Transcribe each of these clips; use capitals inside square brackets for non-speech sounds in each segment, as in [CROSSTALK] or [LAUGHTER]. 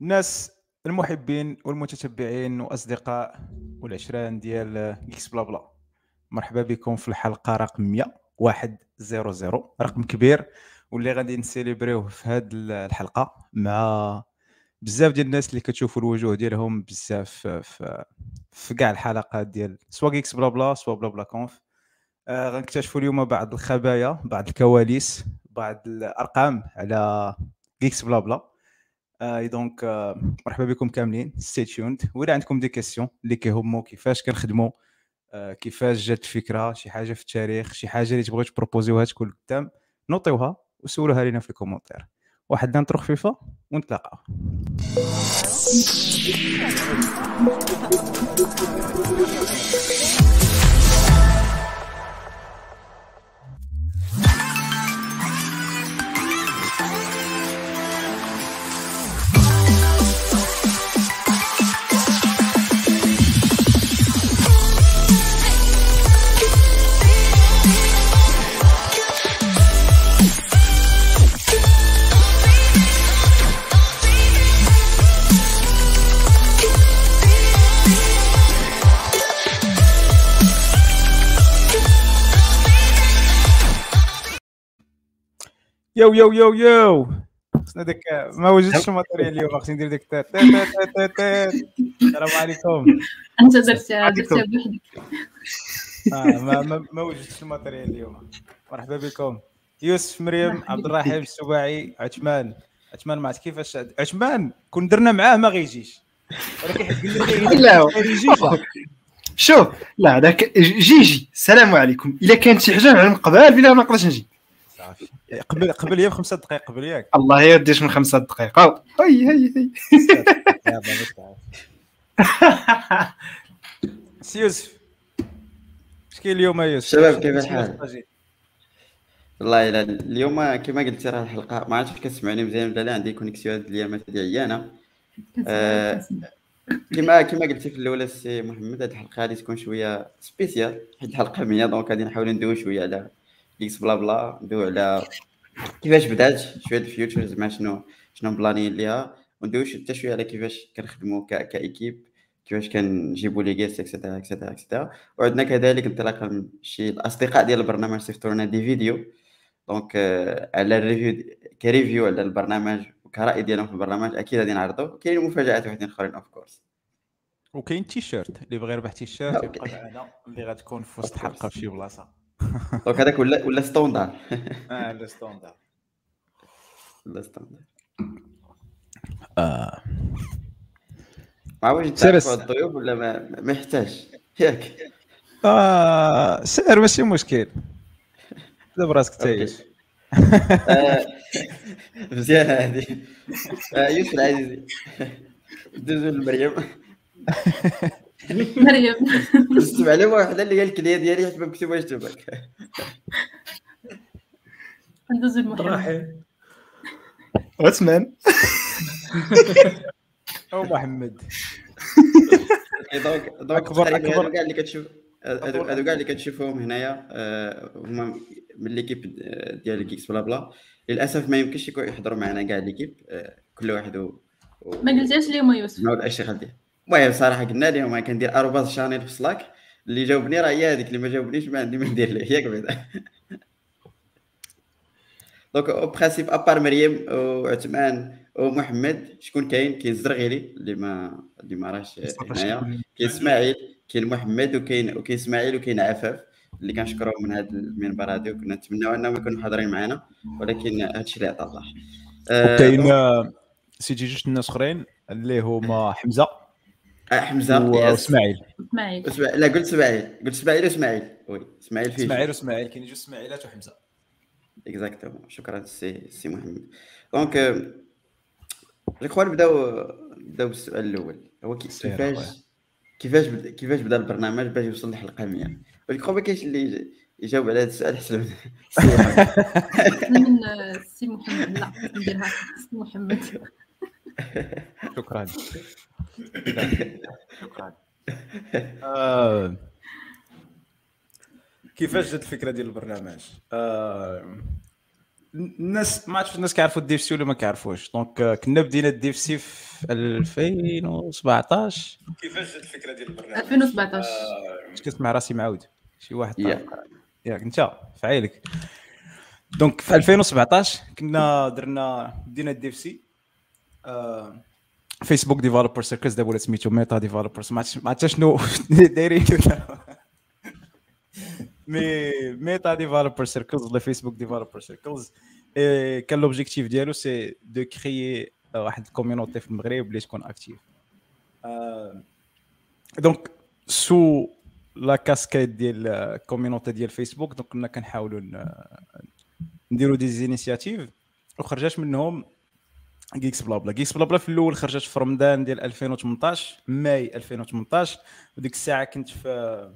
الناس المحبين والمتتبعين وأصدقاء والعشران ديال GeeksBlabla مرحبا بكم في الحلقة رقم 100 رقم كبير واللي غادي ن célébrer يوه في هذه الحلقة مع بزاف ديال الناس اللي كتشوفوا الوجوه ديالهم بزاف في, في كاع الحلقات ديال soit GeeksBlabla soit Blabla Conf آه غنكتشفوا اليوم بعض الخبايا بعض الكواليس بعض الأرقام على GeeksBlabla et donc مرحبا بكم كاملين. stay tuned واذا عندكم des questions اللي كيهمو كيفاش كنخدموا آه، كيفاش جات الفكرة شي حاجة في التاريخ شي حاجة اللي تبغيو ت proposer يوها تكون قدام. noter يوها وسولوها لينا في ال commentaire واحد ال intro خفيفه ونتلاقاو. يو يو يو يو. خصنا داك ما وجدتش ال matériel اليوم خصني ندير ديك تات تات تات تات السلام عليكم. أنت درتها درتها بوحدك ما ما, ما وجدتش ال matériel اليوم. مرحبا بكم. يوسف مريم عبد الرحيم السباعي عثمان. عثمان ما عرفت كيفاش. عثمان كون درنا معاه ما غيجيش. ولكن حيت قلنا لا. شوف لا هذاك جيجي. السلام عليكم. إلا كانت شي حاجة نعلم قبل بلا ما نقدرش نجي. صافي قبل قبل هي بخمسة دقائق قبل ياك الله يرديش من خمسة دقائق يلا باش تعرف. سي يوسف اش كاين اليوم يا يوسف شباب، كيف الحال؟ والله إلا اليوم كما قلت راه الحلقة ما عرفتش كتسمعني مزيان ولا لا عندي connexion هاد الايامات ديالي عيانه آه. كما كما قلتي في الاولى السي محمد هاد الحلقة غادي تكون شوية spéciale حيت الحلقة 100 donc غادي نحاولوا ندويو شوية على Geeks Blabla ندويو على كيفاش بدات شوية ال future زعما شنو شنو مبلانيين ليها وندويو شو- حتى شوية على كيفاش كنخدموا ك équipe كيفاش كنجيبوا les guests et cetera et cetera et cetera وعندنا كذلك انطلاقا من شي الاصدقاء ديال البرنامج صيفطوا لنا des vidéos donc آه، على ال review ك review على البرنامج وكرأي ديالهم في البرنامج أكيد غادي نعرضوا كاين مفاجات وحدين اخرين of course وكاين تي شيرت اللي بغى يربح t-shirt OK. يبقى معنا اللي غتكون في وسط الحلقة في شي بلاصه donc هذاك ولا ولا standard آه le standard ولا standard آه. ما واش سير تعرفوا الس- الضيوف ولا ما ما يحتاج. ياك آه سير ماشي مشكل؟ دابا راسك تعيش آه، مزيان هذه آه، يوسف العزيزي. دوزو لمريم [LAUGHS] [LAUGHS] مريم. بس معلومه واحدة اللي هي الكليه ديالي حيت ما مكتوباش تباك ندوزو لمحمد عثمان. أو محمد. donc donc تقريبا أكبر. هادو كاع اللي كتشوف هادو كاع اللي كتشوفهم هنايا آه، هما من l'équipe ديال Geeks Blabla. للأسف ما يمكنش يكون يحضروا معنا كاع l'équipe آه، كل واحد. ما قلتيش اليوم يوسف. ديالو المهم صراحة قلنا لهم أنا كندير arobase channel في Slack اللي جاوبني راه هي هذيك اللي ما جاوبنيش ما عندي ما ندير له ياك بعدا. [LAUGHS] donc en principe à part مريم وعثمان ومحمد شكون كاين؟ كاين الزرغيلي اللي ما اللي ما راهش هنايا. كاين إسماعيل كاين محمد وكاين وكاين إسماعيل وكاين عفاف اللي كنشكرهم من هذا المنبر هذا وكنا نتمناو إنهم يكونوا حاضرين معنا ولكن هادشي اللي عطا الله. وكاين آه، سيدي جوج الناس أخرين اللي هما حمزة حمزة و- ياس. واسماعيل إسماعيل. لا قلت إسماعيل. قلت إسماعيل وإسماعيل. oui إسماعيل فيه إسماعيل وإسماعيل. كاين جوج إسماعيلات وحمزة. exactement شكرا سي سي محمد. donc je crois نبداو نبداو بالسؤال الأول. هو كيفاش. كيفاش بدا كيفاش بدا البرنامج باش يوصل للحلقة 100 je crois ما كاينش اللي يج- يجاوب على هذا السؤال أحسن من [LAUGHS] سي محمد. من آه، سي محمد. لا نديرها. سي محمد. شكرا. شكرا آه، كيفاش جات الفكرة ديال البرنامج؟ آه، الناس ما عرفتش الناس كيعرفوا ال DevC ولا ما كيعرفوش. donc آه، كنا بدينا ال DevC في 2017 كيفاش جات الفكرة ديال البرنامج؟ 2017 آه، باش كنسمع راسي معاود شي واحد. ياك انت فعيلك. donc في 2017 كنا درنا بدينا ال DevC. آه، Facebook Developer Circles دابا ولا سميتو Meta Developers ما عرفتش شنو دايرين mais Meta Developer Circles ولا Facebook Developer Circles كان l'objectif ديالو c'est de créer واحد ال community في المغرب اللي تكون active donc sous la casquette ديال ال community ديال Facebook donc كنا كنحاولوا نديروا des initiatives وخرجات منهم Geeks Blabla Geeks Blabla في الأول خرجت في رمضان ديال 2018 ماي 2018 وديك الساعة كنت في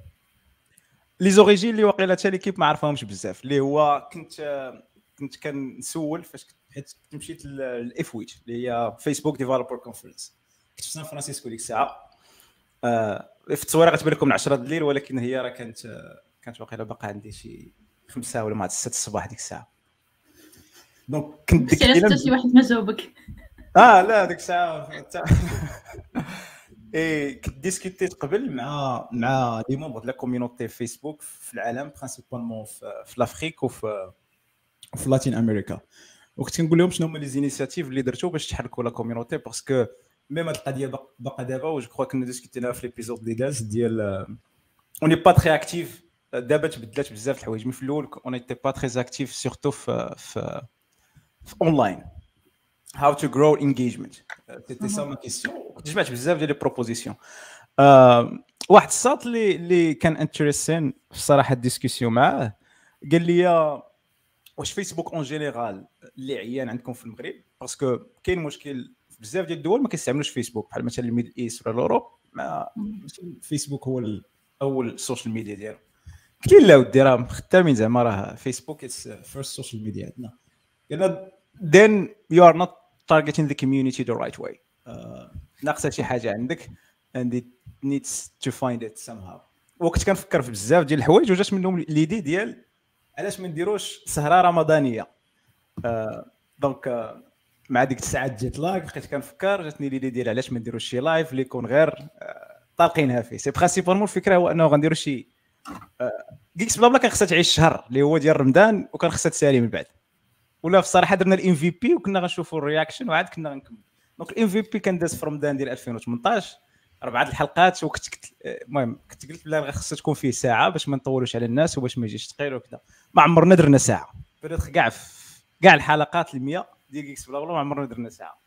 les origines اللي واقيلا حتى l'équipe ما عرفهمش بزاف. اللي هو كنت كنت كنسول فاش حيت مشيت لل F8 اللي هي Facebook developer conference كنت في سان فرانسيسكو ديك الساعة. آه، في التصويرة غتبان لكم 10 الليل ولكن هي راه كانت كانت واقيلا باقا عندي شي خمسة ولا ما عرفت 6 الصباح ديك الساعة. donc كنت قلت علاش حتى شي واحد ما جاوبك. آه لا ديك الساعة تاع [LAUGHS] إي كنت ديسكوتيت قبل مع مع les membres ديال la community Facebook في العالم principalement في, في l'Afrique وفي في Latin America وكنت كنقول لهم شنو هما les initiatives اللي درتو باش تحركوا la community parce que même هاد القضية باق- باقا دابا و je crois كنا ديسكوتينا في l'épisode اللي داز ديال on est pas très actifs دابا تبدلات بزاف الحوايج mais في الأول on était pas très actifs surtout في في في online how to grow engagement. c'était ça ma question جمعت بزاف ديال les propositions واحد الساط اللي اللي كان intéressant في الصراحه ال discussion معاه قال لي واش فيسبوك en général اللي عيان عندكم في المغرب؟ parce que كاين مشكل في بزاف ديال الدول ما كيستعملوش فيسبوك بحال مثلا ال Middle East ولا ال Europe ما فيسبوك هو اول ال social media ديالهم. قلت لا ودي راه خدامين زعما راه فيسبوك it's first social media عندنا. قلنا then you are not targeting the community the right way. uh, ناقصة شي حاجة عندك and it needs to find it somehow. وكنت كنفكر في بزاف ديال الحوايج وجات منهم l'idée ديال علاش ما نديروش سهرة رمضانية. آه donc آه مع ديك الساعات جيت لاك بقيت كنفكر جاتني l'idée ديال علاش ما نديروش شي live اللي يكون غير آه طالقينها فيه. c'est principalement الفكرة هو أنه غنديروا شي Geeks Blabla كان خصها تعيش شهر اللي هو ديال رمضان وكان خصها تسالي من بعد. ولا في الصراحه درنا ال MVP وكنا غنشوفوا ال reaction وعاد كنا غنكمل. donc ال MVP كان داز في رمضان ديال 2018 اربعه الحلقات وكنت كنت المهم كنت قلت بلا خصها تكون فيه ساعة باش ما نطولوش على الناس وباش ما يجيش ثقيل وكذا ما عمرنا درنا ساعة. بدات كاع كاع الحلقات ال 100 ديال Geeks Blabla ما عمرنا درنا ساعة.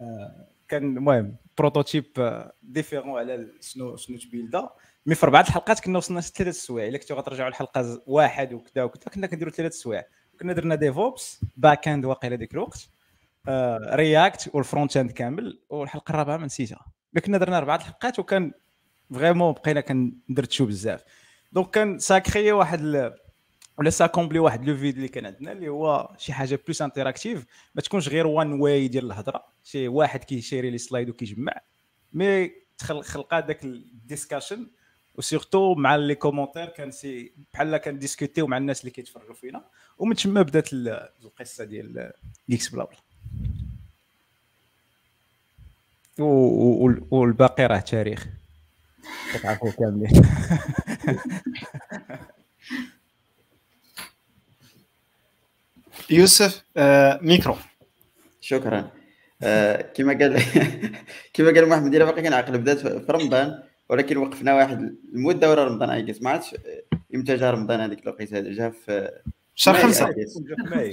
آه، كان المهم prototype آه، différent على ال- شنو شنو تبيلدا. mais في اربعه الحلقات كنا وصلنا ثلاث سوايع. إلا كنتو غترجعوا الحلقة واحد وكذا وكذا كنا كنديروا ثلاث سوايع. كنا درنا DevOps backend واقيلا ديك الوقت. React و ال frontend كامل والحلقة الرابعة ما نسيتها. كنا درنا أربعة الحلقات وكان vraiment بقينا كندردشو بزاف. donc كان ça crée واحد. ولا ça comblait واحد le vide اللي كان عندنا اللي هو شي حاجة plus interactive ما تكونش غير one way ديال الهضرة. شي واحد كيشيري les slides وكيجمع. mais تخلق خلقا داك ال discussion و surtout مع les commentaires كان c'est بحال كنديسكوتيو مع الناس اللي كيتفرجوا فينا. ومن تما بدات ال- القصة ديال Geeks Blabla والباقي راه تاريخ. كتعرفوا كاملين. [LAUGHS] يوسف آه ميكرو. شكرا. آه كما قال [LAUGHS] كما قال محمد إلا باقي كنعقل بدات في رمضان. ولكن وقفنا واحد المدة ورا رمضان عيقس ما عرفتش إمتى جا رمضان هذيك الوقيتة هذا جا في شهر ماي خمسة.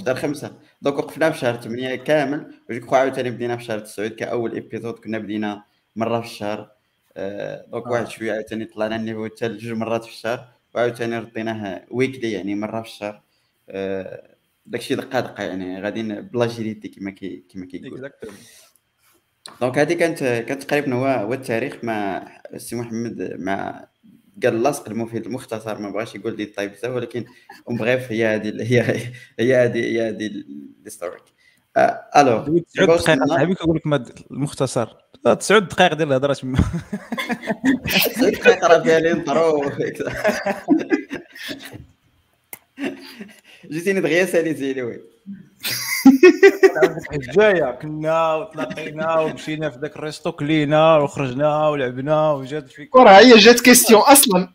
شهر خمسة. donc وقفنا في شهر 8 كامل وجيك خو عاوتاني بدينا في شهر 9 كأول épisode كنا بدينا مرة في الشهر. آه، donc آه. واحد شوية عاوتاني طلعنا ال niveau حتى لجوج مرات في الشهر وعاوتاني رديناه weekly يعني مرة في الشهر. آه، داكشي دقة دقة يعني غاديين ب l'agilité كما كي كما كيقول donc هذه كانت كانت تقريبا هو هو التاريخ مع السي محمد مع قال لاصق المفيد المختصر ما بغاش يقول دي طيب بزاف ولكن اون بغيف هي هذه هي هي هذه هي هذه الهيستوريك الوغ تسعود دقائق صاحبي كيقول لك المختصر. آه، تسعود دقائق ديال الهضره تما دقيقة راه فيها الانترو [LAUGHS] جيتيني دغيا ساليتي لي وي الحجايه كنا وتلاقينا ومشينا في ذاك الريستو كلينا وخرجنا ولعبنا وجات فيك وراه هي جات كيستيون أصلا [LAUGHS]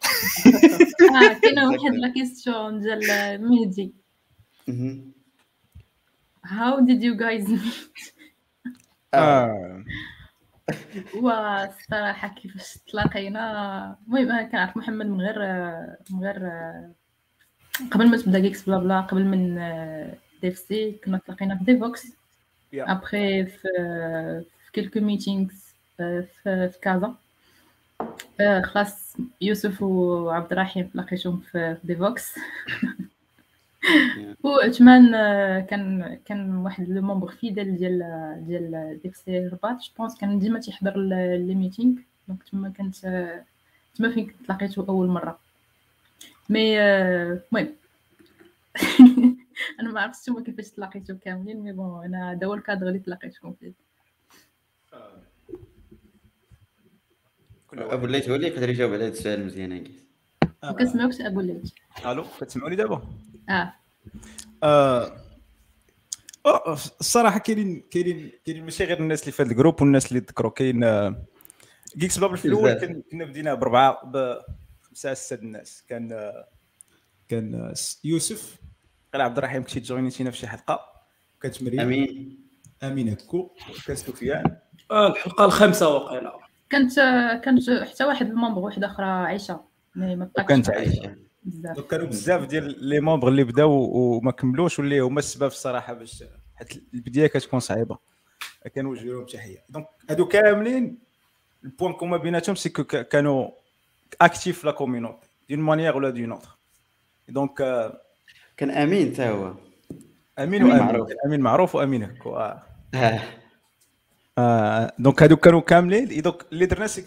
آه كاينة واحد la question ديال مهدي مهم. how did you guys meet آه. آه. والصراحه كيفاش تلاقينا المهم أنا كنعرف محمد من غير من غير قبل ما تبدأ Geeks Blabla قبل من سي كنا تلاقينا في Devoxx. ابخي في في quelques meetings في كازا آه، خلاص يوسف وعبد الرحيم لقيتهم في Devoxx [LAUGHS] وعثمان آه، كان كان واحد le membre fidèle ديال ديال ديك سي رباط je pense كان ديما تيحضر les meetings donc تما كنت آه، تما فين كنت لقيتو أول مرة. mais آه، المهم. [LAUGHS] أنا ما عرفتش نتوما كيفاش تلاقيتو كاملين mais bon أنا هذا هو الكادر اللي تلاقيتكم فيه واحد. أبو الليث هو اللي يقدر يجاوب على هذا السؤال مزيان انكيس آه. وكنسمعوكش أبو الليل ألو كتسمعوني دابا؟ آه. آه، آه، الصراحة كاينين كاينين كاينين ماشي غير الناس اللي في هذا ال groupe والناس اللي ذكروا كاين آه، Geeks Blabla في الأول كنا بدينا بربعه بخمسه ستة الناس. كان آه، كان آه، يوسف قال عبد الرحيم كنتي تجوينيتينا في شي حلقة. كانت مريم آمين. امين هكو كان سفيان آه، الحلقة الخامسة وقيلة. كانت كانت حتى واحد ال membre واحدة أخرى عايشه ما معايا عايشه بزاف. كانوا بزاف ديال les membres اللي بداو وما كملوش واللي هما السبب الصراحة باش حيت البداية كتكون صعيبة. كنوجه لهم تحية. donc هادو كاملين ال point commun بيناتهم c'est كانوا actifs la community d'une manière ولا d'une autre donc آه، كان أمين حتى هو. أمين وأمين. معروف. أمين معروف وامين هكو آه. آه. donc هادو كانوا كاملين. donc اللي درنا c'est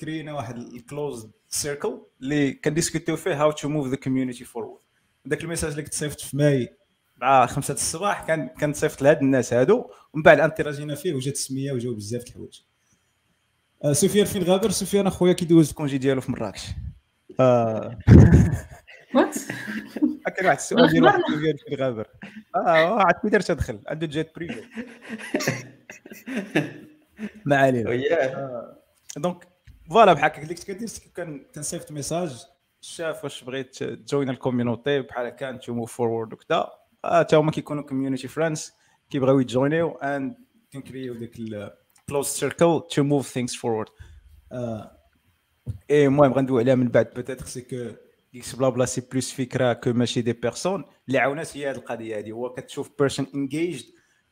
كرينا واحد ال close circle اللي كنديسكوتيو فيه how to move the community forward داك ال message اللي كنت صيفط في ماي مع خمسة الصباح كان كان صيفط لهاد الناس هادو. ومن بعد انتراجينا فيه وجات السمية وجاو بزاف د الحوايج. آه، سفيان فين غابر سفيان أخويا كيدوز ال congé ديالو في مراكش. آه، [LAUGHS] وات كان واحد السؤال ديال واحد أخبرنا. سفيان فين غابر آه عاد كي دار تدخل. عنده jet privé ما علينا donc voilà بحال هكا اللي كنت كدير كان كنصيفط message شاف واش بغيت تجوين ال community بحال هكا to move forward وكذا آه، حتى هما كيكونوا community friends كيبغيو يجوينيو and كنكريو ديك ال close circle to move things forward et المهم غندوي عليها من بعد peut-être c'est que Geeks Blabla c'est plus فكرة que ماشي des personnes. اللي عاونات هي هذه القضية هذه هو كتشوف personnes engaged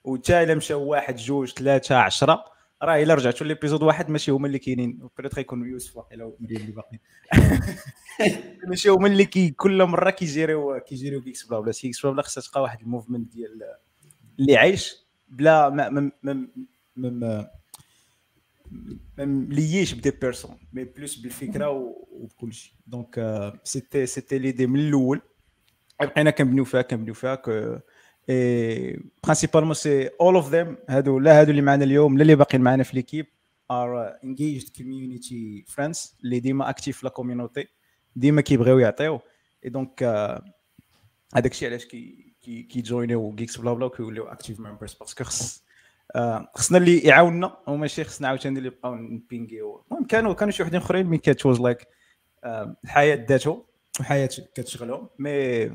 وتا إلا مشاو واحد جوج ثلاثة عشرة. راه إلا رجعتوا l'épisode واحد ماشي هما اللي كاينين. بريت غيكون يوسف واقيلا ومريم اللي باقيين [LAUGHS] ماشي هما اللي كي كل مرة كيجيريو كيجيريو Geeks Blabla. c'est Geeks Blabla خصها تلقى واحد ال movement ديال اللي عايش بلا ما ما ما ما ما ما مليش بدي بيرسون مي بلوس بالفكرة و- وبكل شيء donc c'était c'était l'idée من الأول بقينا كنبنيو فيها كنبنيو فيها que et principalement c'est all of them هادو لا هادو اللي معنا اليوم لا اللي باقيين معنا في l'équipe are engaged community friends اللي ديما active في la community ديما كيبغيو يعطيو et donc هذاك الشيء علاش كي كي كي join يو GeeksBlaBla وكيوليو active members parce que خص آه، خصنا اللي يعاوننا وماشي خصنا عاوتاني اللي يبقاو ن ping يو. المهم كانوا كانوا شي وحدين أخرين mais كانت was like الحياة ذاته الحياة كتشغلهم. mais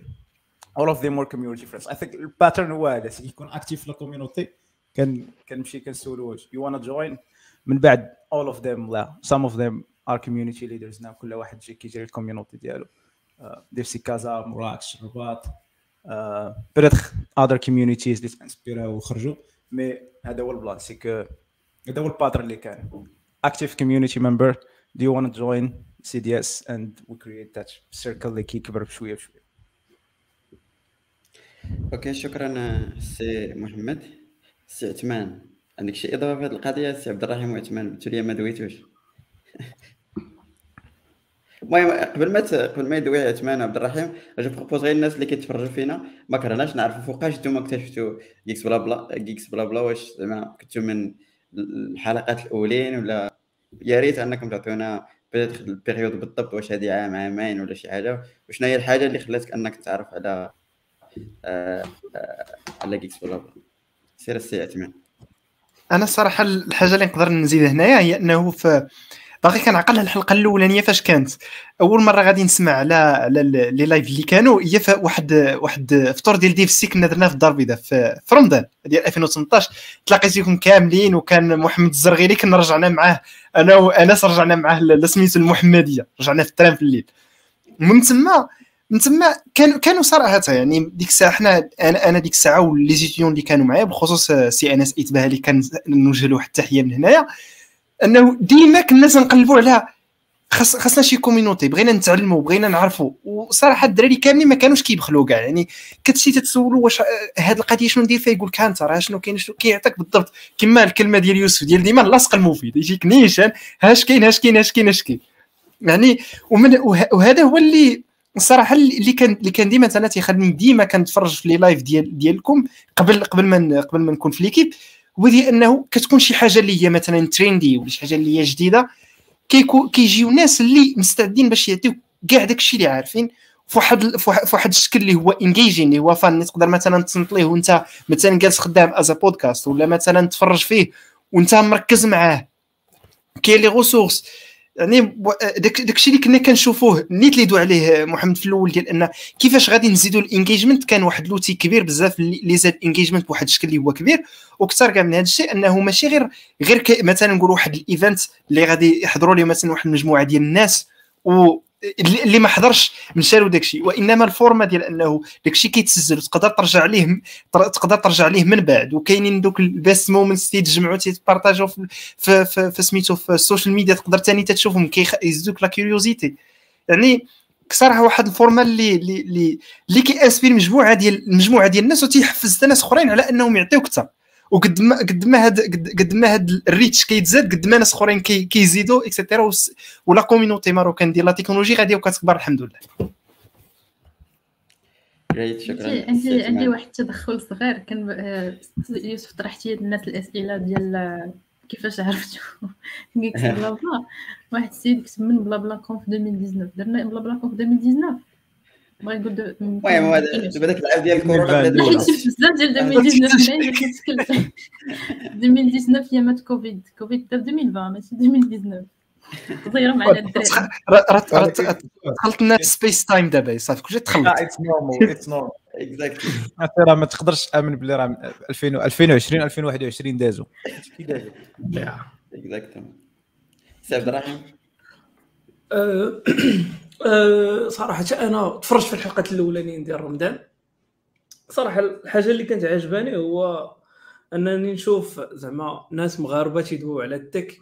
all of them were community friends. I think ال pattern هو هذا. c'est كيكون active في la community كان كنمشي كنسولو واش you wanna join من بعد all of them لا. Some of them are community leaders now. كل واحد جي كي gérer ال community ديالو. آه، دير سي كازا مراكش الرباط peut-être other communities اللي ت inspir او وخرجوا. mais هذا هو ال plan c'est que هذا هو ال pattern اللي كان. Active community member. Do you want to join CDS and we create that circle اللي كيكبر بشوية بشوية؟ okay شكرا سي محمد. سي عثمان عندك شي إضافة في هذه القضية؟ سي عبد الرحيم وعثمان قلتو لي ما دويتوش. [LAUGHS] المهم قبل ما قبل ما يدوي عثمان وعبد الرحيم je propose غير الناس اللي كيتفرجوا فينا ما كرهناش نعرفوا فوقاش نتوما اكتشفتوا جيكس بلا بلا جيكس بلا بلا واش زعما كنتو من الحلقات الأولين ولا يا ريت أنكم تعطيونا peut-être ال période بالضبط واش هذه عام عامين ولا شي حاجة. وشنو هي الحاجة اللي خلاتك أنك تعرف على آه، آه، على GeeksBlaBla؟ سير السي عثمان. أنا الصراحه الحاجة اللي نقدر نزيد هنايا هي أنه في باقي كنعقل الحلقة الأولانية فاش كانت. أول مرة غادي نسمع على على les lives اللي كانوا هي واحد واحد فطور ديال DevC كنا درناه في الدار البيضاء في, في رمضان ديال 2018 تلاقيتكم كاملين وكان محمد الزرغيري كنا رجعنا معاه. أنا وأنس رجعنا معاه لسميتو المحمدية. رجعنا في الترام في الليل. من تما من تما كانوا كانوا صراحة يعني ديك الساعة حنا أنا أنا ديك الساعة les étudiants اللي كانوا معايا بخصوص سي انس ايتباه اللي كان نوجه له حتى تحيه من هنايا. انه ديما كنا تنقلبوا على خاص خاصنا شي community بغينا نتعلموا بغينا نعرفوا. وصراحة الدراري كاملين ما كانوش كيبخلوا كاع. يعني كتمشي تتسولوا واش هاد القضية شنو ندير فيها؟ يقول لك انت راه شنو كاين؟ شنو كيعطيك بالضبط. كما الكلمة ديال يوسف ديال ديما اللاصق المفيد. يجيك نيشان هاش كاين هاش كاين هاش كاين هاش كاين. يعني ومن وهذا هو اللي الصراحه اللي كان اللي كان ديما أنا تيخليني ديما كنتفرج في les lives ديال ديالكم قبل قبل ما قبل ما نكون في l'équipe ديال أنه كتكون شي حاجة اللي هي مثلا trendy ولا شي حاجة اللي هي جديدة كيجيو ناس اللي مستعدين باش يعطيو كاع داكشي اللي عارفين فواحد فواحد الشكل اللي هو engaging اللي هو fun تقدر مثلا تصنت ليه وأنت مثلا جالس خدام as podcast ولا مثلا تفرج فيه وأنت مركز معاه. كاين les ressources يعني داك داكشي اللي كنا كنشوفوه نيت اللي دو عليه محمد في الأول ديال إن كيفاش غادي نزيدوا ال engagement كان واحد l'outil كبير بزاف اللي زاد ال engagement بواحد الشكل اللي هو كبير وكثر كاع من هذا الشيء إنه ماشي غير غير مثلا نقولوا واحد ال event اللي غادي يحضروا ليه مثلا واحد المجموعة ديال الناس و اللي ما حضرش مشى داك الشيء وإنما ال format ديال أنه داك الشيء كيتسجل وتقدر ترجع ليه تقدر ترجع ليه من بعد. وكاينين دوك ال best moments تيتجمعوا تي partage وا في في, في, في سميتو في ال social media تقدر ثاني تشوفهم كيزيدوك la curiosité. يعني صراحة واحد ال format اللي اللي اللي كي inspire مجموعه ديال مجموعه ديال الناس وتيحفز ناس أخرين على أنهم يعطيوك أكثر وقد ما قد ما هاد قد ما هاد ال reach كيتزاد قد ما ناس أخرين كيزيدوا et cetera و la community marocaine ديال la technologie غادي وكتكبر الحمد لله. شكرا. عندي عندي واحد التدخل صغير. كان آه، يوسف طرحتي الناس الأسئلة ديال آه، كيفاش عرفتو؟ [LAUGHS] بلا بلا. واحد السيد كتب من بلا بلا كونف 2019 درنا بلا بلا كونف 2019 بغا يقول المهم دابا داك العام ديال كورونا حيت [LAUGHS] بزاف ديال 2019 هنايا كتكلم 2019 هي مات كوفيد. كوفيد دا 2020 ماشي 2019 صغيره مع الدراري دخلت لنا space time دابا صافي. كلشي تخلط it's normal it's normal exactly راه ما تقدرش تأمن بلي راه 2020 2021 دازو. كي دازو exactement سي عبد الرحيم. [CLEARS THROAT] أه صراحة أنا تفرجت في الحلقات الاولانيين ديال رمضان. صراحة الحاجة اللي كانت عجباني هو أنني نشوف زعما ناس مغاربة تيدويو على ال tech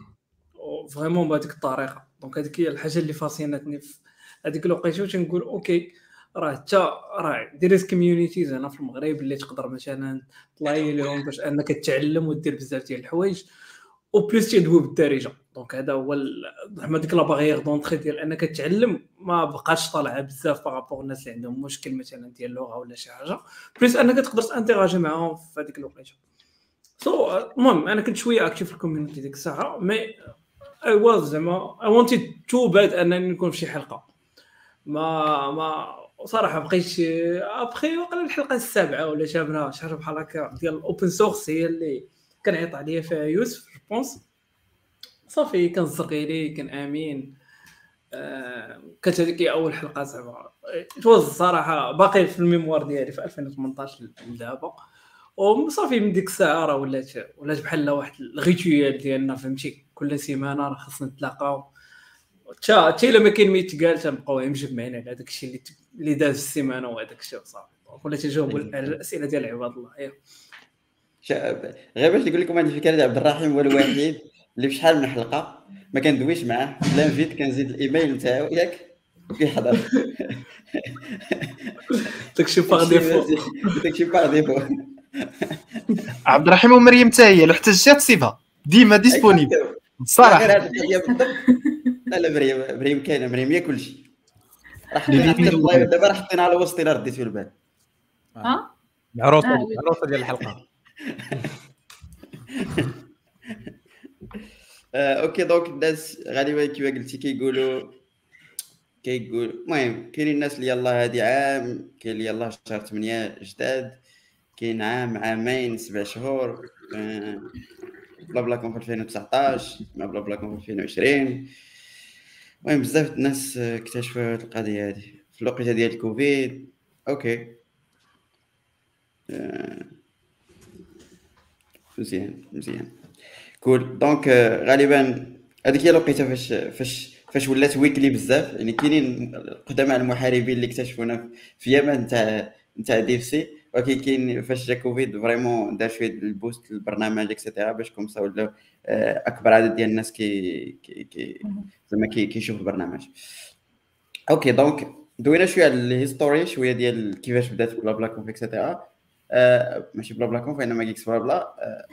vraiment بهذيك الطريقة. donc هذيك هي الحاجة اللي fascin اتني في هذيك الوقيتة تنقول okay راه حتى راه des communities هنا في المغرب اللي تقدر مثلا تلاي لهم باش أنك تتعلم ودير بزاف ديال الحوايج. en plus تيدوي بالدارجه donc هذا هو زعما ديك la barrière d'entrée ديال انك تتعلم ما بقاش طالعه بزاف par rapport الناس اللي عندهم مشكل مثلا ديال اللغة ولا شي حاجة plus انك تقدر ت interagir معاهم في هذيك الوقيته so المهم أنا كنت شوية active في ال community ديك الساعة mais I was زعما I wanted too bad انني نكون في شي حلقه ما ما صراحة بقيت ابخي وقال الحلقة السابعة ولا شابنا شهر بحال هكا ديال ال open source هي اللي كان عيط عليا فيها يوسف. je pense. صافي كان الزرقيلي كان آمين. آه كانت هذيك أول حلقة زعما. توز صراحة باقي في ال mémoire ديالي في 2018 لدابا وصافي من ديك الساعة راه ولات ولات بحال واحد الغيتويال ديالنا فهمتي؟ كل سيمانة راه خصنا نتلاقاو. حتى حتى إلا ما كاين ما يتقال تنبقاو مجمعين على داك الشيء اللي اللي داز السيمانة وهذاك الشيء صافي. ولا تجاوبوا على الأسئلة ديال عباد الله. يا غير باش نقول لكم هذه الفكرة ديال عبد الرحيم هو الوحيد اللي في شحال من حلقة ما كندويش معاه. لا نفيت كنزيد الإيميل نتاعو ياك؟ كيحضر داكشي par défaut داكشي par défaut عبد الرحيم ومريم حتى هي لو احتجتي تصيبها ديما disponible صراحة. غير هذه القضية بالضبط. لا لا مريم مريم كاينة مريم هي كلشي. راح دابا راه حطينا على وسط الا رديت في البال. ها العروسة العروسة ديال الحلقة. OK donc الناس غالبا كيما قلتي كيقولوا كيقول المهم كاينين الناس اللي يلاه هادي عام كاين اللي يلاه شهر 8 جداد كاين عام عامين سبع شهور BlaBlaConf 2019 مع BlaBlaConf 2020 المهم بزاف الناس اكتشفوا القضية هذه في الوقيته ديال الكوفيد OK آه، مزيان مزيان. cool. donc غالبا هذيك هي الوقيتة فاش فاش فاش ولات weekly بزاف. يعني كاينين قدماء المحاربين اللي اكتشفونا في زمن نتاع نتاع DevC ولكن كاين فاش جا كوفيد vraiment دار شوية ال boost للبرنامج et cetera باش comme ça ولاو آه، أكبر عدد ديال الناس كي كي كي زعما كيشوف البرنامج. OK donc دوينا شوية على ال history شوية ديال كيفاش بدات BlaBlaConf et cetera آه ماشي BlaBlaConf إنما Geeksblabla. آه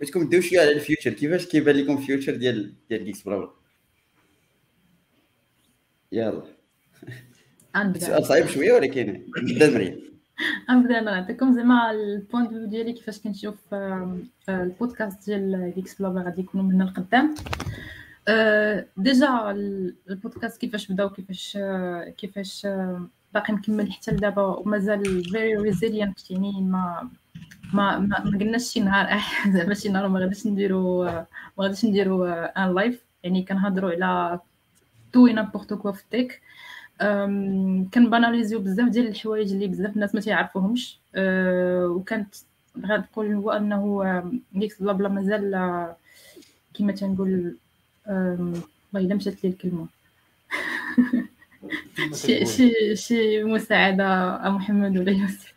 بغيتكم ديو شوية على ال future. كيفاش كيبان لكم ال future ديال ديال Geeksblabla؟ يلا. سؤال صعيب شوية ولكن نبدا مريم نبدا أنا نعطيكم زعما ال point of view ديالي كيفاش كنشوف البودكاست ديال Geeksblabla غادي يكونوا من القدام. déjà البودكاست كيفاش بدأ وكيفاش كيفاش باقي مكمل حتى لدابا ومازال very resilient يعني ما ما ما, ما قلناش شي نهار. [LAUGHS] زعما شي نهار ما غاديش نديرو ما غاديش نديرو un live يعني كنهضروا على tout n'importe quoi في ال tech كن banalise يو بزاف ديال الحوايج اللي بزاف الناس ما تيعرفوهمش. وكانت غنقول هو أنه Geeksblabla مازال كما تنقول والله إلا مشات لي الكلمة. [LAUGHS] شي شي شي مساعدة محمد ولا يوسف.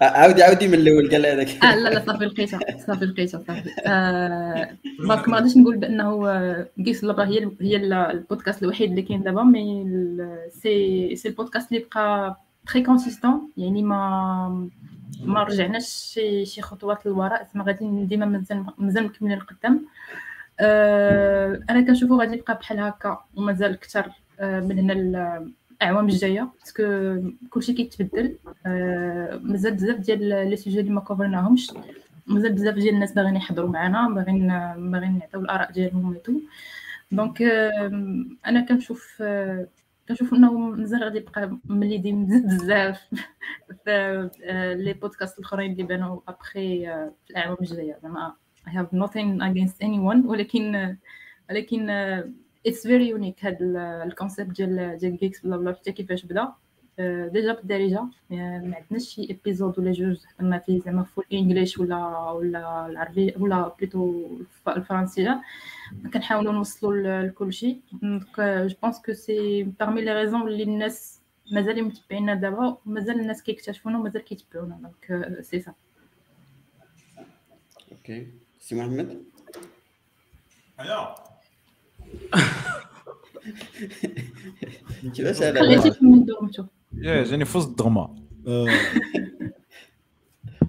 عاودي عاودي من الأول قال هذاك. آه لا لا صافي لقيتها صافي لقيتها صافي. آه ما غاديش نقول بأنه Geeksblabla هي هي البودكاست الوحيد اللي كاين دابا mais c'est c'est البودكاست اللي بقى très consistant يعني ما ما رجعناش شي شي خطوات للوراء ما غادي ديما مازال مازال مكملين القدام آه أنا كنشوفو غادي يبقى بحال هكا ومازال أكثر آه من هنا الأعوام الجاية parce que كلشي كيتبدل. آه مازال بزاف ديال les sujets اللي ما cover ناهمش مازال بزاف ديال الناس باغيين يحضروا معنا باغيين باغيين يعطيو الأراء ديالهم et tout donc آه أنا كنشوف آه كنشوف إنه مازال غادي يبقى leading بزاف [LAUGHS] في les podcasts الأخرين اللي بانوا ابخي في الأعوام الجاية زعما. I have nothing against anyone. ولكن ولكن it's very unique هاد ال concept ديال ديال Geeksblabla حتى كيفاش بدا. déjà بالدارجه ما عندناش شي épisode ولا جوج هضرنا فيه زعما full English ولا ولا العربي ولا plutôt الفرنسية. كنحاولوا نوصلوا لكلشي donc je pense que c'est parmi les raisons اللي الناس مازال متبعينا دابا ومازال الناس كيكتشفونا ومازال كيتبعونا. donc c'est ça أوكي سي محمد؟ ايوا [LAUGHS] كيفاش هذا؟ خليتيك من دومتو يا جاني فوز الضغمه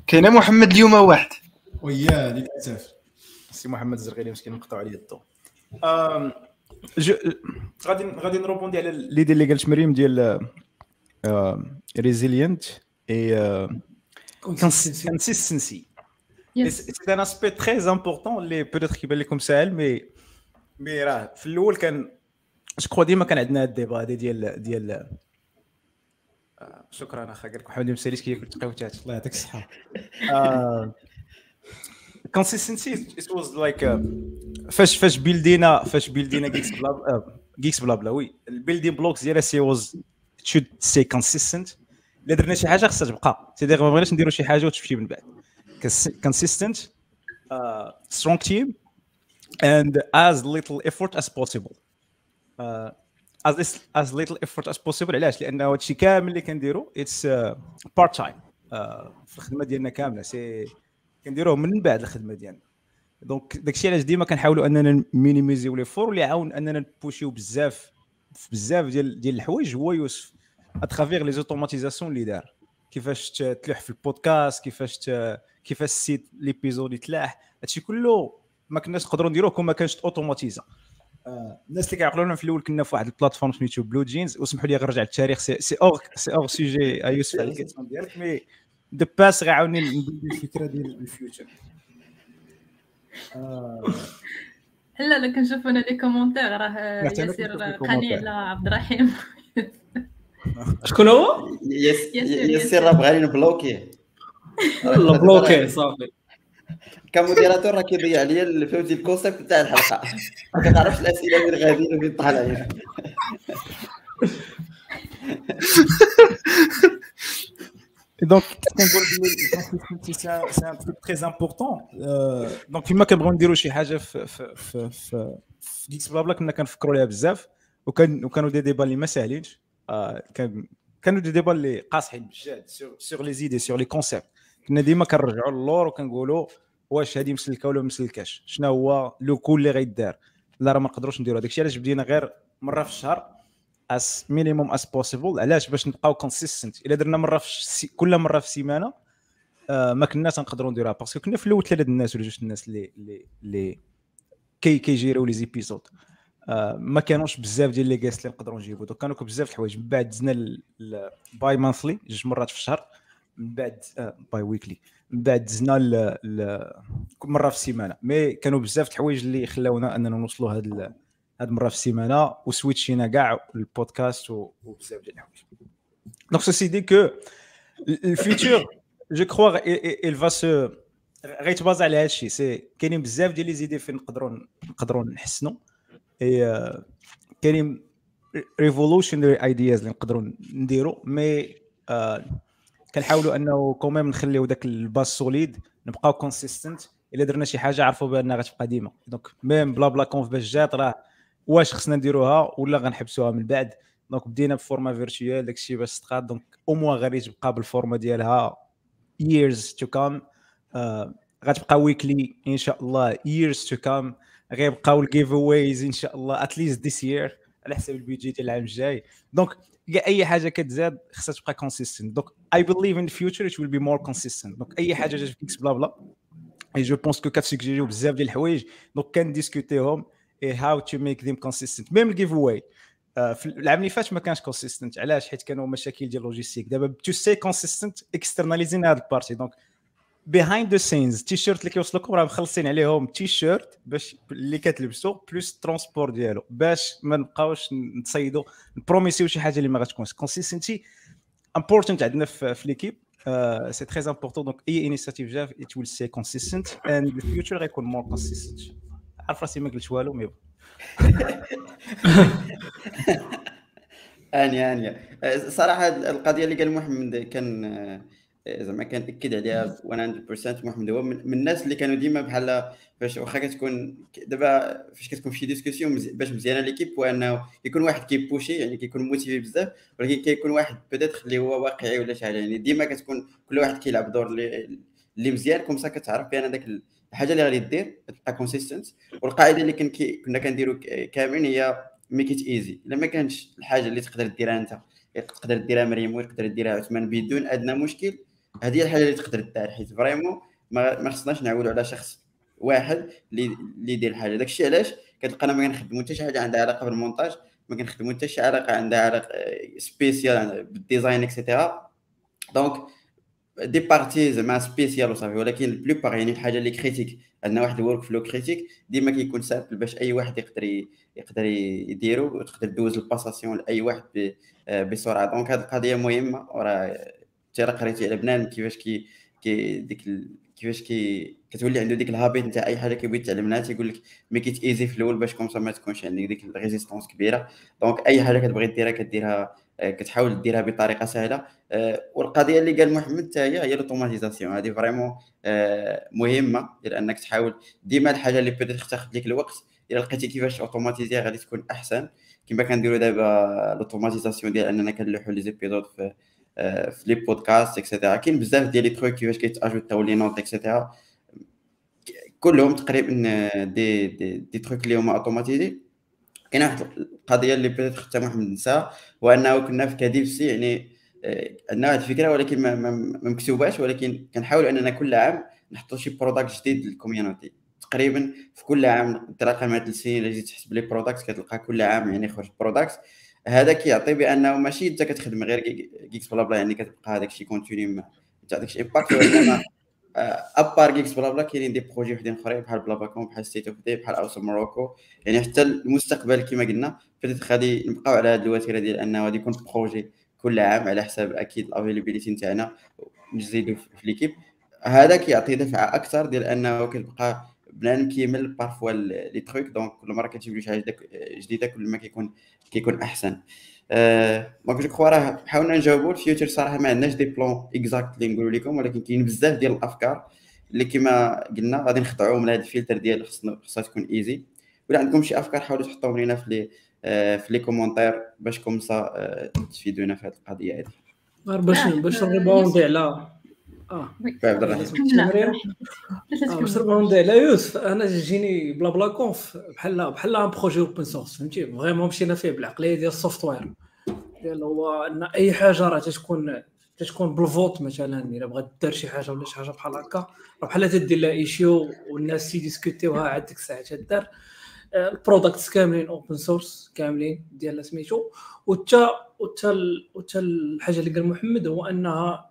كاين محمد اليوم واحد. ويا كتاف سي محمد الزرقالي مسكين نقطعوا عليه الضو. غادي غادي نروبوندي على ليدي اللي قالت مريم ديال ريزيلينت إي كونسيستنسي سي ان اسبي تري امبورطون اللي بوتيتر كيبان لكم ساهل مي مي راه في الأول كان جو ديما كان عندنا هاد الديبا هذا ديال ديال شكرا اخا قال لك محمد مساليش كياكل تقاوتات الله يعطيك الصحة. كونسيستنسي ات واز لايك فاش فاش بيلدينا فاش بيلدينا جيكس بلا جيكس بلا بلا وي البيلدين بلوكس ديالها سي واز should be consistent إلا درنا شي حاجة خصها تبقى. c'est-à-dire ما بغيناش نديرو شي حاجة وتمشي من بعد. Consistent uh, strong team and as little effort as possible. Uh, as as little effort as possible. علاش؟ لأن هادشي كامل اللي كنديرو it's part time في الخدمة ديالنا كاملة. c'est كنديروه من بعد الخدمة ديالنا. donc داكشي علاش ديما كنحاولوا أننا minimise يو l'effort اللي يعاون أننا ن push يو بزاف بزاف ديال ديال الحوايج. هو يوسف à travers les automatisations اللي دار. كيفاش تلوح في البودكاست كيفاش كيفاش ال site l'épisode يتلاح. هادشي كله ما كناش نقدروا نديروه كون ما كانش automatisa- آه الناس اللي كيعقلونا في الأول كنا في واحد ال plateforme سميتو BlueJeans وسمحوا لي نرجع للتاريخ c'est c'est hors c'est hors sujet يوسف على ال question ديالك mais de base غيعاوني الفكرة ديال [LAUGHS] ال future لا لا كنشوف أنا les commentaires راه ياسر قاني على عبد الرحيم. [LAUGHS] شكون هو؟ يس- ياسر، ياسر راه بغاني نبلوكيه [LAUGHS] لا بلوكي صافي. ك modérateur راه كيضيع عليا فهمتي ال concept تاع الحلقة. [LAUGHS] ما كتعرفش الأسئلة وين غاديين وفين طالعين Et donc, كنقول c'est un- truc très important. Euh, donc فيما كنبغيو نديروا شي حاجة في في في في Blabla كنا كنفكروا ليها بزاف وكان وكانوا دي ديبا اللي ما ساهلينش كان كانوا دي ديبا اللي قاصحين. بجد sur les idées sur les concepts كنا ديما كنرجعوا للور وكنقولوا واش هذه مسلكه ولا مسلكاش شنو هو le goal اللي غيدار؟ لا راه ما نقدروش نديروا هذاك الشيء علاش بدينا غير مرة في الشهر as minimum as possible علاش؟ باش نبقاو consistent إلا درنا مرة في. كل مرة في السيمانة آه ما كناش نقدروا نديروها. parce que كنا في الأول ثلاثة الناس ولا جوج الناس اللي اللي اللي كي كيجيريو les épisodes. آه ما كانوش بزاف ديال les guests اللي نقدروا نجيبوا donc كانوا بزاف الحوايج. من بعد دزنا bimonthly جوج مرات في الشهر. من بعد biweekly من بعد دزنا مرة في السيمانة. mais كانوا بزاف الحوايج اللي خلاونا أننا نوصلوا هاد هاد مره في السيمانة. وسويتشينا كاع البودكاست وبزاف ديال الحوايج. donc ceci dit que ال futur je crois il va se غيتبازا على هذا الشيء سي كاينين بزاف ديال les idées فين نقدروا نقدروا نحسنوا كاينين revolutionary ideas اللي نقدروا نديروا mais آه، كنحاولوا أنه quand même نخليو داك ال base solide نبقاو consistent إلا درنا شي حاجة عرفوا بأنها غتبقى ديما. donc même Blabla Conf باش جات راه واش خصنا نديروها ولا غنحبسوها من بعد؟ donc بدينا ب format virtuel داكشي باش تقاد donc au moins غادي تبقى بال format ديالها to come آه، غتبقى weekly إن شاء الله years to come. غيبقاو ال giveaways إن شاء الله at least this year على حسب البيجي ديال العام الجاي. دونك أي حاجة كتزاد خصها تبقى consistent donc I believe in future it will be more consistent donc أي حاجة جات في Blabla et je pense que كتسجلوا بزاف ديال الحوايج. donc كنديسكوتيهم et how to make them consistent même ال giveaway في العام اللي فات ما كانش consistent علاش؟ حيت كانوا مشاكل ديال logistique دابا tout c'est consistent اكسترناليزين هذا ال partie. donc behind the scenes t-shirt اللي كيوصلكم راه مخلصين عليهم تي شيرت باش اللي كتلبسوا plus ال transport ديالو باش ما نبقاوش نتصيدوا نبروميسيو شي حاجة اللي ما غاتكونش consistency important عندنا في, l'équipe c'est très important donc any initiative جا it will c'est consistent and ال future غيكون more consistent عارف راسي ما قلتش والو مي انيا [LAUGHS] انيا آه، صراحة القضية اللي قال محمد كان آه، زعما كنأكد عليها 100% محمد هو من الناس اللي كانوا ديما بحال فاش واخا كتكون دابا فاش كتكون في شي discussion باش مزيانة l'équipe هو أنه يكون واحد كيبوشي يعني كيكون motivé بزاف ولكن كيكون واحد peut-être اللي هو واقعي ولا شي حاجة. يعني ديما كتكون كل واحد كيلعب دور اللي اللي مزيان comme ça كتعرف بأن داك الحاجة اللي غادي دير تبقى consistent والقاعدة اللي كن كنا كنديروا ك- كاملين هي make it easy إلا ما كانش الحاجة اللي تقدر ديرها أنت تقدر ديرها مريم وتقدر ديرها عثمان بدون ادنى مشكل هذه هي الحاجة اللي تقدر دار حيت vraiment ما خصناش نعولوا على شخص واحد اللي يدير الحاجة. داكشي علاش؟ كتلقانا ما كنخدموا حتى شي حاجة عندها علاقة بالمونتاج ما كنخدموا حتى شي علاقة عندها علاقة spécial بال design et cetera donc des parties زعما spécial وصافي ولكن ال plupart يعني الحاجة اللي critique عندنا واحد ال workflow critique ديما كيكون simple باش أي واحد يقدر يقدر يديرو وتقدر دوز ال passation لأي واحد آه، بسرعة. donc هذه القضية مهمة وراه انت راه قريتي على بنادم كيفاش كي كي ديك ال... كيفاش كي كتولي عنده ديك ال habit نتاع أي حاجة كيبغي يتعلمها تيقول لك make it easy في الأول باش comme ça ما تكونش عندك ديك ال résistance كبيرة. donc أي حاجة كتبغي ديرها كديرها آه، كتحاول ديرها بطريقة سهلة. آه، والقضية اللي قال محمد حتى هي هي l'automatisation هذه vraiment مهمة ديال انك تحاول ديما الحاجة اللي peut-être تاخذ لك الوقت إلا لقيتي كيفاش اوتوماتيزيها غادي تكون أحسن. كما كنديروا دابا l'automatisation ديال أننا كنلوحوا les épisodes في آه، في les podcasts et cetera كاين بزاف ديال les trucs كيفاش كيتاجوتاو les notes et cetera كلهم تقريبا دي دي, دي تروك اللي هما automatisés كاين واحد القضية اللي بدات حتى محمد نساها هو انه كنا في كاديف سي يعني عندنا واحد الفكرة ولكن ما, مكتوباش ولكن كنحاول اننا كل عام نحطوا شي product جديد لل community تقريبا في كل عام تلاقى مع ثلاث سنين الا جيت تحسب les products كتلقى كل عام يعني يخرج product هذا كيعطي بأنه ماشي أنت كتخدم غير Geeksblabla يعني كتبقى هذاك الشيء continue ما تعطيك شي impact وإنما à part Geeksblabla كاينين des projets وحدين أخرين بحال Blablaconf بحال State of Dev بحال OSS Morocco يعني حتى المستقبل كما قلنا بدات غادي نبقاو على هذه الوتيرة ديال أنه غادي يكون projet كل عام على حساب أكيد ال availability نتاعنا نزيدو في l'équipe هذا كيعطي دفعة أكثر ديال أنه كتبقى بنادم كيمل parfois les trucs donc كل مره كتجيب شي حاجة جديده كل ما كيكون كيكون أحسن. donc je crois راه حاولنا نجاوبوا ال future صراحة ما عندناش des plans exacts اللي نقولوا لكم ولكن كاين بزاف ديال الأفكار اللي كما قلنا غادي نخضعوا من هذا الفلتر ديال خصها تكون easy ولا عندكم شي أفكار حاولوا تحطوهم لينا في les آه، في les commentaires باش comme ça آه، تفيدونا في هذه القضية هذه باش باش نريبوندي على آه. عبد الرحيم باش نريبوندي على يوسف أنا جيني Blablaconf بحال بحال un projet open source فهمتي؟ vraiment مشينا فيه بالعقلية ديال ال software ديال هو إن أي حاجة راه تكون تكون بال vote مثلا إلا بغات دير شي حاجة ولا شي حاجة بحال هكا. راه بحال تدير لها issue والناس تيديسكوتيوها عاد ديك الساعة تدار. ال products كاملين open source كاملين ديال سميتو. وتا وتا وتا الحاجة اللي قال محمد هو أنها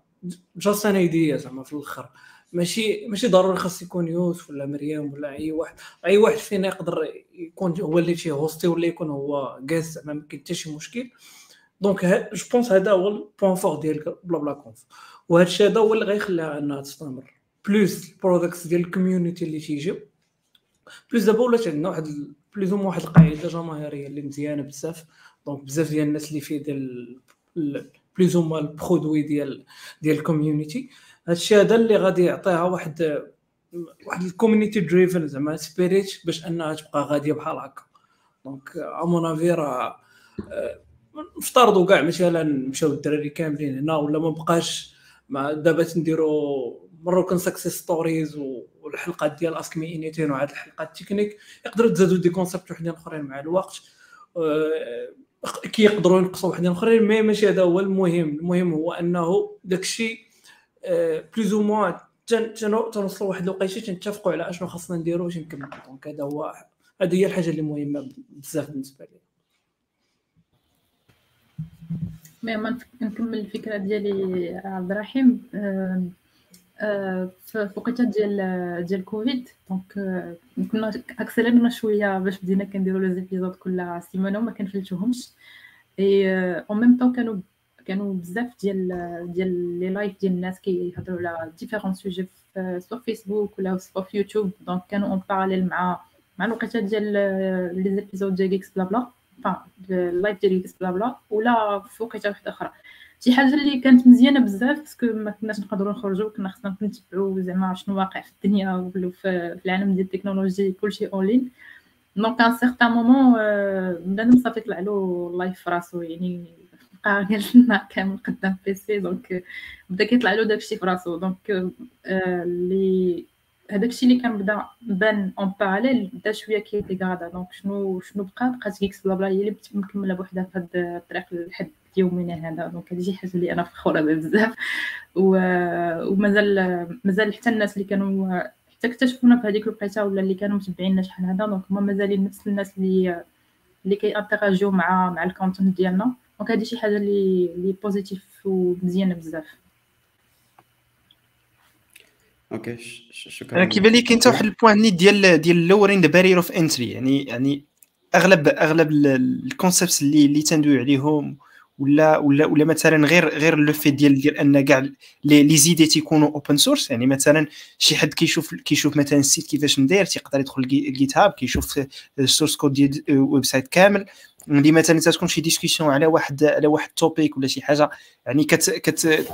just an idea زعما في الآخر. ماشي ماشي ضروري خاص يكون يوسف ولا مريم ولا أي واحد أي واحد فينا يقدر يكون هو اللي تي هوستي ولا يكون هو just زعما ما كاين حتى شي مشكل. donc je pense هذا هو ال point fort ديال Blablaconf وهذا الشيء هذا هو اللي غيخليها أنها تستمر. plus ال products ديال ال community اللي تيجيو. plus دابا ولات عندنا واحد plus واحد القاعدة جماهيرية اللي مزيانة بزاف. donc بزاف ديال الناس اللي فيه ديال plus هما ال produits ديال ديال ال community. هادشي هذا اللي غادي يعطيها واحد واحد ال community driven زعما spirit باش أنها تبقى غادية بحال هكا. donc à mon avis راه نفترضوا كاع مثلا مشاو الدراري كاملين هنا ولا ما بقاش مع دابا تنديروا Moroccan success stories والحلقات ديال Ask me anything وعاد الحلقات techniques يقدروا تزادوا des concepts وحدين أخرين مع الوقت. آه، كي يقدروا ينقصوا وحدين اخرين mais ماشي هذا هو المهم. المهم هو أنه داكشي plus au moins تنوصلوا واحد الوقيته تنتفقوا على أشنو خاصنا نديروا باش نكملوا donc هذا هو هذه هي الحاجة اللي مهمة بزاف بالنسبة لي. ما نكمل الفكرة ديالي عبد الرحيم. في وقيته ديال ديال كوفيد donc كنا اكسلرنا شوية باش بدينا كنديروا les épisodes كل سيمانة وما كنفلتوهمش. et en même temps كانوا كانوا بزاف ديال ديال les lives ديال الناس كيهضروا على différents sujets soit فيسبوك ولا في يوتيوب donc كانوا en parallèle مع مع الوقيته ديال les épisodes ديال Geeksblabla. ال live ديال Geeksblabla. ولا في وقيته واحدة أخرى. شي حاجة اللي كانت مزيانة بزاف parce que ما كناش نقدروا نخرجوا كنا خصنا نتبعوا زعما شنو واقع في الدنيا ولا في العالم ديال التكنولوجي كلشي online. donc un certain moment بنادم صافي طلع له live في راسو يعني بقى [LAUGHS] النهار كامل قدام PC donc بدا كيطلع له داكشي في راسو. donc اللي هذاك الشيء اللي كان بدا بان en parallèle بدا شوية كيديغادا donc شنو شنو بقى؟ بقات Geeksblabla هي اللي مكملة بوحدها في هاد الطريق لحد يومنا هذا donc هذه شي حاجة اللي أنا فخورة بها بزاف. ومازال مازال حتى الناس اللي كانوا حتى اكتشفونا في هذيك الوقيتة ولا اللي كانوا متبعينا شحال هذا donc هما مازالين نفس الناس اللي اللي كيأنتراجيو مع مع ال content ديالنا. donc هذه شي حاجة اللي اللي positive ومزيانة بزاف. OK شكرا. أنا كيبان لي كاين حتى واحد ال point ديال ديال lowering the barrier of entry يعني يعني أغلب أغلب ال concepts اللي اللي تندوي عليهم ولا ولا ولا مثلا غير غير le fait ديال ديال أن كاع les idées تيكونوا open source يعني مثلا شي حد كيشوف كيشوف مثلا ال site كيفاش مداير تيقدر يدخل ال GitHub كيشوف ال source code ديال website كامل. اللي مثلا تكون شي discussion على واحد على واحد topic ولا شي حاجة يعني كت كت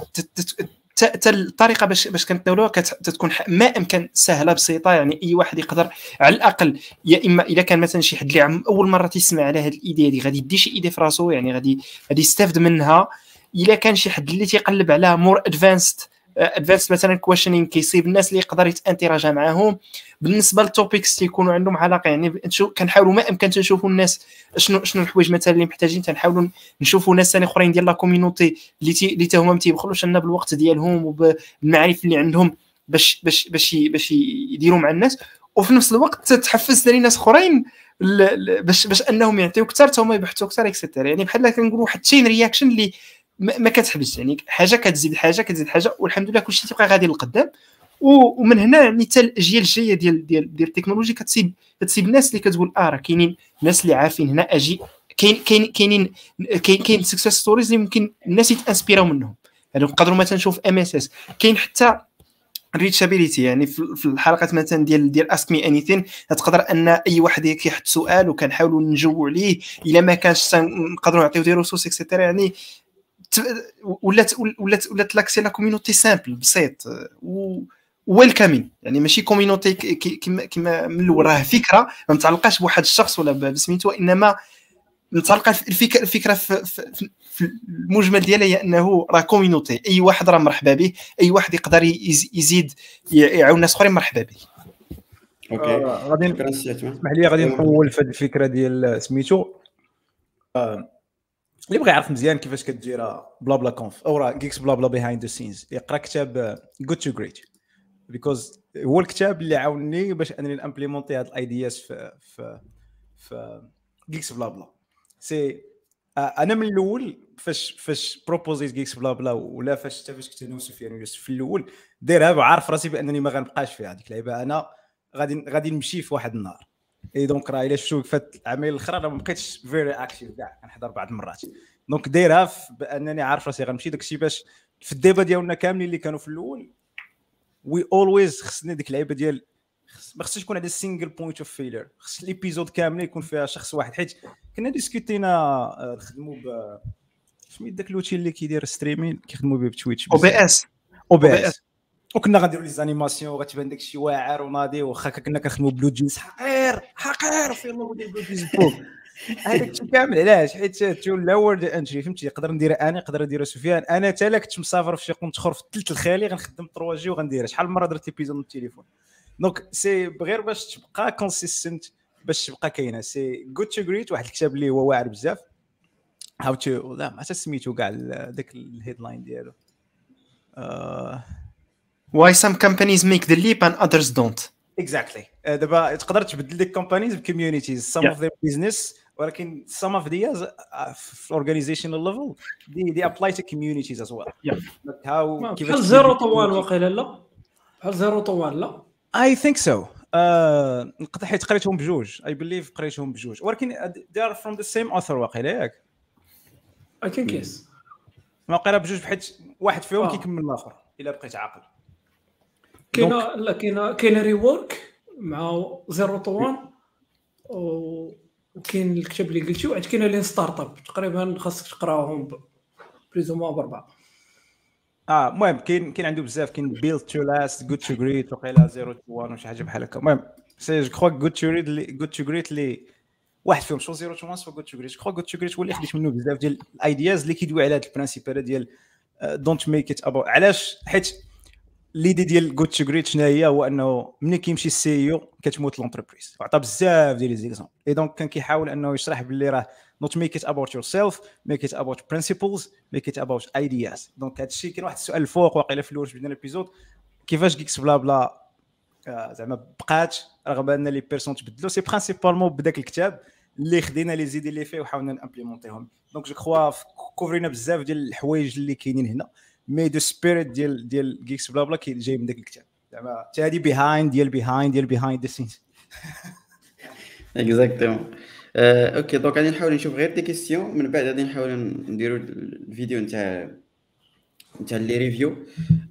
حتى الطريقة باش باش كنتناولوها كتكون ما أمكن سهلة بسيطة. يعني أي واحد يقدر على الأقل يا إما إذا كان مثلا شي حد اللي أول مرة تيسمع على هذه ال idea هذه غادي يدي شي idée في راسو يعني غادي غادي يستافد منها. الا كان شي حد اللي تيقلب على more advanced advanced مثلا questioning كيصيب الناس اللي يقدر يتانتراجا معاهم. بالنسبة لل topics تيكونوا عندهم علاقة يعني كنحاولوا ما امكن تنشوفوا الناس شنو شنو الحوايج مثلا اللي محتاجين. تنحاولوا نشوفوا ناس ثاني أخرين ديال la community اللي اللي هما ما تيبخلوش لنا بالوقت ديالهم وبالمعارف اللي عندهم باش باش باش باش يديروا مع الناس. وفي نفس الوقت تتحفز ثاني ناس أخرين باش باش أنهم يعطيو أكثر حتى هما يبحثوا أكثر et cetera يعني بحال كنقولوا واحد chain reaction اللي ما كتحبسش يعني حاجة كتزيد حاجة كتزيد حاجة والحمد لله كلشي تيبقى غادي للقدام. ومن هنا يعني حتى الاجيال الجايه ديال ديال ديال التكنولوجي كتصيب كتصيب الناس اللي كتقول آه راه كاينين ناس اللي عارفين هنا أجي كاين كاين كاينين كاين كاين success stories اللي ممكن الناس يتأنسبيراو منهم. يعني نقدروا مثلا نشوف ام اس اس كاين حتى reachability يعني في الحلقات مثلا ديال ديال Ask me anything تقدر أن أي واحد كيحط سؤال وكنحاولوا نجاوبوا عليه إلا ما كانش نقدروا نعطيو des ressources et cetera يعني ولات ولات ولات l'accès la community simple بسيط. welcoming يعني ماشي community كيما كيما من الأول راه فكرة ما متعلقاش بواحد الشخص ولا بسميتو إنما متعلقة الفكرة الفكرة في, في, في المجمل ديالها هي أنه راه community أي واحد راه مرحبا به أي واحد يقدر يزيد يعاون الناس أخرين مرحبا به. okay. آه، غادي اسمح لي غادي نطول في هذه الفكرة ديال سميتو. آه، اللي بغى يعرف مزيان كيفاش كدير BlaBlaConf أو راه GeeksBlaBla behind the scenes يقرأ كتاب Good to Great because هو الكتاب اللي عاوني باش أنني ن implémenter هاد ال ideas في في في GeeksBlaBla. c'est أنا من الأول فاش فاش proposé ت GeeksBlaBla ولا فاش حتى فاش كنت أنا وسفيان ويوسف في الأول دايرها وعارف راسي بأنني ما غنبقاش فيها هذيك اللعيبة. أنا غادي غادي نمشي في واحد النهار. et donc راه الا شفتو فات العامين الاخرى راه ما بقيتش very active كاع كنحضر بعض المرات. donc دايرها بأنني عارف راسي غنمشي داكشي باش في ال débat ديالنا كاملين اللي كانوا في الأول we always خصني ديك اللعيبة ديال ما خصش يكون عندنا single point of failure خص l'épisode كامل يكون فيها شخص واحد حيت كنا discuté نا آه، نخدموا ب سميت داك l'outil اللي كيدير streaming كيخدموا به ب Twitch OBS OBS وكنا غنديروا les animations وغتبان داك الشيء واعر وناضي واخا كنا كنخدموا BlueJeans. حقير حقير في الله جينز فوق هذاك الشيء كامل علاش؟ حيت to lower entry فهمتي؟ يقدر ندير أنا يقدر ندير سفيان. أنا حتى لا كنت مسافر في شي قنت اخر في الثلث الخالي غنخدم 3G وغنديرها شحال من مرة درت épisode من التليفون؟ donc c'est غير باش تبقى consistent باش تبقى كاينة. c'est Good to Great واحد الكتاب اللي هو واعر بزاف. How to لا ما سميتو كاع ذاك ال headline ديالو. Why some companies make the leap and others don't exactly دابا تقدر تبدل ديك companies ب communities some of them business ولكن some of these في organizational level they, they apply to communities as well. Yeah. how بحال Zero to One واقيلا لا؟ بحال Zero to One لا؟ I think so. نقدر حيت قريتهم بجوج. I believe قريتهم بجوج. ولكن they are from the same author واقيلا ياك؟ I think yes. ما قرا بجوج حيت واحد فيهم كيكمل الآخر إلا بقيت عاقل. كاينة لا كاينة كاينة Rework مع Zero to One و وكاين الكتاب اللي قلتي وعاد كاين Lean Startup تقريبا خاصك تقراهم précisément ب اربعه آه المهم كاين كاين عنده بزاف كاين Built to Last Good to Great وقيلا Zero to One وشي حاجة بحال هكا. المهم c'est je crois Good to Great Good to Great اللي واحد فيهم شو Zero to One soit Good to Great je crois Good to Great هو اللي خديت منه بزاف ديال ال ideas اللي كيدوي على هذا ال principe هذا ديال don't make it about علاش؟ حيت l'idée ديال Good to Great شنو هي؟ هو أنه ملي كيمشي ال CEO كتموت l'entreprise. عطى بزاف ديال les et donc كان كيحاول أنه يشرح باللي راه not make it about yourself make it about principles make it about ideas. donc هذا الشيء كاين واحد السؤال الفوق واقيلا في الأول بدينا ال épisode. كيفاش GeeksBlaBla آه زعما بقات رغم أن les personnes تبدلوا c'est principalement بداك الكتاب اللي خدينا les idées اللي فيه وحاولنا ن implémenter هم donc je crois cover ينا بزاف ديال الحوايج اللي كاينين هنا. mais the spirit ديال ديال GeeksBlaBla جاي من ذاك الكتاب. زعما حتى هذه behind ديال behind ديال behind the scenes exactement okay donc غادي نحاول نشوف غير des questions من بعد غادي نحاول نديرو الفيديو نتاع نتاع les reviews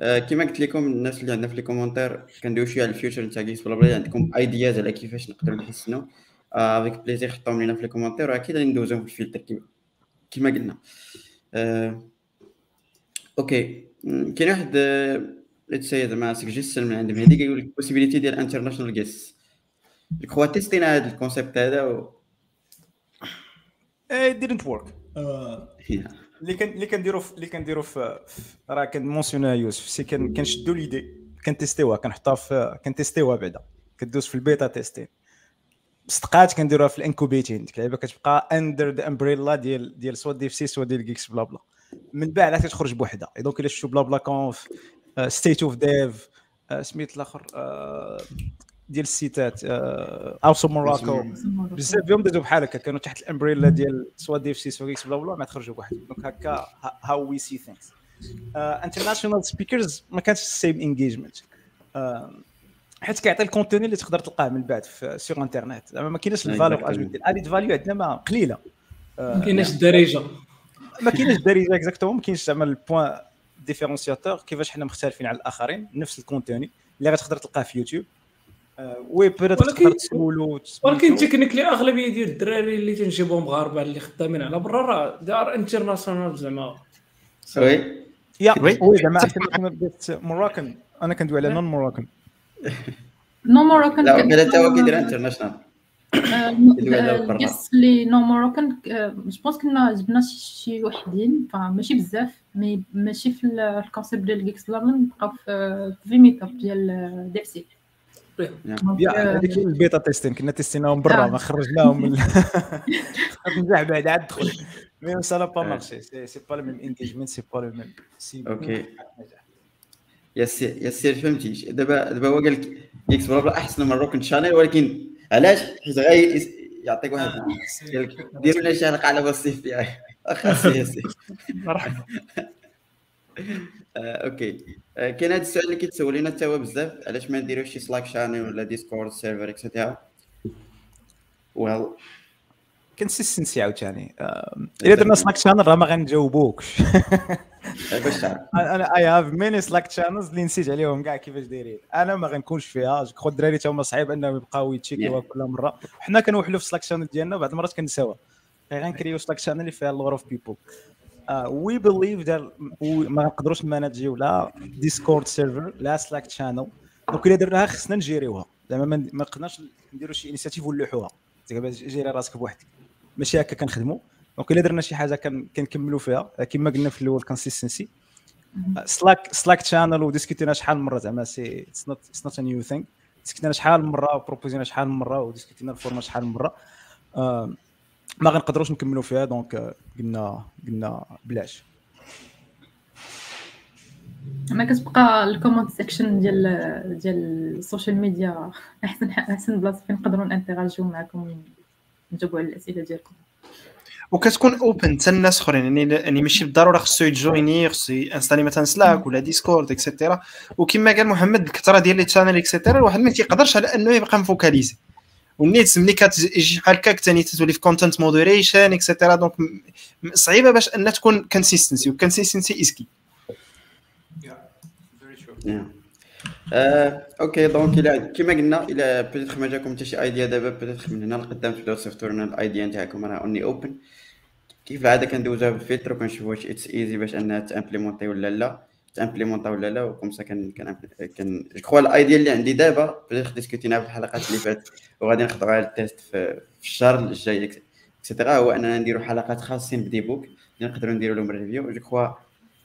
كيما قلت لكم الناس اللي عندنا في les commentaires كندويو شوية على ال future نتاع GeeksBlaBla عندكم ideas على كيفاش نقدروا نحسنوا avec plaisir حطوهم لينا في les commentaires واكيد غادي ندوزوهم في الفلتر كيما قلنا okay كاين واحد let's see زعما سجيستن من عند مهدي كيقول لك possibility ديال international guests هو test ينا هذا ال concept هذا و اي didn't work. اللي كان اللي كنديرو اللي كنديرو في راه كان mentionn ا يوسف c'est كان كنشدو l'idée كن test يوها كنحطها في كن test يوها بعدا. كدوز في ال beta testing صدقات كنديروها في ال incubating. ديك اللعيبة كتبقى under the umbrella ديال ديال soit DevC soit ديال GeeksBlaBla. من بعد عاد تخرج بوحدها. donc الا شفتوا BlaBlaConf State of Dev سميت الآخر؟ ديال ال site ات Awesome Morocco بزاف فيهم دازو بحال هكا كانوا تحت ال umbrella ديال soit DevC soit BlaBla ما تخرجوا بوحدهم donc هكا how we see things international speakers ما كانش ال same engagement حيت كيعطي ال contenu اللي تقدر تلقاه من بعد في sur internet زعما ما كاينش ال valeur added value عندنا ما قليله ما كايناش الدارجه ما كاينش الدارجه exactement ما كاينش زعما ال point différenciateur كيفاش حنا مختلفين على الاخرين نفس ال contenu. اللي غتقدر تلقاه في يوتيوب. آه، oui بيريت تقدر تسولو ولكن technically أغلبية ديال الدراري اللي تنجيبهم مغاربه اللي خدامين على برا راه دار international زعما. Oui. Yeah oui. زعما Moroccan أنا كندوي على non Moroccan non Moroccan لا حتى هو كيدير international ال guests اللي non Moroccan je pense كنا جبنا شي وحدين ماشي بزاف mais ماشي في الكونسيبت ديال جيكس لارن بقاو في ميت اب ديال ديبسي يا هذيك البيتا تيستين كنا تيستيناهم برا ما خرجناهم من [LAUGHS] [LAUGHS] نرجع بعد عاد دخل. مي سا لا با مارشي سي با لو ميم انجيجمنت سي با لو ميم أوكي يا سير فهمتي. دابا دابا هو قال لك إكس بلا أحسن من روكن شانيل ولكن علاش [LAUGHS] حيت غير يعطيك واحد دير لنا شي حلقة على بسيف بي اخا سي [LAUGHS] مرحبا. [LAUGHS] OK. كاين هذا السؤال اللي كيتسول لنا حتى هو بزاف. علاش ما نديروش شي Slack channel ولا Discord server et cetera well consistency عاوتاني. إلا درنا Slack channel راه ما غنجاوبوكش. أنا I have many Slack channels اللي نسيت عليهم كاع كيفاش دايرين؟ أنا ما غنكونش فيها. جو الدراري تا هما صعيب إنهم يبقاو يتشيكيوها كل مرة. حنا كنوحلوا في Slack channel ديالنا بعض المرات كنساوها. غنكريو Slack channel اللي فيها lot of people we believe ما نقدروش نمانجيو لا Discord server لا Slack channel donc إلا درناها خصنا نجيريوها. زعما ما نقدرناش نديروا شي initiative ونلوحوها. جيري راسك بوحدك. ماشي هكا كنخدموا donc الا درنا شي حاجة كنكملوا فيها كما قلنا في الأول consistency Slack Slack channel وديسكوتينا شحال من مرة زعما so it's not it's not new thing ديسكوتينا شحال من مرة وبروبوزينا شحال من مرة وديسكوتينا ال format شحال من مرة. آه ما غنقدروش نكملوا فيها donc قلنا قلنا بلاش. ما كتبقى ال comment section ديال ديال ال social media احسن أحسن بلاصة فين نقدروا نانتيراجيو معكم نجاوبوا على الأسئلة ديالكم. وكتكون open حتى الناس اخرين. يعني يعني ماشي بالضرورة خصو يجويني خصو انستالي مثلا Slack ولا Discord et cetera وكما قال محمد الكثرة ديال les channel et cetera الواحد ما تيقدرش على أنه يبقى مفوكاليزي. والنيت ملي كتجي بحال هكاك ثاني تولي في content moderation et cetera donc صعيبة باش ان تكون consistency و consistency is key OK donc إلى كما قلنا إلى peut-être ما جاكم حتى شي idea دابا peut-être من هنا لقدام تبداو تصيفطوا لنا ال idea نتاعكم راه on est open كيف العاده كندوزوها بالفلتر وكنشوفوا واش it's easy باش أنها تأمبليمونتي ولا لا. تامبليمونتا ولا لا و comme ça كان كان كان جو ال idea اللي عندي دابا بديت ديسكوتينا في الحلقات اللي فاتت وغادي نخدموا على ال test في, الشهر الجاي et cetera هو أننا نديروا حلقات خاصين ب des book اللي نقدروا نديروا لهم review je crois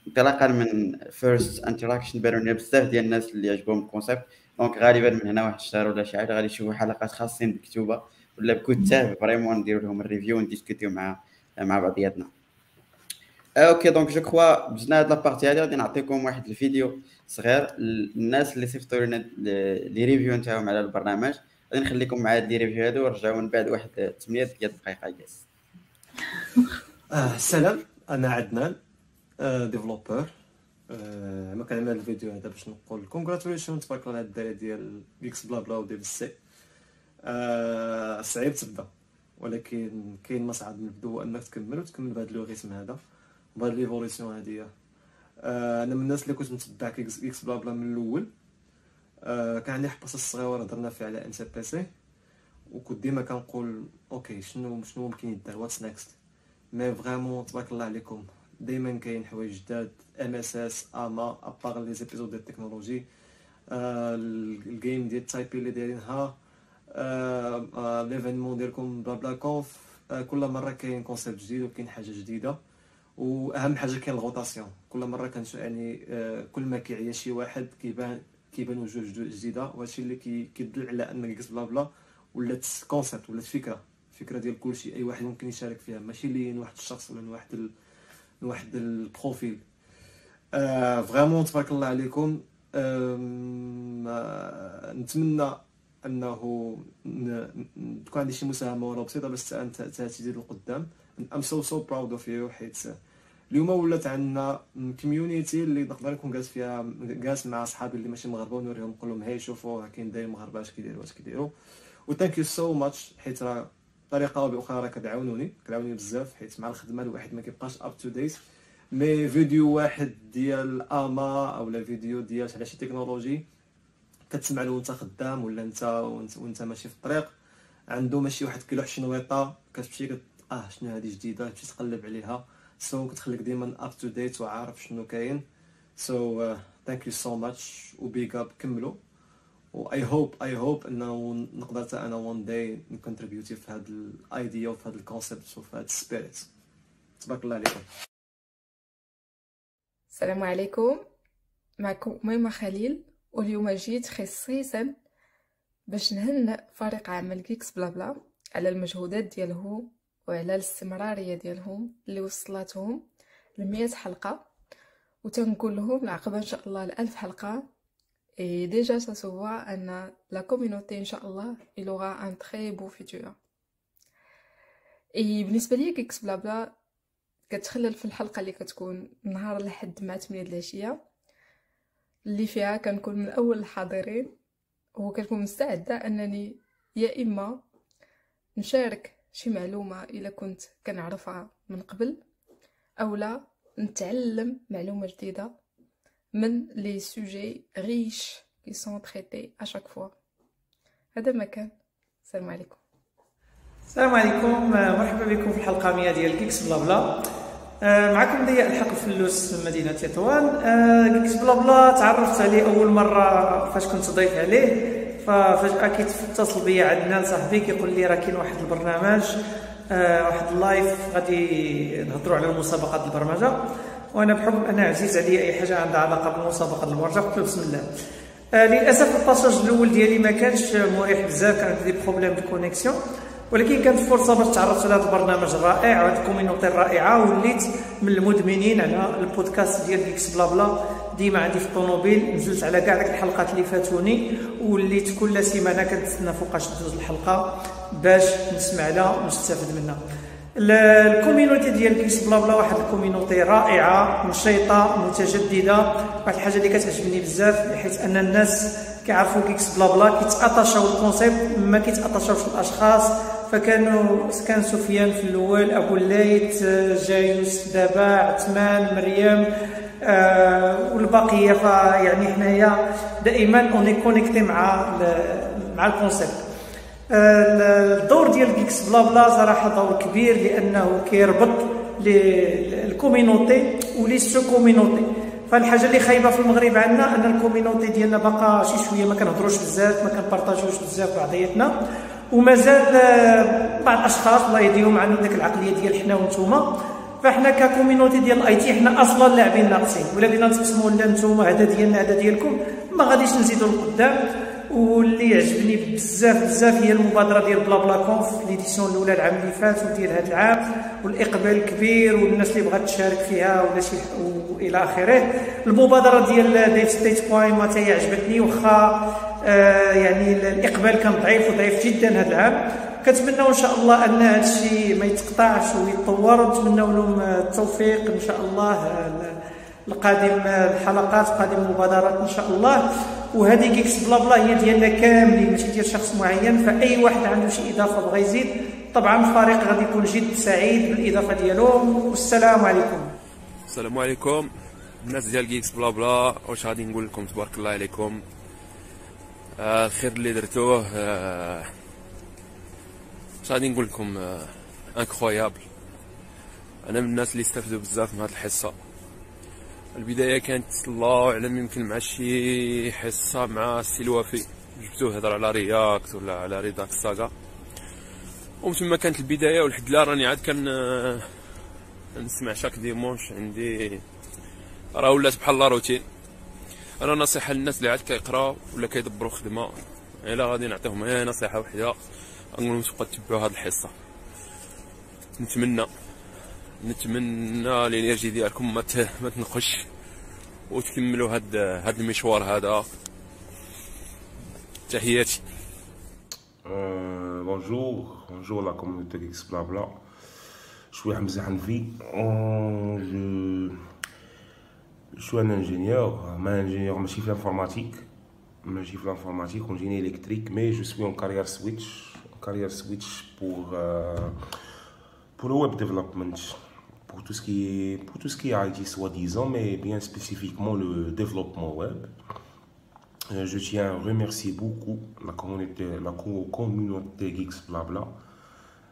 انطلاقا من first interaction بيننا بزاف ديال الناس اللي عجبهم ال concept donc غالبا من هنا واحد الشهر ولا شي حاجة غادي يشوفوا حلقات خاصين بكتوبة ولا بكتاب. vraiment نديروا لهم ال review ونديسكوتيو مع مع بعضياتنا. OK donc je crois بزنا هاد la partie هادي غادي نعطيكم واحد الفيديو صغير الناس اللي صيفطوا لنا les review نتاعهم على البرنامج. غادي نخليكم مع هاد les review هادو ونرجعوا من بعد واحد 8 دقائق yes آه السلام أنا عدنان آه developer آه ما كنعمل الفيديو هذا باش نقول congratulation تبارك الله على الدراري ديال GeeksBlaBla وديال السي آه صعيب تبدأ. ولكن كاين ما صعب نبدو انك تكمل وتكمل بهذا اللوغيتم هذا بهاد ليفوليسيون هادي. آه أنا من الناس اللي كنت متبع إكس, إكس بلا بلا من الأول. آه كان عندي حبس الصغيور هضرنا فيه على ان سي بي سي وكنت ديما كنقول أوكي شنو شنو ممكن يدار؟ واتس نيكست مي فريمون تبارك الله عليكم دائما كاين حوايج جداد ام اس اس اما ابار لي زيبيزود ديال التكنولوجي الجيم ديال تايبي اللي دايرينها l'événement ديالكم BlaBla Conf آه كل مرة كاين concept جديد وكاين حاجة جديدة. وأهم حاجة كاين ال rotation كل مرة كنش يعني آه كل ما كيعيا شي واحد كيبان كيبان وجوه جديدة. وهادشي اللي كيدل على ان GeeksBlaBla ولات concept ولات فكرة. فكرة ديال كلشي. أي واحد ممكن يشارك فيها. ماشي لين واحد الشخص ولا واحد ال... واحد ال profil. آه vraiment تبارك الله عليكم. آه نتمنى أنه تكون عندي شي مساهمة ولو بسيطة باش تزيد القدام. I'm so so proud of you حيت اليوم ولات عندنا community اللي نقدر نكون جالس فيها جالس مع صحابي اللي ماشي مغاربه ونوريهم نقول لهم هاي شوفوا كاين داير مغاربه اش كيديروا اش كيديروا و thank you so much حيت راه بطريقه أو باخرى راه كتعاونوني كتعاونوني بزاف حيت مع الخدمة الواحد ما كيبقاش up to date mais فيديو واحد ديال اما اولا فيديو ديال على شي تكنولوجي كتسمع له وانت خدام ولا انت وانت, ماشي في الطريق عنده ماشي واحد كيلو شنويطه كتمشي كت... آه شنو هذه جديدة تمشي تقلب عليها. so so, كتخليك ديما up to date وعارف شنو كاين. so thank you so much و keep up كملوا. و I hope I hope إنه نقدر حتى أنا one day نكونتريبيوتي في هذا ال idea وفي هذا ال concept وفي هذا ال spirit تبارك الله عليكم. السلام عليكم. معكم ميمة خليل. واليوم جيت خصيصا باش نهنئ فريق عمل كيكس بلا بلا على المجهودات ديالهم وعلى الاستمرارية ديالهم اللي وصلتهم ل حلقة. وتنقول لهم العقبه إن شاء الله لألف حلقة. Et déjà, ça se voit, أن la communauté, Inch'Allah, il aura un très beau. Et بالنسبة لي GeeksBlaBla كتخلل في الحلقة اللي كتكون نهار الحد مع 8 العشية. اللي فيها كنكون من أول الحاضرين وكنكون مستعدة أنني يا إما نشارك شي معلومة إلا كنت كنعرفها من قبل أو لا نتعلم معلومة جديدة من les sujets riches qui sont traités à chaque fois. هذا ما كان السلام عليكم. السلام عليكم. مرحبا بكم في الحلقة 100 ديال GeeksBlabla معكم ضياء الحق الفلوس من مدينه تطوان GeeksBlabla تعرفت عليه أول مرة فاش كنت ضيف عليه. ففجاه كيتصل بيا عدنان صاحبي كيقول لي راه كاين واحد البرنامج واحد ال live غادي نهضروا على المسابقات البرمجة. وأنا بحكم أنا عزيز عليا أي حاجة عندها علاقة بالمسابقه البرمجة. قلت له بسم الله. آه للأسف ال passage الأول ديالي ما كانش مريح بزاف كان عندي problème de connexion ولكن كانت فرصة باش تعرفت على هذا البرنامج الرائع وهذه ال community الرائعة وليت من المدمنين على البودكاست ديال GeeksBlabla. ديما عندي في الطوموبيل نزلت على كاع داك الحلقات اللي فاتوني وليت كل سيمانة كنتسنى فوقاش تدوز الحلقة باش نسمع لها ونستافد منها. ال community ديال GeeksBlabla واحد ال community رائعة نشيطه متجددة واحد الحاجة اللي كتعجبني بزاف حيت أن الناس كيعرفوا GeeksBlabla كيتاتاشاو ال concept ما كيتاتاشاوش الأشخاص فكانوا كان سفيان في الأول أبو الليث جايوس دابا عثمان مريم آه والبقية. فيعني حنايا دائما on est connecté مع مع ال concept الدور ديال GeeksBlabla صراحة دور كبير لأنه كيربط ال communauté و les sous-communautés. فالحاجة اللي خايبة في المغرب عندنا أن ال communauté ديالنا باقا شي شوية ما كنهضروش بزاف ما كنبارطاجوش بزاف بعضياتنا. ومازال بعض الأشخاص الله يهديهم عندهم ديك العقلية ديال حنا وانتوما فاحنا ك communauté ديال ال IT حنا أصلا لاعبين ناقصين. ولا بدينا نتقسموا لا نتوما هذا ديالنا هذا ديالكم ما غاديش نزيدوا لقدام. واللي عجبني بزاف بزاف هي المبادرة ديال BlablaConf l'édition الأولى العام اللي فات وديال هذا العام والإقبال الكبير والناس اللي بغات تشارك فيها ولا شي وإلى آخره. المبادرة ديال Dev State point ma هي عجبتني واخا يعني الإقبال كان ضعيف وضعيف جدا هذا العام. كنتمنوا إن شاء الله أن هذا الشيء ما يتقطعش ويتطور. ونتمنوا لهم التوفيق إن شاء الله القادم الحلقات قادم المبادرات إن شاء الله. وهذه GeeksBlabla هي ديالنا كاملين. ماشي ديال شخص معين فأي واحد عنده شي إضافة بغى يزيد طبعا الفريق غادي يكون جد سعيد بالإضافة ديالهم والسلام عليكم. السلام عليكم. الناس ديال GeeksBlabla واش غادي نقول لكم؟ تبارك الله عليكم. آه الخير اللي درتوه آه غادي نقول لكم آه incroyable أنا من الناس اللي استفدوا بزاف من هذه الحصة. البداية كانت الله أعلم يمكن مع شي حصة مع السي جبتو هضر على React ولا على Redux Saga ومن ثم كانت البداية ولحد لا راني عاد كان نسمع chaque dimanche عندي. راه ولات بحال la routine أنا نصيحة للناس اللي عاد كيقراو ولا كيدبروا خدمة. الا غادي نعطيهم غير نصيحة وحدة. نقول لهم تبقاو تتبعوا هذه الحصة. نتمنى نتمنى ال énergie ديالكم ما ما تنقش وتكملوا هاد هاد المشوار هذا. تحياتي. بونجور بونجور لا كوميونيتي إكس بلا بلا شوية حمزه حنفي Je suis un ingénieur, un ingénieur en chiffre informatique, en chiffre informatique, en génie électrique, mais je suis en carrière switch, carrière switch pour, euh, pour le web development, pour tout ce qui est, pour tout ce qui est IT soi-disant, mais bien spécifiquement le développement web. Euh, je tiens à remercier beaucoup la communauté, la communauté Geeks Blabla.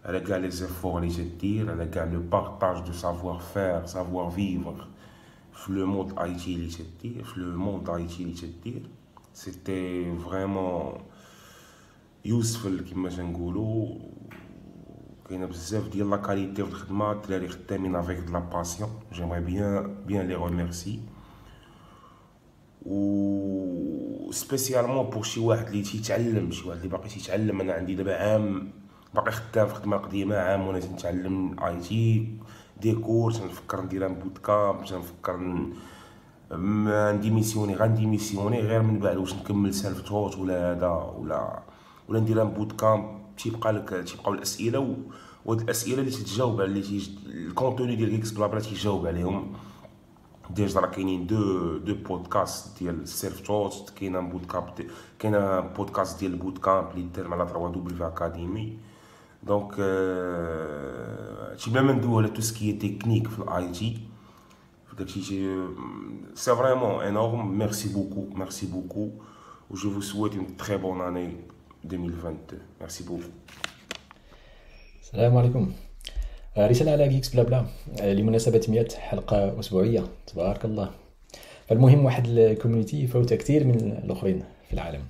Elle les efforts légitimes, elle le partage de savoir-faire, savoir-vivre, le monde IT, le monde IT, c'était vraiment useful كما تنقولوا كاينة بزاف ديال la qualité في الخدمه الدراري خدامين avec de la passion j'aimerais bien bien les remercier et spécialement pour شي واحد اللي تيتعلم شي واحد اللي باقي تيتعلم أنا عندي دابا عام باقي خدام في خدمه قديمه عام وأنا تنتعلم IT des cours تنفكر ندير un bootcamp تنفكر نديميسيوني غنديميسيوني غير من بعد واش نكمل self-taught ولا هذا ولا ولا ندير un bootcamp تيبقى لك تيبقاو الأسئلة و... وهاد الأسئلة اللي تتجاوب على اللي. ال contenu ديال GeeksBlabla تيجاوب عليهم déjà راه كاينين deux deux podcasts ديال ال self-taught كاين camp كاين بودكاست ديال ال bootcamp اللي دار على 3W Academy donc هادشي بلا ما ندوي على tout ce qui technique في ال IT داكشي c'est vraiment énorme merci beaucoup merci beaucoup et je vous souhaite une très bonne année 2022 merci beaucoup السلام عليكم رسالة على GeeksBlabla لمناسبة 100 حلقة أسبوعية. تبارك الله. فالمهم واحد ال community فوتها كثير من الآخرين في العالم.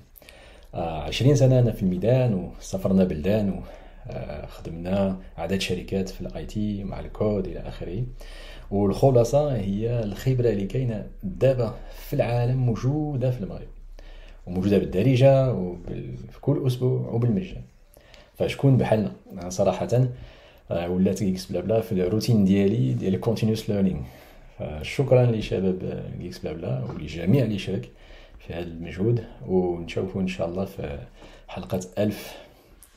عشرين سنة أنا في الميدان وسافرنا بلدان وخدمنا عدد شركات في ال IT مع الكود إلى آخره. والخلاصة هي الخبرة اللي كاينة دابا في العالم موجودة في المغرب وموجودة بالدارجة وفي كل أسبوع وبالمجان. فشكون بحالنا؟ صراحة آه، ولات GeeksBlabla في الروتين ديالي ديال ال continuous learning فشكرا لشباب GeeksBlabla ولجميع اللي شارك في هذا المجهود ونشوفوا إن شاء الله في حلقة ألف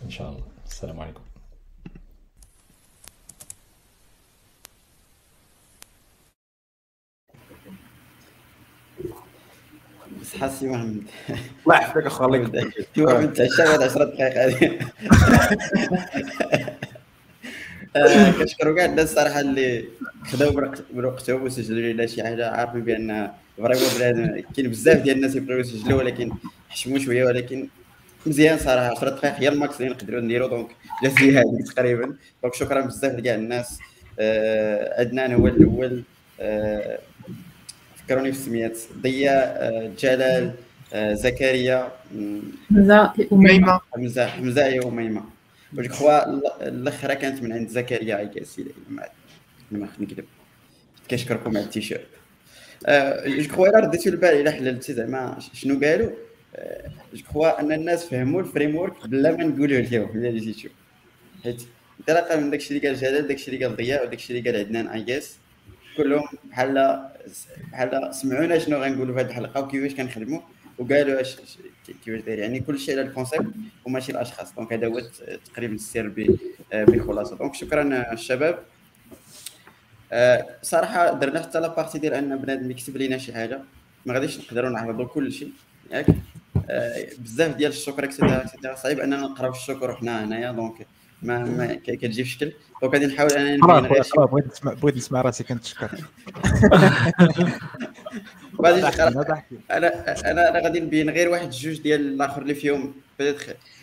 إن شاء الله. السلام عليكم. بس حاسي محمد الله يحفظك اخو الله يقدرك محمد تعشى بعد 10 دقائق هذه. آه، كنشكروا كاع الناس الصراحه اللي خداو بوقتهم وسجلوا لنا شي حاجة. عارفين بأن vraiment بنادم كاين بزاف ديال الناس يبغيو يسجلوا ولكن حشموا شوية ولكن مزيان صراحة 10 دقائق هي ال max اللي نقدروا نديروا donc جات لي هذه تقريبا. donc شكرا بزاف لكاع الناس. آه، عدنان هو الأول. آه، فكروني في السميات ضياء جلال زكريا حمزة أميمة. حمزة حمزة يا أميمة. je crois الأخرى كانت من عند زكريا اي كاس ما ما نكذب كنشكركم على التيشيرت. je crois إلا رديتو البال إلا حللتي زعما شنو قالوا؟ je crois ان الناس فهموا ال framework بلا ما نقولوا لهم الا جيتو حيت انطلاقا من داكشي اللي قال جلال داكشي اللي قال ضياء وداكشي اللي قال عدنان اي كاس كلهم بحال بحال سمعونا شنو غنقولوا في هذه الحلقة وكيفاش كنخدموا وقالوا اش كيفاش داير يعني كل شيء على ال concept وماشي الاشخاص donc هذا هو تقريبا السر بخلاصه donc شكرا الشباب. آه، صراحة درنا حتى la partie ديال أن بنادم يكتب لنا شي حاجة. ما غاديش نقدروا نعرضوا كل شيء. ياك؟ بزاف ديال الشكر et cetera صعيب أننا نقرأو الشكر حنا هنايا donc ما ما كتجي في شكل. donc غادي نحاول أنني بغيت نسمع بغيت نسمع راسي كنتشكر [LAUGHS] غادي أنا أنا أنا غادي نبين غير واحد جوج ديال الآخر اللي فيهم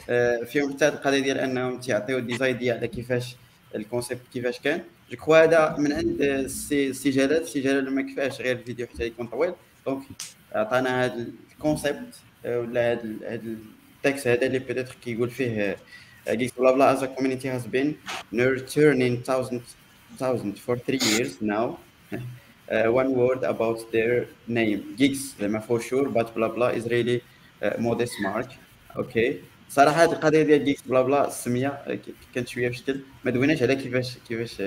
آه، فيهم حتى القضية ديال أنهم تيعطيو design ديال كيفاش ال concept كيفاش كان. je crois هذا من عند السي سي جلال سي جلال ما كفاش غير الفيديو حتى يكون طويل. donc عطانا هذا ال concept آه، ولا هذا هذا ال texte هذا اللي peut-être كيقول فيه GeeksBlabla as a community has been nurturing thousands thousand for three years now. uh, [LAUGHS] one word about their name. Geeks زعما for sure but blabla is really uh, modest mark. Okay. صراحة هذه القضية ديال GeeksBlabla السميه كانت شوية في شكل ما دويناش على كيفاش كيفاش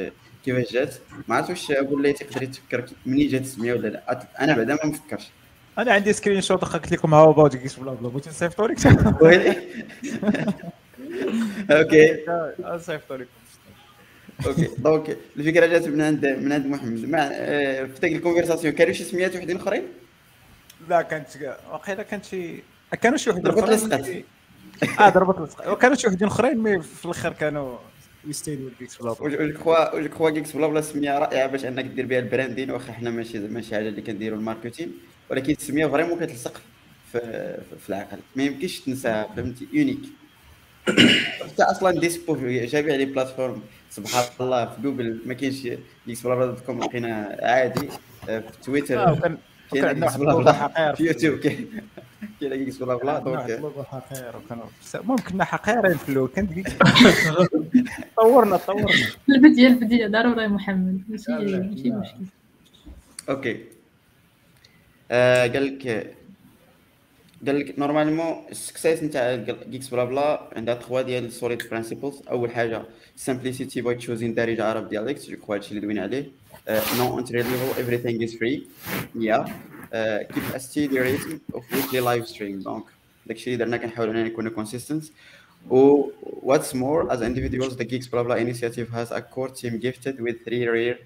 كيفاش جات ما عرفت واش ابو اللي تقدر تفكر منين جات السميه ولا لا أنا بعدا ما مفكرش أنا عندي screenshot قلت لكم how about GeeksBlabla. بغيتي [LAUGHS] نصيفطو لك؟ okay. نصيفطو لك. okay. donc الفكرة جات من عند من عند محمد. مع في ديك ال conversation كانوا شي سميات وحدين أخرين؟ لا كانت واقيلا كانت شي كانوا شي وحدين أخرين آه ضربت وكانوا شي وحدين أخرين mais في الآخر كانوا يستاهلوا ال GeeksBlabla. جو كخوا جو كخوا GeeksBlabla سمية رائعة باش أنك دير بها ال branding. واخا حنا ماشي ماشي حاجة اللي كنديروا ال marketing. ولكن السمية vraiment كتلصق في, في العقل. ما يمكنش تنساها فهمتي؟ unique [COUGHS] حتى أصلا dispo في جميع les plateformes سبحان الله في جوجل ما كاينش GeeksBlabla dot com لقينا عادي. في تويتر آه، كاين واحد بلا في يوتيوب كاين. [LAUGHS] كاين GeeksBlabla donc حقير كنا حقيرين في الأول Geeks طورنا طورنا. البدية البدية. ضروري محمد. ماشي ماشي مشكل okay. آه، قال لك قال لك normalement ال success نتاع GeeksBlabla عندها trois ديال solid principles أول حاجة simplicity by choosing Darija Arab dialect je crois هادشي اللي دوينا عليه. no entry level everything is free. يا keep a steady rate of weekly live stream. دونك داكشي اللي درنا كنحاولوا إننا نكونوا consistent. و what's more as individuals the Geeks Blah Blah initiative has a core team gifted with three rare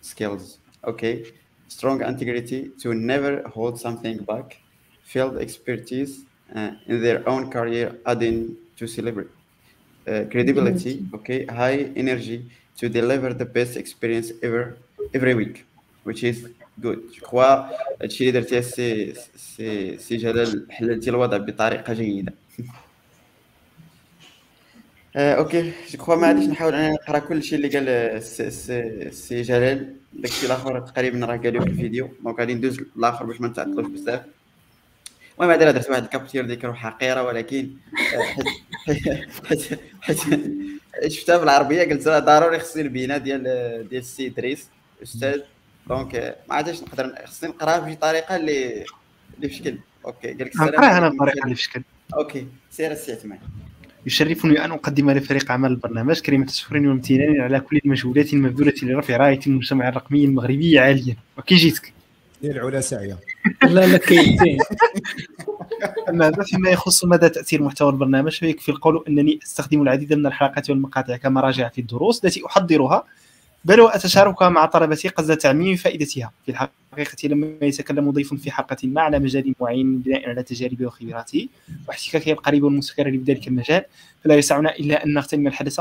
skills. Okay. strong integrity to never hold something back field expertise uh, in their own career adding to celebrity uh, credibility okay high energy to deliver the best experience ever every week which is good je crois هادشي اللي درتيه سي سي سي جلال حللتي الوضع بطريقه جيده آه، اوكي جو كخوا ما غاديش نحاول انا نقرا كل شيء اللي قال السي سي سي جلال داكشي الآخر تقريبا راه قالوه في الفيديو donc غادي ندوز للاخر باش ما نتعطلوش بزاف. المهم هذا درت واحد ال capture ذكر حقيرة ولكن حيت شفتها بالعربية قلت راه ضروري خصني البينه ديال ديال السي ادريس أستاذ. donc ما عادش نقدر خصني نقراها بشي طريقة اللي اللي في شكل okay. قال لك السلام نقراها أنا بطريقة اللي في شكل okay. سير السي عثمان يشرفني أن أقدم لفريق عمل البرنامج كلمة شكر وامتنان على كل المجهودات المبذولة لرفع راية المجتمع الرقمي المغربي عاليا. وكي جيتك. ديال العلا ساعيه لا لا كاين أما هذا فيما يخص مدى تأثير محتوى البرنامج فيكفي القول أنني أستخدم العديد من الحلقات والمقاطع كمراجع في الدروس التي أحضرها. بل واتشاركها مع طلبتي قصد تعميم فائدتها. في الحقيقة لما يتكلم ضيف في حلقة ما على مجال معين بناء على تجاربه وخبراته واحتكاكه القريب والمستكرر بذلك المجال. فلا يسعنا إلا أن نغتنم الحدث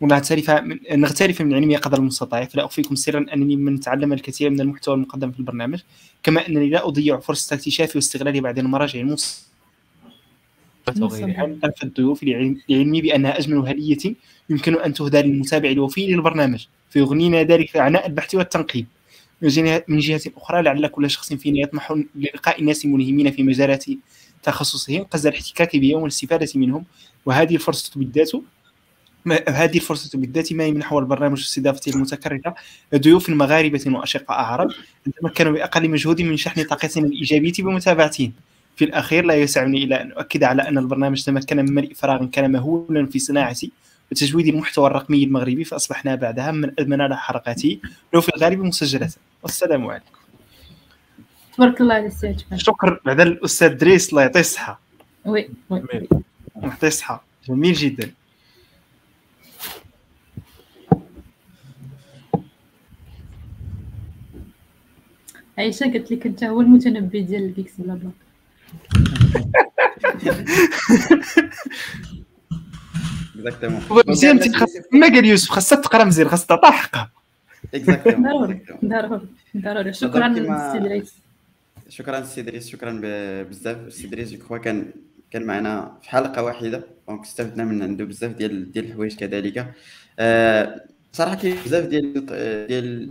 ونغترف من نغترف من علمه قدر المستطاع. فلا أخفيكم سرا أنني من تعلم الكثير من المحتوى المقدم في البرنامج. كما أنني لا أضيع فرصة اكتشافه واستغلال بعض المراجع المص وغيرها من خلف الضيوف لعلم- لعلمي بانها اجمل هديه يمكن أن تهدى للمتابع الوفي للبرنامج فيغنينا ذلك عناء البحث والتنقيب. من جهة, أخرى لعل كل شخص فينا يطمح للقاء ناس ملهمين في مجالات تخصصهم قصد الاحتكاك بهم والاستفادة منهم. وهذه الفرصة بالذات ما هذه الفرصة بالذات ما يمنحها البرنامج استضافته المتكررة ضيوف مغاربة وأشقاء عرب نتمكن بأقل مجهود من شحن طاقتنا الإيجابية بمتابعتهم. في الأخير لا يسعني إلا أن أؤكد على أن البرنامج تمكن من ملء فراغ كان مهولا في صناعة وتجويد المحتوى الرقمي المغربي فأصبحنا بعدها من أدمن على حلقاته لو في الغالب مسجلة. والسلام عليكم. تبارك الله على السي عثمان شكر بعد الأستاذ دريس الله يعطيه الصحة. oui oui. يعطيه الصحة. جميل جدا. عايشه قالت لك أنت هو المتنبي ديال ال GeeksBlabla exactement مزيان انت ما قال يوسف خاصها تقرا مزيان خاصها تعطى حقها ضروري ضروري ضروري شكرا للسي دريس شكرا سي دريس شكرا ب- بزاف سي دريس je crois كان كان معنا في حلقه واحدة donc استفدنا من عنده بزاف ديال ديال الحوايج كذلك صراحة كاين بزاف ديال ديال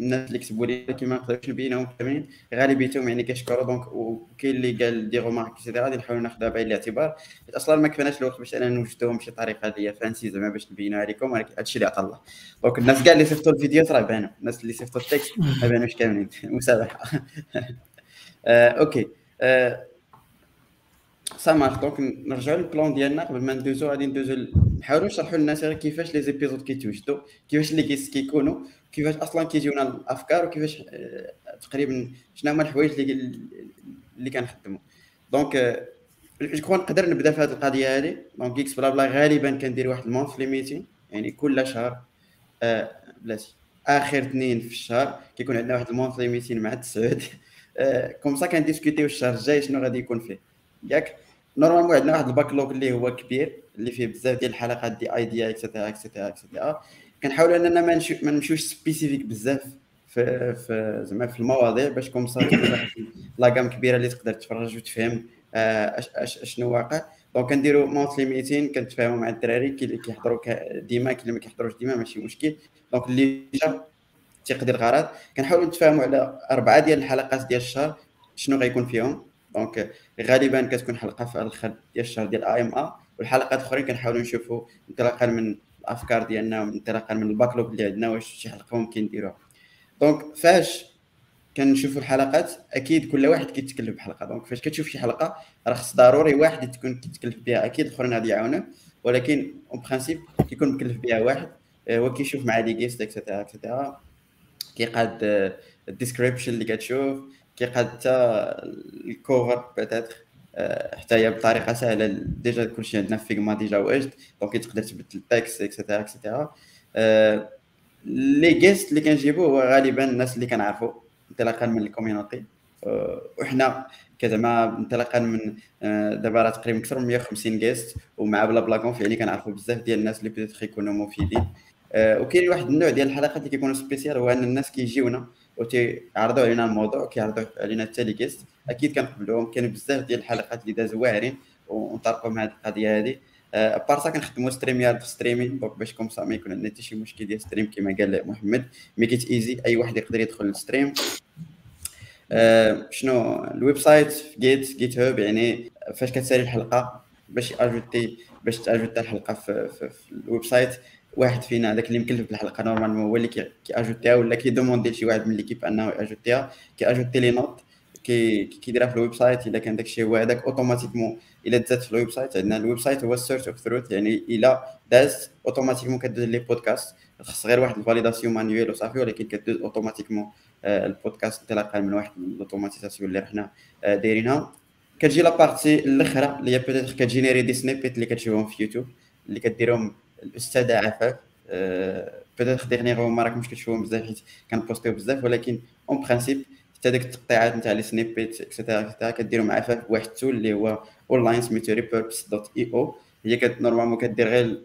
الناس اللي كتبوا لي كيما ما نقدرش نبينهم كاملين غالبيتهم يعني كيشكروا donc وكاين اللي قال des remarques et cetera غادي نحاولوا ناخذها بعين الاعتبار أصلا ما كفاناش الوقت باش أنا نوجدهم بشي طريقه اللي هي fancy زعما باش نبينوها لكم ولكن هادشي اللي عطا الله donc الناس كاع اللي صيفطوا الفيديوهات راه بانوا الناس اللي صيفطوا ال texte ما بانوش كاملين مسامحه okay آه، سامح donc نرجعوا لل plan ديالنا قبل ما ندوزو. غادي ندوزو نحاولوا نشرحوا للناس غير كيفاش les épisodes كيتوجدوا كيفاش les guests كيكونوا كيفاش أصلا كيجيونا الأفكار وكيفاش آه، تقريبا شنو هما الحوايج اللي اللي كنخدموا donc آه، je crois نقدر نبدا في هذه القضية هذه donc GeeksBlabla غالبا كندير واحد ال monthly meeting يعني كل شهر آه، بلاتي آخر اثنين في الشهر كيكون عندنا واحد ال monthly meeting مع التسعود. comme ça كنديسكوتيو الشهر الجاي شنو غادي يكون فيه. ياك. normalement عندنا واحد ال backlog اللي هو كبير اللي فيه بزاف ديال الحلقات des idées et cetera et cetera et cetera كنحاولوا أننا ما ما نمشيوش spécifique بزاف في في زعما في المواضيع باش comme ça la gamme كبيرة اللي تقدر تفرج وتفهم آه، أشنو واقع. donc كنديروا monthly meeting كنتفاهموا مع الدراري كي اللي كيحضروا ديما كي اللي ما كيحضروش ديما ماشي مشكل. donc اللي جا تيقضي الغرض كنحاولوا نتفاهموا على أربعة ديال الحلقات ديال الشهر شنو غيكون فيهم. donc غالبا كتكون حلقة في الآخر ديال الشهر ديال AMA والحلقات الأخرين كنحاولوا نشوفوا انطلاقا من الأفكار ديالنا انطلاقا من ال backlog اللي عندنا واش شي حلقة ممكن نديروها. donc فاش كنشوفوا الحلقات أكيد كل واحد كيتكلف بحلقة. donc فاش كتشوف شي حلقة راه خص ضروري واحد تكون كيتكلف بها. أكيد الأخرين غادي يعاونوه ولكن en principe كيكون مكلف بها واحد آه، هو كيشوف مع les guests et cetera et cetera كيقاد ال description اللي كتشوف كيقاد حتى ال cover peut-être آه، حتى هي بطريقة سهلة. déjà كلشي عندنا في Figma déjà واجد. donc تقدر تبدل ال text et cetera et cetera les guests اللي كنجيبو هو غالبا الناس اللي كنعرفو انطلاقا من ال community آه، وحنا كزعما انطلاقا من آه، دابا راه تقريبا أكثر من 150 guest ومع BlaBla Conf يعني كنعرفوا بزاف ديال الناس اللي peut-être يكونوا مفيدين وكاين واحد النوع ديال الحلقات اللي كيكونوا spécial هو أن الناس كيجيونا. وتيعرضوا علينا الموضوع كيعرضوا علينا حتى les guests أكيد كنقبلوهم كاين بزاف ديال الحلقات اللي دازوا واعرين ونطرقوا مع هذه القضية هذه à part ça كنخدموا StreamYard في streaming donc باش comme ça ما يكون عندنا حتى شي مشكل ديال stream كما قال محمد. make it easy أي واحد يقدر يدخل لل stream أه شنو؟ ال website في Git GitHub يعني فاش كتسالي الحلقة باش ajouter باش ت ajouter الحلقة في, في, في ال website واحد فينا هذاك اللي مكلف بالحلقة normalement هو اللي كي ajouter ها ولا كي demander لشي واحد من l'équipe أنه ي ajouter ها كي ajouter les notes كي كيديرها في ال website إلا كان داكشي هو هذاك automatiquement إلا دازت في ال website عندنا ال website هو ال source of truth يعني إلا داز automatiquement كدوز les podcasts خص غير واحد ال validation manuelle وصافي ولكن كدوز automatiquement آه، البودكاست انطلاقا من واحد ال automatisation اللي رحنا آه، دايرينها. كتجي la partie الأخرى اللي هي peut-être كت générer des snippets اللي كتشوفهم في يوتيوب اللي كديرهم الأستاذة عفاف peut-être dernièrement ما راكمش كتشوفهم بزاف حيت كن poster و بزاف ولكن en principe حتى ديك التقطيعات نتاع les snippets et cetera et cetera كديروا مع عفاف بواحد ال tool اللي هو اونلاين سميتو ريبيربس dot io هي normalement كدير غير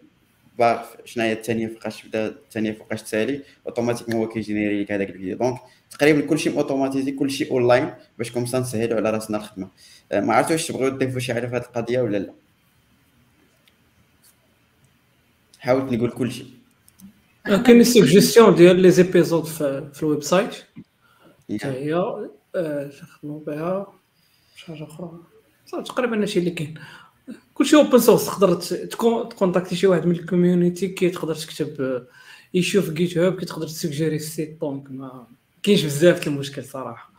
باغ شنو هي الثانية فوقاش تبدا الثانية فوقاش تسالي automatiquement هو كي générer لك هذاك الفيديو. donc تقريبا كلشي automatisé كلشي اونلاين باش comme ça نسهلوا على راسنا الخدمة. ما عرفتش واش تبغيو تضيفوا شي حاجة في هذه القضية ولا لا؟ حاولت نقول كلشي كاين سوجيستيون ديال les épisodes في, في ال website حتى هي نخدموا بها شي حاجة أخرى. تقريبا هادشي اللي كاين. كلشي open source تقدر ت contacter شي واحد من ال community كي تقدر تكتب يشوف GitHub كي تقدر ت suggérer ال site donc ما كاينش بزاف المشكل صراحة.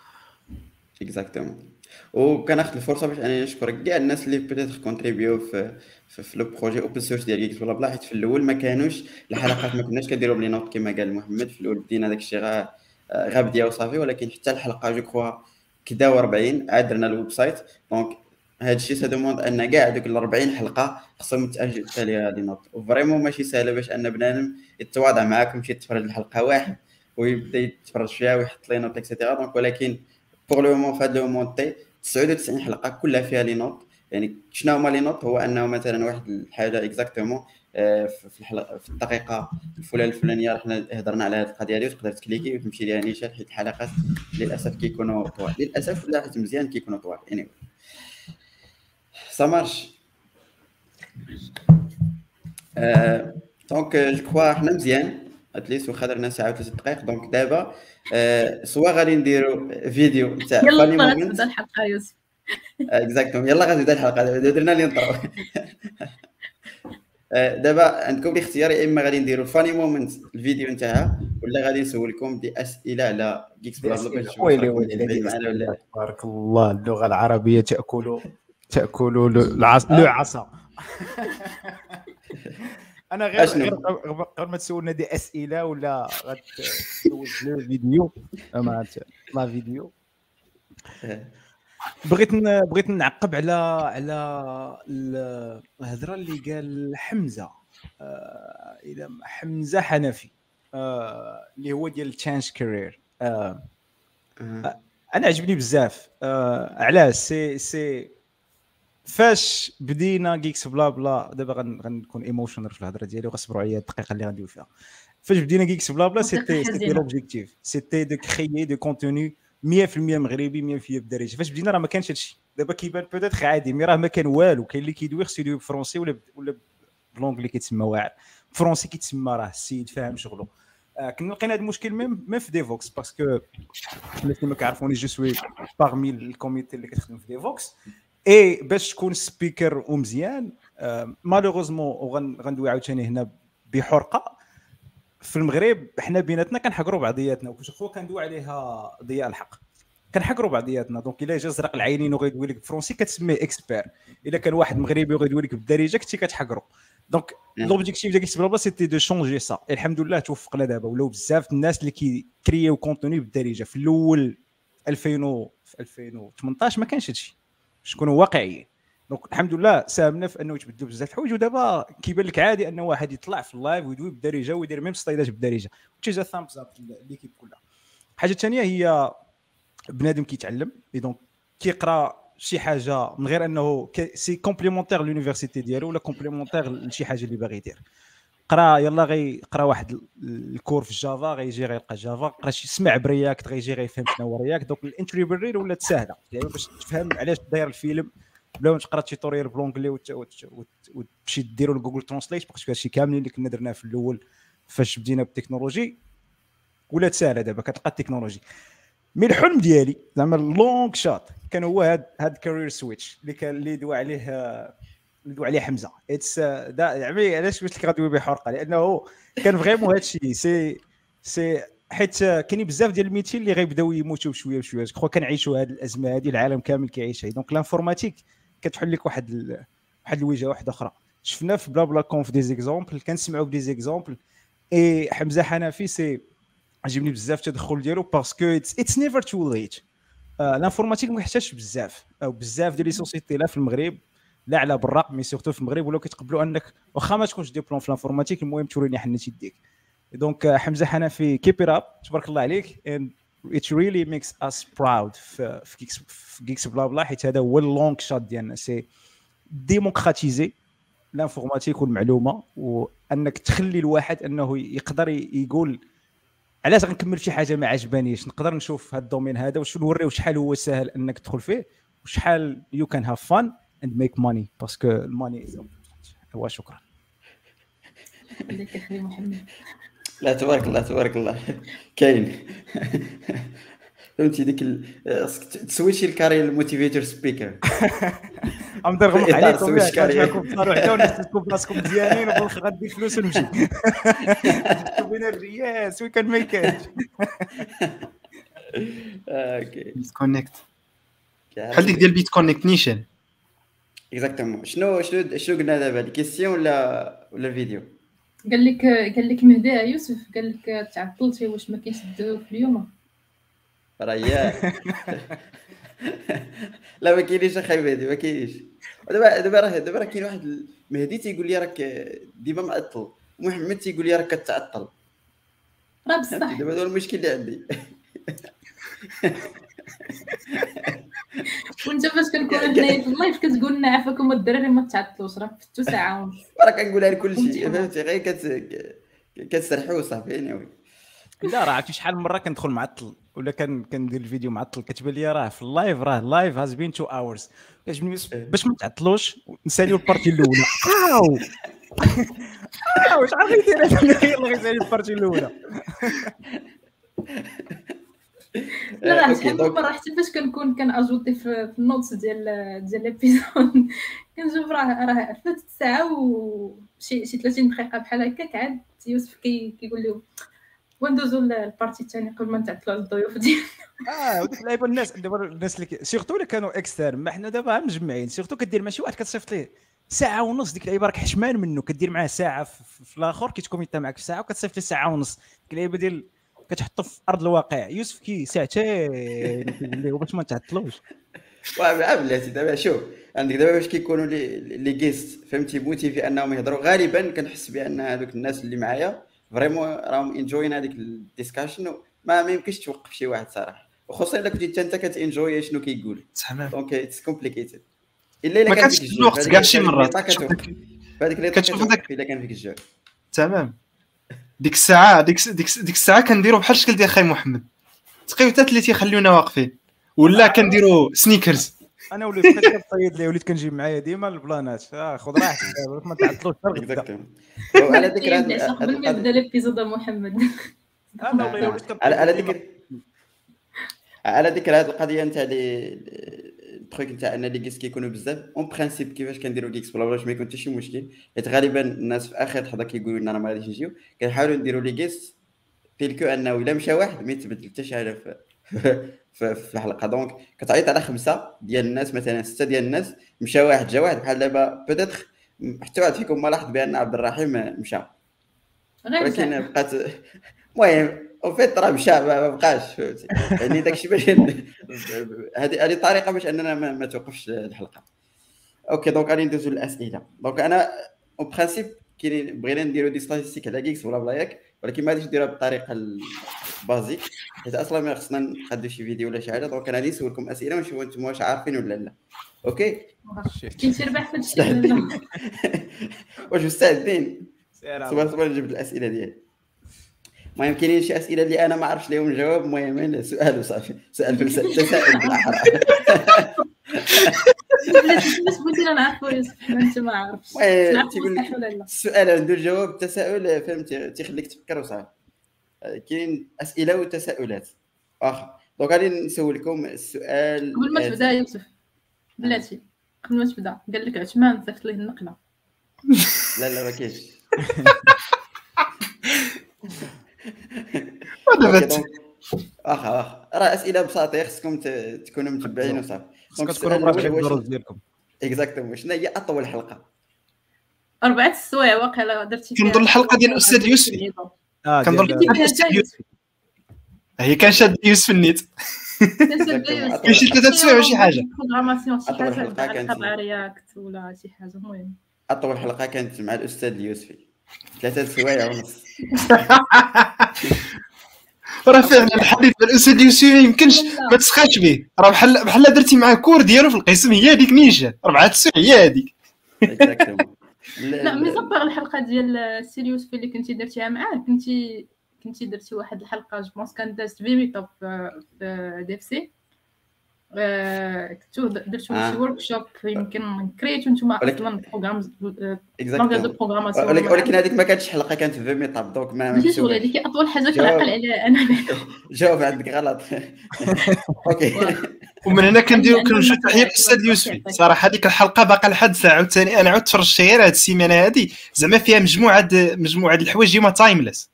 exactement وكناخذ الفرصة باش انني نشكر كاع الناس اللي peut-être contribué في في, في le projet open source ديال GeeksBlaBla حيت في الأول ما كانوش الحلقات ما كناش كنديروا ب les notes كما قال محمد. في الأول بدينا داك الشيء غا غابديه وصافي ولكن حتى الحلقة je crois كدا و40 عاد درنا ال website. donc هذا الشيء ça demande أن كاع دوك ال 40 حلقة خصهم يت ajouter ليها les notes. و vraiment ماشي سهله باش أن بنادم يتواضع معاكم يمشي يتفرج الحلقة واحد ويبدأ يتفرج فيها ويحط les notes et cetera donc ولكن pour le moment في هذا le moment 99 حلقة كلها فيها les notes يعني شنو هما les notes هو أنه مثلا واحد الحاجة exactement آه، في الحلقة في الدقيقة الفلانيه الفلانية رحنا هضرنا على هذه القضية هذه وتقدر ت cliquer وتمشي ليها نيشان حيت الحلقات للأسف كيكونوا طوال. للأسف لا حيت مزيان كيكونوا طوال. Anyway. ça marche donc je crois حنا مزيان. at least واخا درنا ساعة و دقائق donc دابا soit غادي نديرو فيديو تاع يلا تبدأ الحلقة يوسف. exactement يلا غادي تبدأ الحلقة. دابا درنا l'intro [LAUGHS] آه، دابا عندكم الاختيار يا إما غادي نديروا funny moments الفيديو نتاعها ولا غادي نسولكم des اسئله على GeeksBla ويلي ويلي. تبارك الله اللغة العربية تاكل تأكل لو عصا [LAUGHS] أنا غير غير قبل ما تسولنا des أسئلة ولا غتسول le vidéo. ما la vidéo. بغيت بغيت نعقب على على الهضرة اللي قال حمزة. آه إلى حمزة حنفي. آه اللي هو ديال change career آه أنا عجبني بزاف. آه علاش؟ سي سي فاش بدينا GeeksBlaBla دابا غنكون emotional في الهضرة ديالي وغصبروا عليا الدقيقة اللي غندوي فيها. فاش بدينا GeeksBlaBla c'était c'était l'objectif c'était de créer du contenu 100% مغربي 100% بالدارجه فاش بدينا راه ما كانش هادشي. دابا كيبان peut-être عادي mais راه ما كان والو. كاين اللي كيدوي خصو يدوي بال français ولا ولا ب l'anglais كيتسمى واعر. بال français كيتسمى راه السيد فاهم شغلو. آه كنا لقينا هذا المشكل même même في Devoxx parce que الناس اللي ما كيعرفوني je suis parmi ال comité اللي كتخدم في Devoxx et باش تكون speaker ومزيان آه malheureusement غندوي عاوتاني هنا بحرقة. في المغرب حنا بيناتنا كنحقروا بعضياتنا وكل خو كندوي عليها ضياء الحق. كنحقروا بعضياتنا. donc إلا جا زرق العينين وغيدوي لك بالفرونسي كتسميه expert إلا كان واحد مغربي وغيدوي لك بالدارجه كنتي كتحقروا donc l'objectif ديال Geeks Blabla c'était de changer ça الحمد لله توفقنا دابا. ولاو بزاف الناس اللي كيكرييو contenu بالدارجه في الأول 2000 في 2018 ما كانش هادشي. باش نكونوا واقعيين donc الحمد لله ساهمنا في أنه يتبدلوا بزاف الحوايج ودابا كيبان لك عادي ان واحد يطلع في ال live ويدوي بالدارجة ويدير même ستايلات بالدارجة. وتيجا thumbs up l'équipe كلها. الحاجة الثانية هي بنادم كيتعلم et donc كيقرأ شي حاجة من غير أنه c'est complémentaire l'université ديالو ولا complémentaire لشي حاجة اللي باغي يدير. قرا يلا غيقرا واحد ال cours في Java غيجي غيلقى Java قرا شي سمع ب React غيجي غيفهم شنو هو React. donc ال entry barrier ولات ساهله يعني باش تفهم علاش داير الفيلم بلا ما تقرا tutorial ب l'anglais وتمشي ديروا ل Google Translate parce que هادشي كاملين اللي كنا درناه في الأول فاش بدينا بالتكنولوجي. ولات ساهله دابا كتلقى ال technologie. mais الحلم ديالي زعما ال long shot كان هو هاد هاد career switch اللي كان اللي دوا عليه دوا عليه حمزة. it's زعما علاش قلت لك غادوي بحرقة؟ لأنه كان vraiment هادشي سي سي حيت كاينين بزاف ديال ال métiers اللي غيبداو يموتوا بشوية بشوية. je كنعيشوا هذه الأزمة هذه العالم كامل كيعيشها. donc l'informatique كتحل لك واحد ال... واحد الوجهة واحدة أخرى. شفنا في Blabla Conf des exemples كنسمعوا ب des exemples et حمزة حنفي c'est عجبني بزاف التدخل ديالو parce que it's never too late l'informatique ما بزاف أو بزاف ديال les sociétés لا في المغرب لا على برا mais surtout في المغرب ولاو كيتقبلوا انك واخا ما تكونش diplômé في ال informatique المهم توريني حنة يديك دونك حمزة حنفي keep it up تبارك الله عليك and it really makes us proud في Geeks في Geeks Blabla حيت هذا هو ال long shot ديالنا. c'est démocratiser l'informatique والمعلومه وأنك تخلي الواحد أنه يقدر يقول علاش غنكمل شي حاجة ما عجبانيش؟ نقدر نشوف هذا ال domaine هذا واش نوريو شحال هو سهل أنك تدخل فيه وشحال you can have fun and make money parce que ال money هو شكرا لا تبارك الله تبارك الله. كاين. فهمتي ديك تسوي شي الكاري الموتيفيتور سبيكر. [LAUGHS] عم نغلق [LAUGHS] عليكم دار وحدة والناس تكون بلاصتكم مزيانين وبالاخر غادي فلوس ونمشي. بين الرياس وي كان ميك ات أوكي. ديسكونيكت بحال ديك ديال بيت كونيكت نيشن اكزاكتومون شنو شنو شنو قلنا دابا الكيستيون ولا ولا الفيديو قال لك قال لك مهدي يوسف؟ قال لك تعطلتي واش ما كاينش الدواء في اليوم. ريان [LAUGHS] لا ما كاينينش أخي مهدي ما كاينينش. دابا دابا راه دابا راه كاين واحد مهدي تيقول لي راك ديما معطل محمد تيقول لي راك كتعطل. راه بصح. دابا هذا المشكل اللي عندي. [LAUGHS] [LAUGHS] وانت فاش كنكون هنايا في ال live كتقول لنا عافاكم الدراري ما تعطلوش راه فتو ساعة ونص راه كنقولها لكل شيء فهمتي؟ غير كت كتسرحوا صاحبي anyway. لا راه عرفتي شحال من مرة كندخل معطل ولا كان كندير الفيديو معطل كتبان لي راه في ال live راه ال live هاز بين two hours باش ما تعطلوش نساليو ال partie الأولى. واو [LAUGHS] واو شحال غيدير هذا؟ [LAUGHS] يلاه غيسالي ال partie الأولى. لا راه شحال من مرة حتى فاش كنكون كن ajouter في ال notes ديال ديال l'épisode [LAUGHS] كنشوف راه راه فاتت ساعة وشي شي 30 دقيقة بحال هكاك عاد يوسف كيقول لهم وندوزو ال partie الثاني قبل ما نتعطلوا الضيوف ديالنا. آه وديك اللعيبة الناس دابا الناس اللي surtout اللي كانوا externes ما حنا دابا مجمعين surtout كدير مع شي واحد كتصيفط ليه ساعة ونص ديك اللعيبة راك حشمان منه كدير معاه ساعة في الآخر كيتكوميتا معك في ساعة وكتصيفط ليه ساعة ونص. ديك اللعيبة ديال كتحطو في أرض الواقع. يوسف كي ساعتين باش ما تعطلوش واه بلاتي دابا شوف عندك دابا باش كيكونوا les les guests فهمتي؟ motivés أنهم يهضروا. غالبا كنحس بأن هذوك الناس اللي معايا vraiment راهم enjoying هذيك ال discussion ما ما يمكنش توقف شي واحد صراحة. وخصوصا إلا كنتي أنت كت enjoy شنو كيقول. تمام donc it's complicated الا إلا كان فيك الوقت كاع شي مرات. كتشوف هذاك إلا كان فيك الجوع تمام. ديك الساعة ديك ديك ديك الساعة كنديروا بحال الشكل ديال خاي محمد. تقيوتات اللي تيخليونا واقفين. ولا كنديروا سنيكرز أنا وليت كنصيد لي وليت كنجيب معايا ديما البلانات. آه خذ راحتك آه، ما تعطلوش وعلى [LAUGHS] ذكر قبل ما يبدا ليبيزود محمد. أنا والله وليت على على. ذكر على ذكر هذه القضية نتاع لي التخيك نتاع أن لي جيكس كيكونوا بزاف. اون برانسيب كيفاش كنديروا جيكس بلا بلاش ما يكون حتى شي مشكل. حيت غالبا الناس في آخر لحظه كيقولوا لنا راه ما غاديش نجيو. كنحاولوا نديروا les guests tel que أنه إلا مشى واحد ما يتبدل حتى شي حاجة في [LAUGHS] الحلقة. donc كتعيط على خمسة ديال الناس مثلا ستة ديال الناس مشى واحد جا واحد. بحال دابا peut-être حتى واحد فيكم ما لاحظ بأن عبد الرحيم مشى. ولكن. بقات [LAUGHS] المهم وفيت راه مشى ما بقاش. فهمتي يعني داكشي باش هذه هذه طريقة باش أننا ما, ما توقفش الحلقة. okay donc غادي ندوزو للأسئلة. donc أنا en principe كاينين بغينا نديرو des statistiques على GeeksBlabla ياك ولكن ما غاديش نديروها بالطريقة ال basique حيت أصلا ما خصنا نقادو شي فيديو ولا شي حاجة. donc أنا غادي نسولكم أسئلة ونشوفوا أنتم واش عارفين ولا لا. okay؟ كاين شي ربح في هادشي ولا لا؟ [LAUGHS] واش مستعدين؟ سير صبر صبر نجيب الأسئلة ديالي. المهم كاينين شي أسئلة اللي أنا ما عرفتش لهم الجواب المهم سؤال وصافي. سؤال فلسفي تساؤل بالأحرى. نعرفوا يوسف حنا انت ما لا السؤال عنده الجواب التساؤل فهمتي؟ تيخليك تفكر وصافي. كاين أسئلة وتساؤلات. واخا دونك غادي نسولكم السؤال قبل ما تبدأ يوسف. بلاتي. قبل ما تبدأ. قال لك عثمان صيفط ليه النقله لا لا ما كاينش. واخا واخا راه أسئلة بساطة خصكم ت- تكونوا متبعين وصافي. donc خصكم تكونوا مرافقين الدروس ديالكم exactement شنو هي أطول حلقة؟ أربعة السوايع واقيلا درتي فيها كنظن الحلقة ديال الأستاذ يوسفي. آه كنظن جاي. يوسفي. هي كان شاد يوسف النيت. كاين شي ثلاثة سوايع ولا شي أطول حاجة حلقة كانت علاقه مع React ولا شي حاجة المهم. أطول حلقة كانت مع الأستاذ اليوسفي ثلاثة سوايع ونص. [LAUGHS] راه فعلا الحديث بالاستاذ يوسف ما يمكنش ما تسخاش به. راه بحال بحال درتي معاه كور ديالو في القسم هي هذيك نينجا اربعه السوايع هي هذيك. [LAUGHS] لا مي زابار الحلقة ديال سيريوس في اللي كنتي درتيها معاه كنتي كنتي درتي واحد الحلقة جو بونس كان دازت في ميتاب في في ديف سي. آه، كنتو درتو آه. شي ورك شوب يمكن كريتو نتوما ولكن- أصلا بروغرام Exactement. دو بروغراماسيون ولكن هذيك ما كانتش حلقة كانت في meetup donc ما ماشي شغل هذيك أطول حاجة كنعقل عليها أنا. [LAUGHS] جاوب عندك غلط. [LAUGHS] okay. ومن هنا كنديرو تحية للاستاذ يوسفي صراحة هذيك الحلقة باقا لحد الساعة عاوتاني أنا عاود تفرجت غير هذه السيمانة هذه زعما فيها مجموعة د- مجموعة الحوايج هما timeless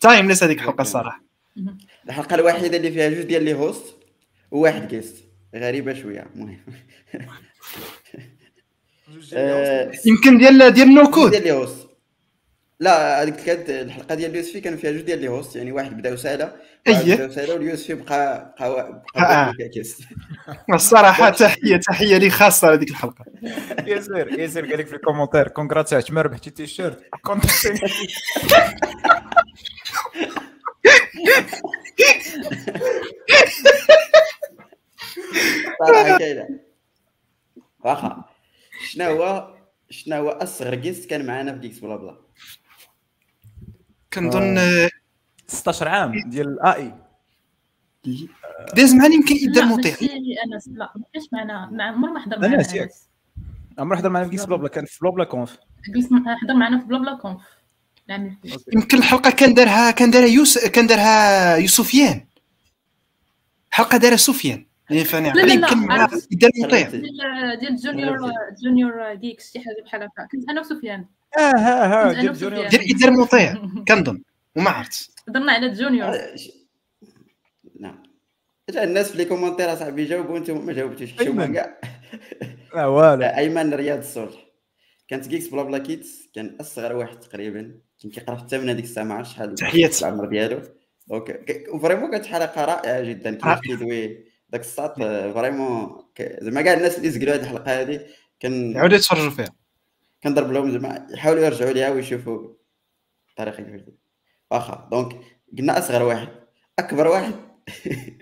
timeless هذيك الحلقة الصراحه الحلقة الوحيدة اللي فيها جوج ديال les hosts وواحد guest غريبة شوية المهم. [LAUGHS] آه، يمكن ديال ديال نو كود. ديال لي هوست لا هذيك كانت الحلقة ديال اليوسفي كانوا فيها جوج ديال لي هوست يعني واحد بدا وساله أيه. بدا وساله واليوسفي بقى بقى آه. بقى بقى كيس الصراحة تحية تحية لي خاصة هذيك الحلقة. ياسر ياسر قال لك في الكومنتير كونغراتس عثمان ربحتي تي [LAUGHS] كنت صراحة كاينة واخا شنو هو شنو هو أصغر جيست كان معنا في جيكس بلا بلا؟ كنظن آه، 16 عام ديال الاي داز معنا يمكن يدار لا مطيع ماشي انس لا ما كاينش معنا مع عمر ما حضر انس معنا ياك انس عمر حضر معنا في كيس بلا كان في بلا بلا كونف. حضر معنا في بلا بلا كونف. يمكن الحلقة كان دارها كان دارها يوسف كان دارها يوسفيان. حلقه دارها سفيان. يعني فاني لا لا عقلي. يدار مطيع ديال جونيور جونيور جيكس شي حاجة بحال هكا. كنت أنا وسفيان. آه ها ها كنت أنا ديال. جونيور. ديال يدار مطيع كنظن. وما عرفت هضرنا على جونيور. نعم. جا الناس في لي كومونتير أصاحبي جاوبوا أنتم ما جاوبتوش. أيمن. كاع [LAUGHS] لا والو. أيمن رياض الصلح. كانت جيكس بلا بلا كيدز كان أصغر واحد تقريبا. كان كيقرأ في الثامنه ديك الساعة ما عرفتش شحال تحيات. العمر ديالو. donc vraiment كانت حلقة رائعة جدا. كيفاش رائعة. كيدوي داك الساط vraiment زعما كاع الناس اللي سقلوا هذه الحلقة هذه كان عاودوا يتفرجوا فيها. كنضرب لهم زعما يحاولوا يرجعوا ليها ويشوفوا الطريقة كيفاش داير. واخا دونك قلنا أصغر واحد أكبر واحد. [LAUGHS]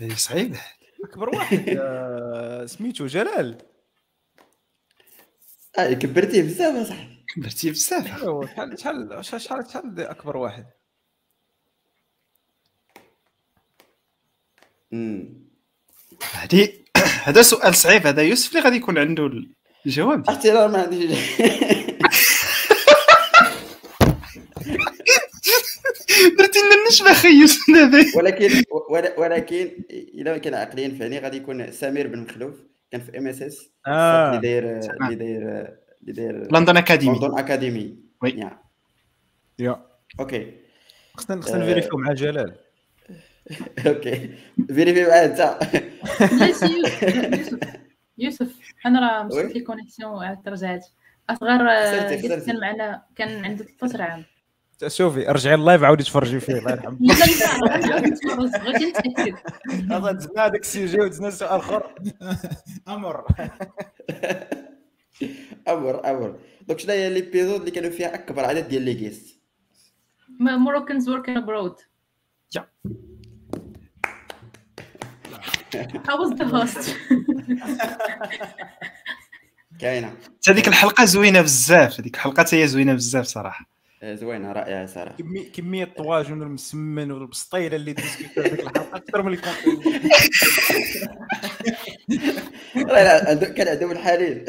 إيه، صعيب. أكبر واحد آه، سميتو جلال. آه كبرتيه بزاف اصاحبي كبرتي بزاف. شحال شحال شحال شحال أكبر واحد؟ هادي [CLEARS THROAT] هذا سؤال صعيب هذا يوسف اللي غادي يكون عنده الجواب. [LAUGHS] أختي راه ما عنديش درتي لنا النشبه أخي يوسف ولكن ول- ولكن إلا كان عقليا فهمي غادي يكون سمير بن مخلوف كان في ام اس اس. اللي داير. اللي داير اللي داير لندن اكاديمي لندن اكاديمي وي. يا أوكي خصنا خصنا. نفيريفيو مع جلال [LAUGHS] أوكي. فيريفي معاه انت يوسف يوسف [LAUGHS] يوسف أنا راه. مشيت لي كونيكسيون عاد رجعت أصغر آه،. كان معنا كان عنده 13 عام. شوفي رجعي اللايف عاودي تفرجي فيه الله يرحم لا هذا دزنا هذاك ال sujet ودزنا سؤال اخر [LAUGHS] أمر. أمر أمر. donc شنو هي l'épisode اللي كانوا فيها أكبر عدد ديال les guests Moroccans working abroad. How was the host? [LAUGHS] كاينة. هذيك الحلقة زوينة بزاف هذيك الحلقة هي زوينة بزاف صراحة. آه، زوينة رائعة صراحة كمية كمية الطواجن والمسمن والبسطيلة اللي ديسكوتو في هذيك الحلقة أكثر من اللي كان [LAUGHS] لا لا عندو- كان عندهم الحليل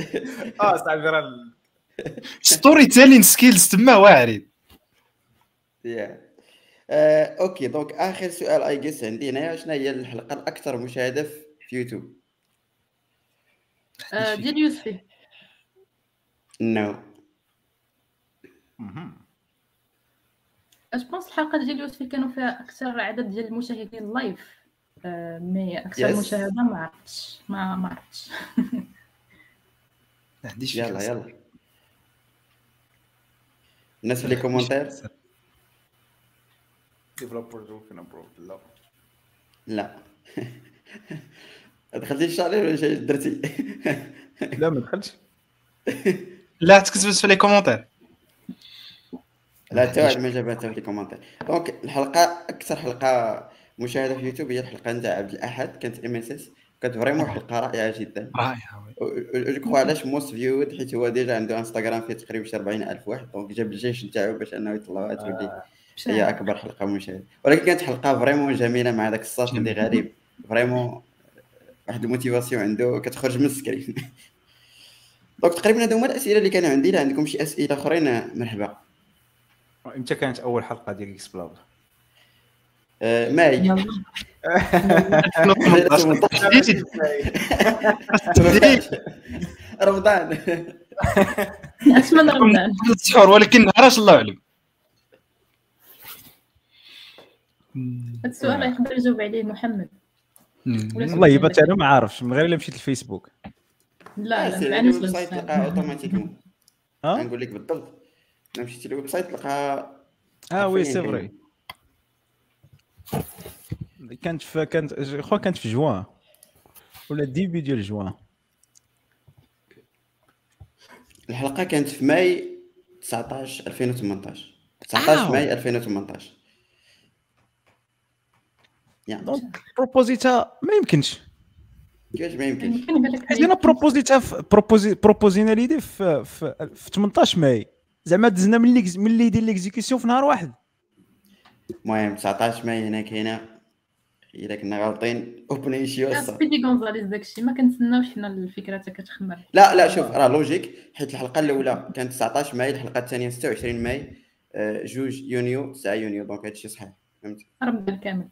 آه صاحبي راه ال- ستوري تيلين سكيلز تما واعرين. آه، أوكي دونك آخر سؤال اي جيس عندي هنايا شنو هي الحلقة الأكثر مشاهدة في يوتيوب؟ آه، ديال يوسفي. non je pense الحلقة ديال يوسفي كانوا فيها أكثر عدد ديال المشاهدين live آه، mais أكثر Yes. مشاهدة ما عرفتش ما ما عرفتش. ما عنديش يلا. يلا. الناس في les commentaires developers working abroad? لا لا. [LAUGHS] دخلتي الشارع ولا شي درتي؟ لا ما دخلتش. [LAUGHS] لا تكتبت في لي كومونتير لا حتى واحد ما جابها حتى في لي كومونتير دونك الحلقة أكثر حلقة مشاهدة في يوتيوب هي الحلقة نتاع عبد الأحد. كانت ام اس اس كانت فريمون حلقة رائعة جدا. رائعه. جو كخوا علاش موست فيود حيت هو ديجا عنده انستغرام فيه تقريبا شي 40000 واحد. دونك جاب الجيش نتاعو باش أنه يطلعها تولي. هي أكبر حلقة مشاهده ولكن كانت حلقة فريمون جميلة مع داك الصوت اللي غريب. vraiment واحد ال motivation عنده كتخرج من ال screen. [LAUGHS] donc تقريبا هادو هما الأسئلة اللي كانوا عندي. الا عندكم شي أسئلة أخرين؟ مرحبا. إمتى كانت أول حلقة ديال إكس بلاب آه، ماي. يلا. 2018 [LAUGHS] رمضان. رمضان ولكن نهار الله اعلم هذا السؤال يقدر يجاوب عليه محمد. والله سؤال بات أنا ما عارفش من غير إلا مشيت للفيسبوك. لا لا سير معناش الويب تلقاها automatiquement نقول لك بالضبط. الا مشيتي لل website تلقاها آه oui c'est vrai. كانت في كانت كخوا كانت في جوان. ولا début ديال جوان. الحلقة كانت في ماي 19 2018 19 آو. ماي 2018 يا دونك بروبوزيتا ما يمكنش كيفاش ما يمكنش؟ حيت أنا بروبوزيتا في بروبوزي بروبوزينا ليدي في في, في 18 ماي. زعما دزنا من اللي من اللي يدير ليكزيكسيون في نهار واحد. المهم 19 ماي هنا كاينة. الا كنا غالطين اوبني شي وصل سبيدي غونزاليز داكشي. ما كنتسناوش حنا الفكرة حتى كتخمر. لا لا شوف راه logique حيت الحلقة الأولى كانت 19 ماي الحلقة الثانية 26 ماي. آه، جوج يونيو 9 يونيو. donc هادشي صحيح. فهمت؟ رمضان كامل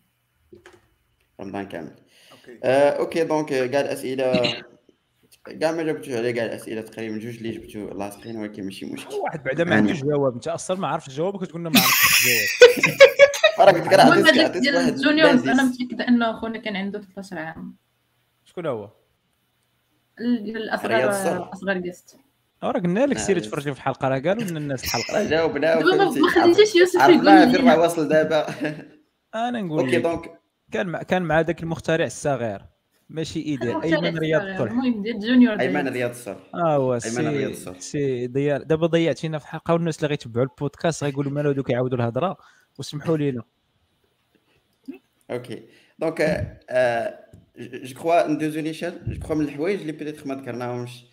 رمضان كامل. آه، OK donc آه، كاع الاسئله كاع ما جاوبتوش على كاع الاسئله تقريبا جوج اللي جبتو لاصقين ولكن ماشي مشكل. واحد بعدا ما عندوش جواب. أنت أصلا ما عارفش الجواب وكتقول لنا ما عرفتش الجواب راه كنت كنعطيك المهم هذاك عطيت ديال واحد ال juniors أنا لذيذ. متأكدة إنه خونا كان عنده 13 عام. شكون هو؟ الأصغر. أصغر juste راه قلنا لك آه، سيري يس. تفرجي في الحلقة راه قالوا لنا الناس الحلقة جاوبنا دابا ما خليتيش يوسف يقول فين راه واصل دابا. أنا نقول OK donc كان مع كان مع ذاك المخترع الصغير. ماشي ايدير المخترع أيمن رياض المهم ديال junior أيمن ديال- رياض الصالح آه هو أيمن رياض سي ضياء دابا ضيعتينا في حلقه والناس اللي غيتبعوا البودكاست غيقولوا مالو هذوك يعاودوا الهضرة. وسمحوا لينا OK. donc آه، je crois ندوزو ليشال je crois من الحوايج اللي peut-être ما ذكرناهمش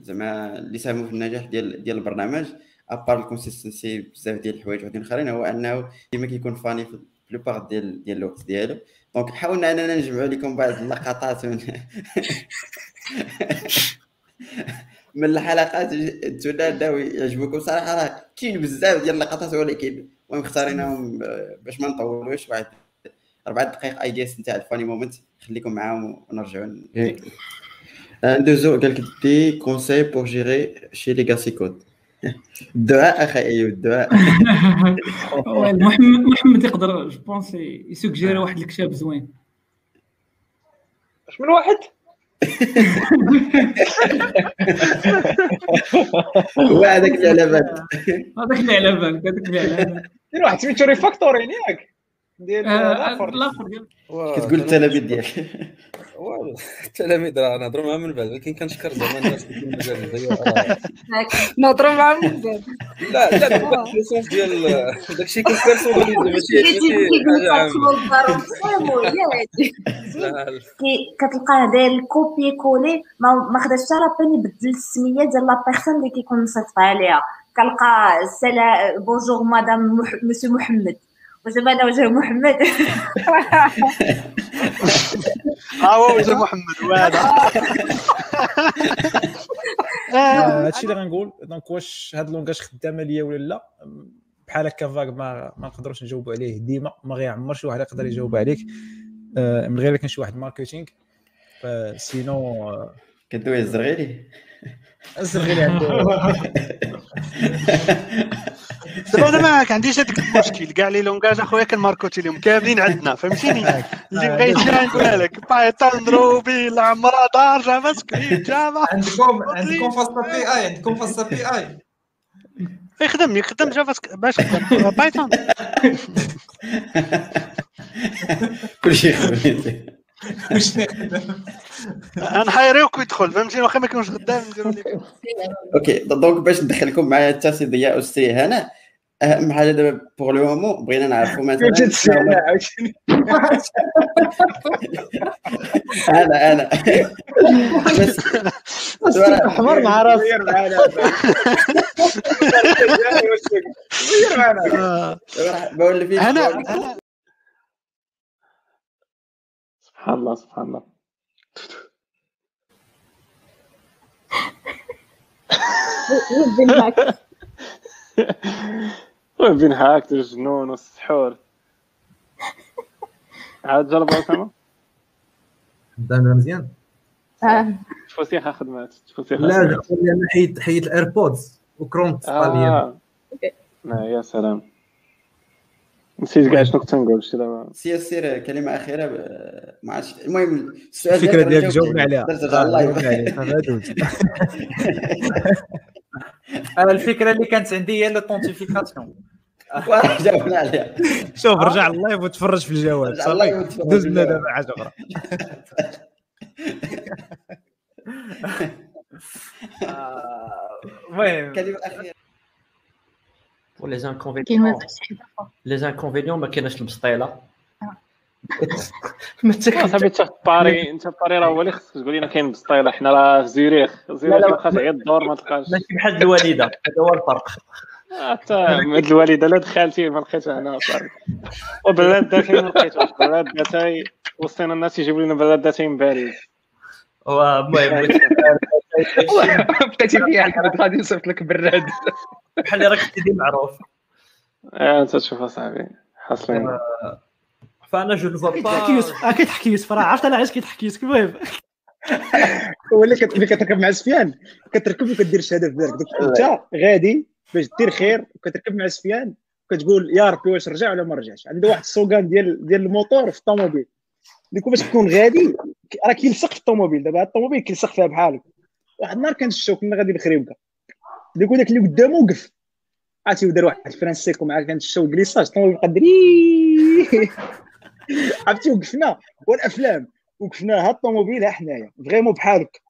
زعما اللي ساهموا في النجاح ديال ديال البرنامج à part ال consistency بزاف ديال الحوايج وحدين آخرين هو أنه ديما كيكون funny في la plupart ديال ديال الوقت ديالو donc حاولنا اننا نجمعوا لكم بعض اللقطات من من الحلقات انه يعجبكم صراحة راه كاين بزاف ديال اللقطات ولكن المهم اختاريناهم باش ما نطولوش واحد أربع دقائق اي دي اس نتاع الفاني مومنت خليكم معاهم ونرجعوا ندوزو قال لك دي كونساي بور جيري شي ليغاسي كود الدعاء أخي ايوب الدعاء. [LAUGHS] محمد محمد يقدر جو بونس يسوجيري واحد الكتاب زوين. أش من واحد؟ هو هذاك اللي على بالك. هذاك اللي على بالك هذاك اللي على بالك. [LAUGHS] واحد سميتو refactoring ياك؟ ديال الآخر كتقول التلاميذ ديالك. التلاميذ راه نهضروا معاهم من بعد ولكن كنشكر زعما الناس اللي نهضروا معاهم من بعد. لا لا داك ال sens ديال داكشي كيف personnalisé ماشي كتلقاه داير ال copier-coller ما خداش حتى la peine يبدل السمية ديال la personne اللي كيكون مصيفط عليها. كنلقى سلا bonjour madame monsieur محمد وزعما أنا وجه محمد. [LAUGHS] ها هو وجه محمد وهذا هادشي اللي غنقول donc واش هاد ال langage خدامة ليا ولا لا بحال هكا vague ما ما نقدروش نجاوبوا عليه ديما ما غيعمر شي واحد يقدر يجاوب عليك. من غير كان شي واحد marketing. فسينو كدوي الزرغيلي. الزرغيلي عنده [LAUGHS] دابا أنا ما عنديش هذاك المشكل. كاع لي لونغاج أخويا كنماركوتي لهم كاملين عندنا فهمتيني؟ [LAUGHS] اللي بغى يجي لك بايثون روبي العمرة دار جافا سكريبت جافا. عندكم عندكم فاصله بي آي عندكم فاصله بي آي. يخدم يخدم جافا باش [LAUGHS] بايثون كلشي يخدم. نحيريوك ويدخل فهمتي واخا ما كانوش خدام نديرو لك أوكي دونك باش ندخلكم معايا حتى سي ضياء وسي هنا. أهم حاجة دابا بوغ لو مومون بغينا نعرفوا [LAUGHS] مثلا [LAUGHS] أنا أنا. بس حمر مع راسي. [LAUGHS] بقول فيك أنا سبحان الله سبحان الله. وين هاكت الجنون والسحور عاد جرب اسامه خدامه مزيان. تفوسيخه خدمات تفوسيخه لا أنا حيد حيد الايربودز وكرومت آه. لا يا سلام. نسيت كاع شنو كنت نقول شي دابا. سير سير كلمة أخيرة ما عرفتش المهم السؤال الفكرة ديالك جاوبنا عليها. جاوبنا [LAUGHS] أنا الفكرة اللي كانت عندي هي l'authentification جاوبنا عليها. شوف رجع ال live وتفرج في الجواب صافي. دوز لنا دابا حاجة أخرى. [LAUGHS] المهم. كلمة أخيرة. ولي زانكونفينيون لي زانكونفينيون ما كايناش المسطيله صاحبي انت باري انت باري راه هو اللي خصك تقول لنا كاين مسطيله حنا راه في زيريخ زيريخ ما تلقاش غير الدور ما تلقاش ماشي بحال الوالده هذا هو الفرق حتى هاد الوالده لا دخلتي ما لقيتها هنا صافي وبلاداتي ما لقيتوش بلاداتي وسطينا الناس يجيبوا لنا بلاداتي من باريس المهم [LAUGHS] بقيتي فيها الحمد غادي نصيفط لك براد بحال اللي راك سيدي معروف. انت تشوف أصاحبي. حاصلين فأنا جو نفوا با. كيتحكي يوسف راه عرفت أنا علاش كيتحكي يوسف المهم. هو اللي كتركب مع سفيان كتركب وكدير الشهادة في بالك انت غادي باش دير خير وكتركب مع سفيان كتقول يا ربي واش رجع ولا ما رجعش. عنده واحد السوغان ديال ديال الموتور في الطوموبيل. ديك باش تكون غادي راه كيلصق في الطوموبيل. دابا الطوموبيل كيلصق فيها بحالك. واحد النهار كانت الشو كنا غادي بخريبكه ديك داك اللي قدامه وقف. عرفتي ودار واحد فرانسيكو معاه كانت الشو كليساج الطوموبيل بقى دري [LAUGHS] عرفتي وقفنا. والأفلام وقفنا. ها الطوموبيل ها حنايا. فريمون بحالك.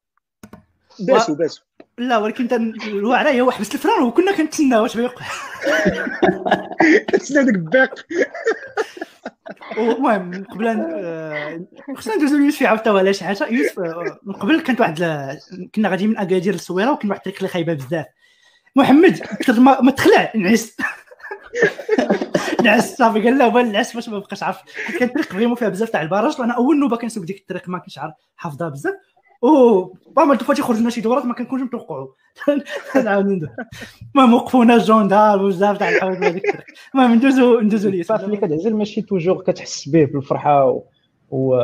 باسو باسو. لا ولكن الوعره هي واحد بس الفران وكنا كنتسناو واش بيوقع كنتسنى [LAUGHS] ديك الباق. [LAUGHS] المهم قبل آه، خصنا ندوزو ليوسف يعاود على شي حاجة. يوسف آه، من قبل كانت واحد كنا غاديين من أكادير للصويره وكان واحد الطريق اللي خايبة بزاف. محمد كثر ما ما تخلع نعس [LAUGHS] نعس صافي قال لا بان نعس باش ما بقاش عارف. كان الطريق فريمون فيها بزاف تاع البراج وأنا أول نوبة كنسوق ديك الطريق ما كنتش عارف حافظها بزاف. أو بعض الدفعات يخرج لنا شي دورات ما كنكونش متوقعوا [LAUGHS] نعاود ندوز المهم وقفونا الجوندار بزاف تاع الحوايج هذيك. المهم ندوزو ندوزو ليه الصافي اللي كتعزل ماشي toujours كتحس به بالفرحة و... و...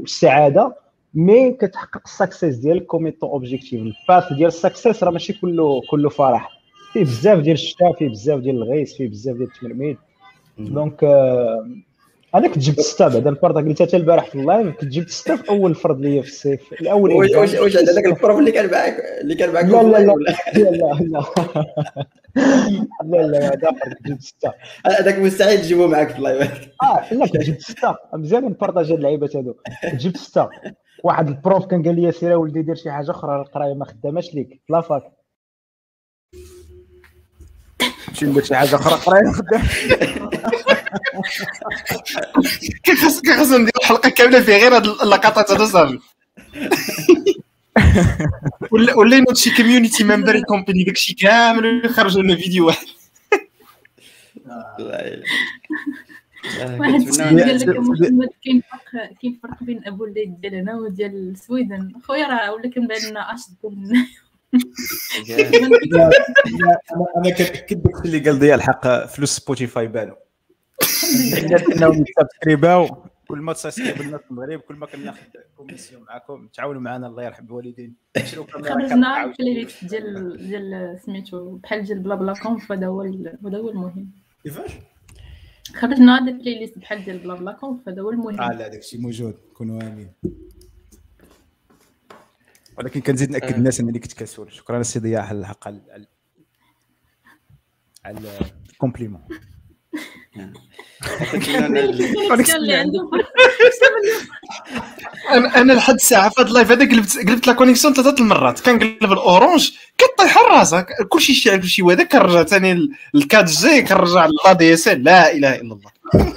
والسعادة mais كتحقق السكسيس ديالك كوميتو أوبجيكتيف. الباث ديال السكسيس راه ماشي كله كله فرح. فيه بزاف ديال الشتاء فيه بزاف ديال الغيس فيه بزاف ديال التمرميد. donc آه، أنا كنت جبت سته بعد الفرد قلت حتى البارح في ال live كنت جبت سته في أول فرد ليا في الصيف الأول واش. واش واش هذاك ال prof اللي كان معاك اللي كان معاك [LAUGHS] لا لا لا. لا لا لا لا لا هذا كنت جبت سته هذاك مستحيل تجيبه معاك في ال live آه لا كنت جبت سته مزيان نpartagي هاد اللعيبات هادو. كنت جبت سته واحد prof كان قال لي سير ولدي دير شي حاجة أخرى القراية ما خداماش ليك. la fac. شي ندير شي حاجة أخرى؟ قرايه خدام كان [LAUGHS] خاص كان خاصنا ندير حلقه كاملة فيها غير هاد اللقطات هذا صافي. [LAUGHS] ولا ولا ينوض شي كوميونيتي ممبر كومباني داكشي كامل ويخرجوا لنا فيديو واحد. واحد [LAUGHS] قال لك محمد كاين فرق كاين فرق بين أبو الليل ديالنا وديال السويدن خويا راه ولا كنبان لنا أش ديال [LAUGHS] لا، لا، أنا كنأكد داك اللي قال ضياء الحق فلوس سبوتيفاي بانوا الناس انهم يsubscribاو كل ما تsubscribe الناس في المغرب كل ما كناخذ commission معاكم تعاونوا معنا الله يرحم الوالدين خرجنا كنعاود. playlist ديال ديال سميتو بحال ديال blabla conf هذا هو هذا هو المهم كيفاش؟ خرجنا ديال playlist بحال ديال blabla conf هذا هو المهم آه لا داكشي موجود كونوا امين ولكن كنزيد ناكد الناس انني كنت كسول شكرا السي ضياء على الحق على على- الكومبليمون [LAUGHS] [LAUGHS] أنا أنا لحد الساعة في هذا اللايف هذا قلبت قلبت لا كونيكسيون ثلاثة المرات. كنقلب الاورونج كطيح الراس. كلشي شي كلشي هذا كنرجع ثاني الكاد جي كنرجع لا دي إس إل. لا إله إلا الله. [LAUGHS]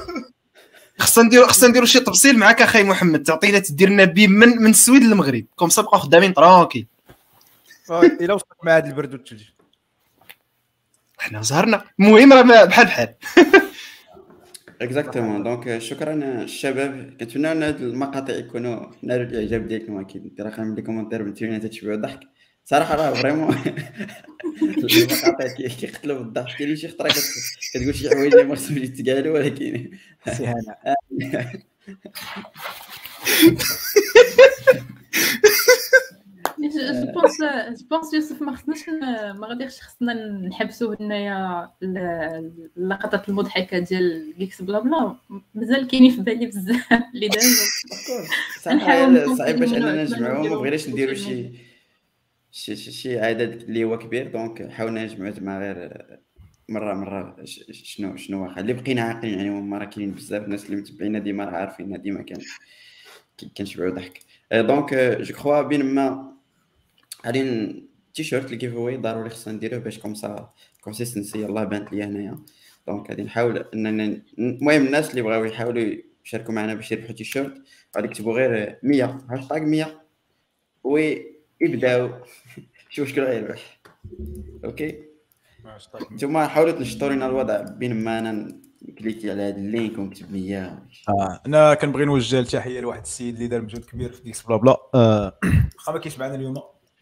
خصنا نديرو خصنا نديرو شي تفصيل معاك أخي محمد. تعطينا تدير لنا بي من من السويد للمغرب. كوم سا نبقاو خدامين ترونكي إلا وصلت مع هذا البرد والثلج حنا زهرنا المهم راه ما- بحال بحال. exactement donc شكرا الشباب كنتمنى ان هاد المقاطع يكونوا نالوا الإعجاب ديالكم أكيد. رقم لي commentaire بنتمنى تتشبعوا ضحك صراحة راه vraiment. [LAUGHS] المقاطع كي- كيقتلوا بالضحك. كاين شي خطرة كت- كتقول شي حوايج اللي ما خصهمش يتقالوا ولكن [LAUGHS] [LAUGHS] سي هنا. جو بونس جو بونس يوسف ما خصناش ما غاديش خصنا نحبسوا هنايا ال- اللقطات المضحكه ديال جيكس بلا بلا مازال كاينين في بالي بزاف اللي دازوا صعيب باش اننا نجمعوهم ما بغيناش نديروا شي شي شي, عدد اللي هو كبير دونك حاولنا نجمعوا زعما غير مره مره شنو شنو واخا اللي بقينا عاقلين يعني هما راه كاينين بزاف الناس اللي متبعينا ديما راه عارفين ديما كان كنشبعوا ضحك دونك جو كخوا بين ما غادي تي شيرت الجيف اواي ضروري خصنا نديروه باش كومسا كونسيستنسي يلاه بانت ليا هنايا. دونك غادي نحاول اننا المهم الناس اللي بغاو يحاولوا يشاركوا معنا باش يربحوا تي شيرت غادي يكتبوا غير 100 هاشتاغ 100 ويبداو. [LAUGHS] شوف شكون غيربح. أوكي نتوما حاولوا تنشطوا لنا الوضع. بين ما أنا cliquer على هذا ال link ونكتب 100 آه أنا كنبغي نوجه التحية لواحد السيد اللي دار مجهود كبير في Geeksblabla. آه، [CLEARS THROAT] واخا ما كاينش معنا اليوم.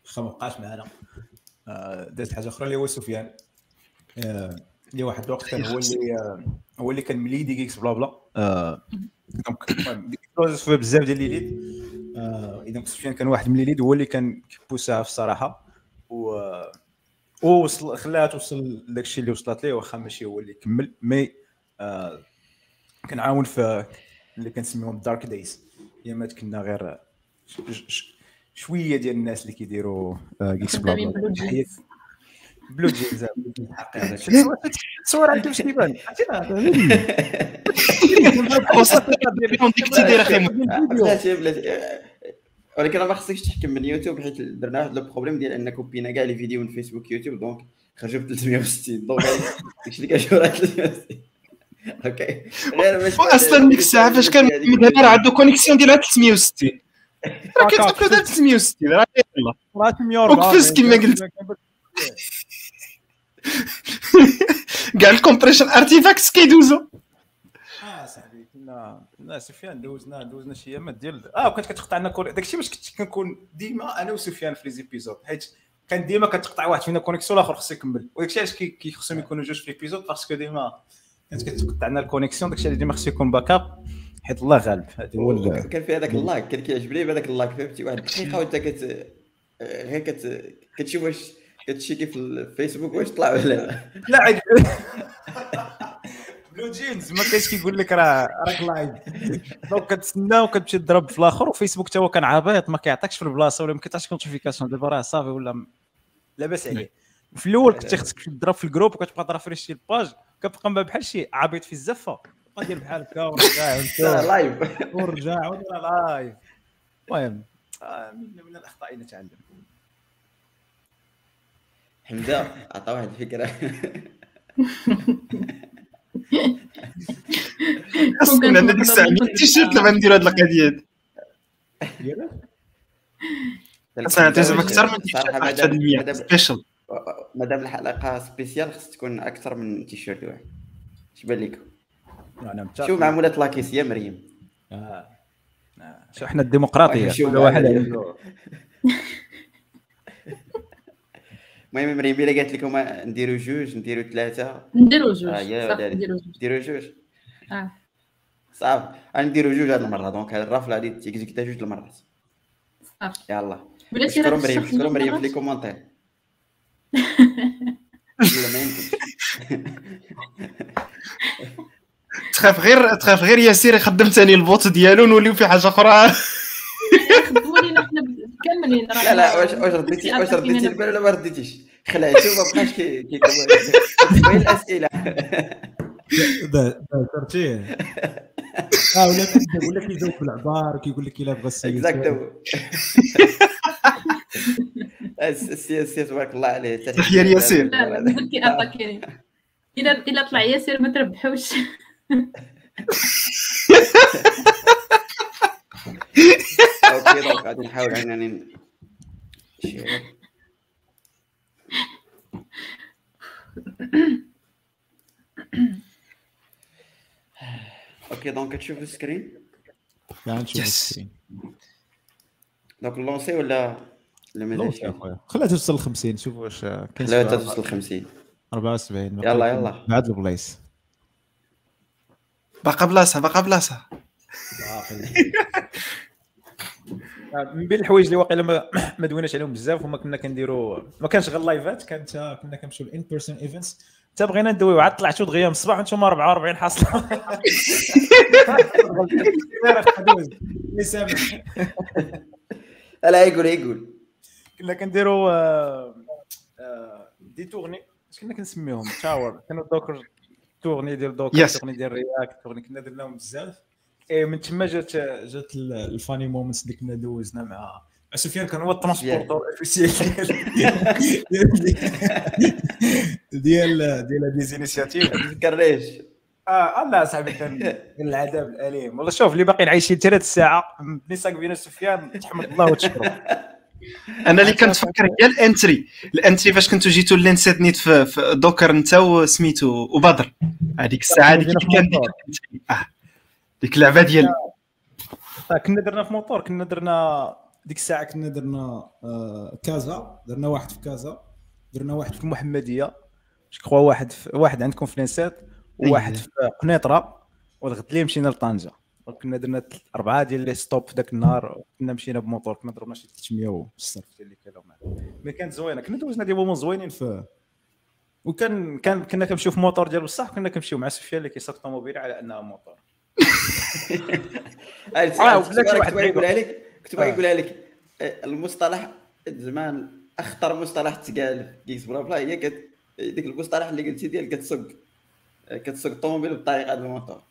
واخا ما بقاش معنا آه، دازت حاجة أخرى اللي هو سفيان. آه، اللي واحد الوقت كان هو اللي آه، هو اللي كان مleadي Geeksblabla. آه، donc المهم دوز في بزاف ديال les leads آه، إذا سفيان كان واحد من les leads هو اللي كان كيبوسها في الصراحة. و ووصل خلاها توصل الشيء اللي وصلت ليه واخا ماشي هو اللي كمل. مي آه، كنعاون في اللي كنسميهم الدارك دايز ايامات كنا غير شوية ديال الناس اللي كيديروا جيكس بلا بلا بلو بلو جينز حقي هذا. تصور- [LAUGHS] كيبان ولكن راه ما خصكش تحكم من يوتيوب حيت درنا واحد le problème ديال ان كوبينا كاع les vidéos من فيسبوك يوتيوب donc خرجوا ب 360 دونك داكشي اللي كنشوف راه 360 [LAUGHS] OK. غير باش أصلا ديك الساعة فاش كان راه عنده connexion ديالها 360 راه كيت upload 360 راه يلاه راه 140 وقفز كما قلت كاع ال compression artifacts كيدوزو آه صاحبي كنا كنا سفيان دوزنا دوزنا شي ايامات ديال آه وكانت كتقطع لنا كل داكشي باش كنت كنكون ديما أنا وسفيان في les épisodes حيت كان ديما كتقطع واحد فينا connexion الآخر خصو يكمل وداكشي علاش كي- كي خصهم يكونوا جوج في l'épisode parce que ديما كانت كتقطع لنا ال connexion داكشي اللي ديما خصو يكون backup حيت الله غالب. هذا هو كان في هذاك ال live كان كيعجبني بهذاك ال live فهمتي؟ واحد الدقيقة وانت كت غير كت كتشوف واش كتشيكي في الفيسبوك واش طلع ولا لا. لا BlueJeans [LAUGHS] ما كاينش كيقول لك راه راك live donc كتسنى وكتمشي تضرب في الآخر وفيسبوك حتى هو كان عبيط ما كيعطيكش في البلاصة ولا ما كيعطيكش notification دابا راه صافي ولا لاباس عليه. في الأول كنت خصك تضرب في ال groupe وكتبقى ت rafraîchi ال page كتبقى ما بحال شي عبيط في الزفة. دير بحال هكا ورجع لا، live. ورجع ورجع live المهم آه، من من الأخطاء نتعلم حمزة عطا واحد الفكرة [LAUGHS] أصلا أنا ديك الساعة عندي تيشيرت دابا ندير هاد القضية. هادي أصلا أكثر من تيشيرت صراحة واحد في هاد مادام- المية مادام- special مادام الحلقة spéciale خص تكون أكثر من تيشيرت واحد. اش بان لكم أنا متفق. شو مع مولات la caisse يا مريم آه. آه. شو إحنا الديمقراطية شو كل واحد [LAUGHS] المهم مريم إلا قالت لكم نديروا جوج نديروا ثلاثة نديروا جوج. آه. نديروا جوج. نديروا جوج آه صافي غنديروا جوج هاد المرة donc هاد ال raffle غادي ت exécuta جوج المرات صافي يلا شكرا مريم شكرا مريم في. les commentaires [LAUGHS] لا ما يمكنش [LAUGHS] تخاف غير تخاف غير ياسير يخدم ثاني ال bot ديالو نوليو في حاجة أخرى. خدموا لينا حنا كاملين. لا لا واش واش رديتي واش رديتي؟ البال ولا ما رديتيش. خلعتو ما بقاش كي كي كي الأسئلة. [LAUGHS] درتيه آه ولا ولا كيجاوب بالعبار كيقول لك إلا بغى السيد. اكزاكتو السي السي تبارك الله عليه. تحية لياسير. لا لا مازال كيأتاكيني الا الا طلع ياسر ما تربحوش. OK donc غادي نحاول انني share. OK donc تشوف ال screen؟ تعال نشوف ال screen. donc lancé ولا لا lancé أخويا. خليها توصل ل 50 شوف واش كاين شي توصل ل 50 74 يلا، يلا. بعد البلايص باقا بلاصة باقا بلاصة. [LAUGHS] من بين الحوايج اللي واقيلا ما, [CLEARS THROAT] ما دويناش عليهم بزاف هما كنا كنديروا ما كانش غير live ات كانت كنا كنمشيو ل in-person events حتى بغينا ندويو عاد طلعتوا دغيا من الصباح وأنتم 44 حاصله لا يقول يقول. كنا كنديروا آه، آه، des tournées. اش كنا كنسميهم؟ tour. كانوا Docker tournée ديال Docker Yes. tournée ديال React tournée كنا درناهم بزاف. اي من تما جات جات ال- ال funny moments اللي كنا دوزنا مع سفيان كان هو ال transporteur officiel [LAUGHS] ديال ديال ديال des initiatives تذكرنيش آه آه، لا صاحبي كان العذاب الأليم. والله شوف اللي باقيين عايشين ثلاث ساعة ساق بينا سفيان تحمد الله وتشكره. [LAUGHS] أنا اللي كنتفكر هي ال entrée. ال entrée فاش كنتو جيتو l'ENSET نيت في, في Docker انت وسميتو وبدر هذيك الساعة هذيك اللي كان ديك. آه. ديك اللعبة ديال آه، كنا درنا في موطور كنا درنا ديك الساعة كنا درنا آه، كازا. درنا واحد في كازا. درنا واحد في المحمديه جو واحد في واحد عندكم في l'ENSET وواحد أيه. في قنيطرة. والغد اللي مشينا لطنجة. كنا درنا أربعة ديال les stops في ذاك النهار كنا مشينا بموطور كنا ضربنا شي 300 والصرف ديال اللي كانوا معنا mais كانت زوينة كنا دوزنا des moments زوينين في وكان كان كنا كنمشيو في موطور ديال بصح كنا كنمشيو مع سفيان اللي كيسوق طوموبيل على انها موطور [LAUGHS] آه واحد كنت باغي نقولها. لك كنت باغي آه. نقولها لك آه، المصطلح زمان أخطر مصطلح تقال في GeeksBlabla هي ديك المصطلح اللي قلتي ديال كتسوق آه، كتسوق الطوموبيل بالطريقة ديال الموتور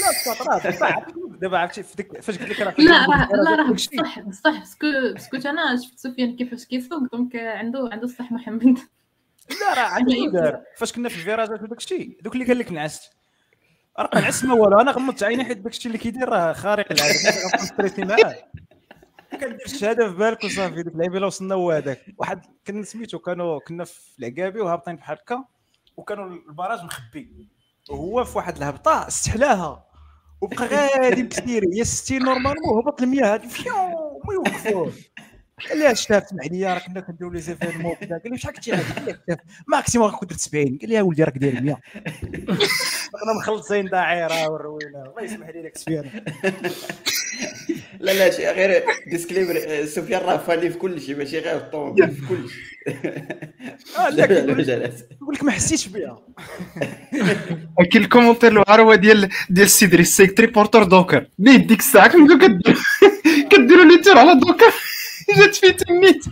لا السطرات صعب دابا عرفتي فاش قلت لك راه لا راه لا راه بصح بصح parce que parce que أنا شفت سفيان كيفاش كيسوق donc عنده عنده الصح محمد. لا راه عندي [LAUGHS] دار فاش كنا في الفيراجات وداك الشيء دوك اللي قال لك نعست راه ما نعست ما والو. أنا غمضت عيني حيت داك الشيء اللي كيدير راه خارق العاده غنكون stressé معاه كندير الشهادة في بالك وصافي ديك اللعيبة الا وصلنا هو هذاك. واحد كنا سميتو كانوا كنا في العقابي وهابطين بحال هكا وكانوا البراج مخبي. وهو في واحد الهبطة استحلاها وبقى غادي بكثير هي 60 نورمالمون هبط المياه هذه فيو ما يوقفوه [LAUGHS] قال لي شتاف سمح لي راه كنا كنديروا لي زيفينمون وكذا قال لي شحال كنتي غادي قال لي شتاف ماكسيموم غنكون درت 70 قال لي يا ولدي راك داير 100 كنا مخلصين داعيره والروينه الله يسمح لي لك سفيان لا لا شي غير ديسكليمر سفيان راه فاني في كل شيء ماشي غير في الطوموبيل في كل شيء آه لا لا كنقول [LAUGHS] جلس. نقول لك ما حسيتش بها [LAUGHS] كاين الكومونتير الوعر هو ديال ديال سيدري السيك تريبورتور دوكر ليه ديك الساعة؟ كنتو كديروا كديروا لي تور على دوكر جات فيه تميت.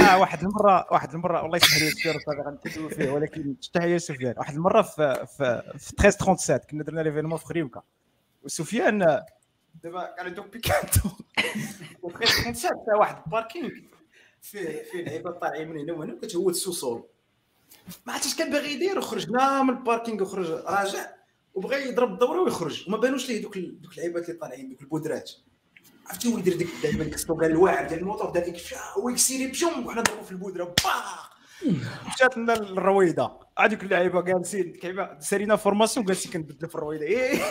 آه واحد المرة واحد المرة والله يسمح لي سفيان صافي غنتكلموا فيه ولكن تحيه لسفيان واحد المرة في في في 1337 كنا درنا ليفينمون في خريبكه وسفيان دابا كان عنده بيكانتو. و 1337 فيها واحد الباركينغ. فيه فيه لعيبة طالعين من هنا وهنا وكتهود السوسول ما عرفتش كان باغي يدير وخرجنا من الباركينغ وخرج راجع وبغى يضرب الدورة ويخرج. وما بانوش ليه دوك دوك اللعيبات اللي طالعين دوك البودرات عرفتي هو يدير ديك دائما ديك السلوغان الواعر ديال الموطور دار هو يكسيري بشوم وحنا نضربوا في البودرة. باق. مشات لنا الرويضه هذيك اللعيبة جالسين كيما سالينا فورماسيون جالسين كنبدلوا في الرويضه إيه. [LAUGHS]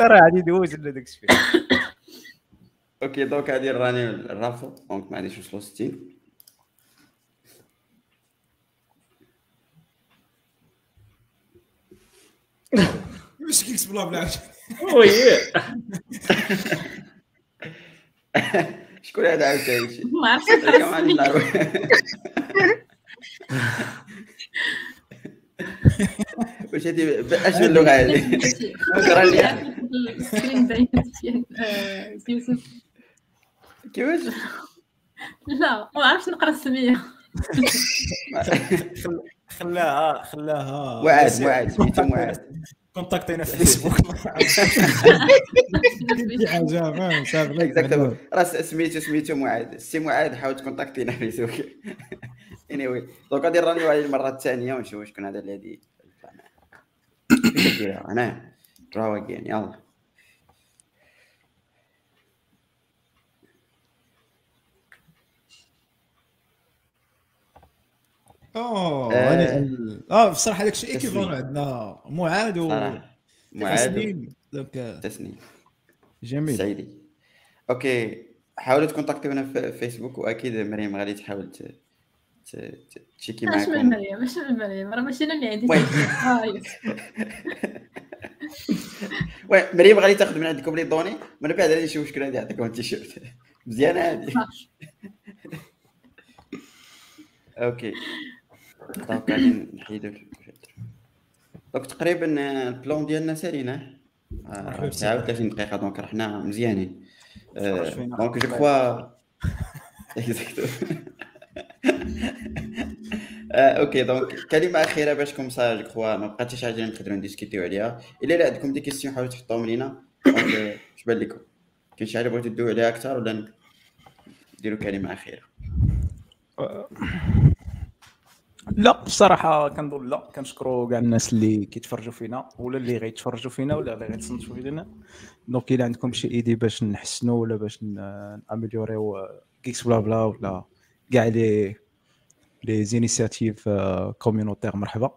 راه غادي يدوز لنا داك الشيء. أوكي دونك غادي راني الرافض دونك ما غاديش نوصلوا 60 واش كيكسب لا بلا وي. [LAUGHS] شكون هذا عاوتاني؟ ما عرفتش. [LAUGHS] واش هادي اش من اللغة هادي مزيان آه، يوسف كيفاش؟ لا ما عرفتش نقرأ السمية. [LAUGHS] خلاها خلاها معاد معاد سميتو معاد كونتاكتينا في [LAUGHS] فيسبوك شي حاجة فاهم صافي exactement راه سميتو سميتو معاد سي معاد حاول تكونتاكتينا في فيسبوك اني وي دونك غادي نرانيو عليه المرة الثانية ونشوف شكون هذا اللي غادي يطلع معنا كديرها أنا رواقين يلا. أوه آه. ال- آه بصراحة هذاك الشيء تسليم. ايكيفالون عندنا. معاد و معاد تسنيم. دونك تسنيم. جميل. سعيدي أوكي حاولوا تكونتاكتونا في فيسبوك وأكيد مريم غادي تحاول ت- ت- ت- تشيكي اش من مريم اش من مريم راه ماشي أنا اللي عندي. [LAUGHS] آه،. oui مريم غادي تاخذ من عندكم les données من بعد غادي نشوف شكون غادي يعطيكم التيشيرت. [LAUGHS] مزيانة هذه. [LAUGHS] OK. donc غادي نحيدو donc تقريبا ال plan ديالنا سالينا ساعه و 30 دقيقه donc راه حنا مزيانين. donc je crois. آه، OK donc كلمه اخيره باش comme ça je crois ما بقاتش حاجة اللي نقدروا نديسكوتيو عليها الا لا عندكم des questions حاولوا تحطوهم لينا اش بان لكم كاين شي حاجة بغيتو تدويو عليها أكثر ولا نديروا كلمه اخيره لا بصراحة كنظن لا. كنشكروا كاع الناس اللي كيتفرجوا فينا ولا اللي غيتفرجوا فينا ولا اللي غيتصنتوا فينا. donc إلا عندكم شي idées باش نحسنوا ولا باش نأميليوريو GeeksBlaBla ولا كاع les les initiatives communautaires مرحبا.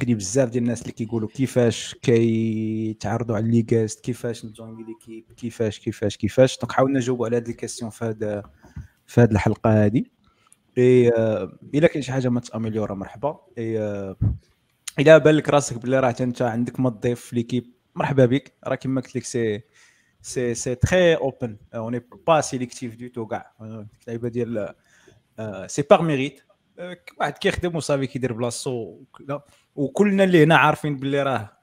كاين بزاف ديال الناس اللي كيقولوا كيفاش كيتعرضوا على les casts كيفاش نجوين l'équipe كيفاش كيفاش كيفاش. donc حاولنا نجاوبوا على هاد les questions في في هاد الحلقة هادي. إي آه، الا كاين شي حاجة ما تأميليورا مرحبا. إي آه، الا بان لك راسك بلي راه أنت عندك ما تضيف في l'équipe مرحبا بك. راه كما قلت لك c'est c'est c'est très open on n'est pas sélectif du tout كاع. آه، اللعيبة ديال آه، c'est par mérite آه، واحد كيخدم وصافي كيدير بلاصتو. وكلنا اللي هنا عارفين باللي راه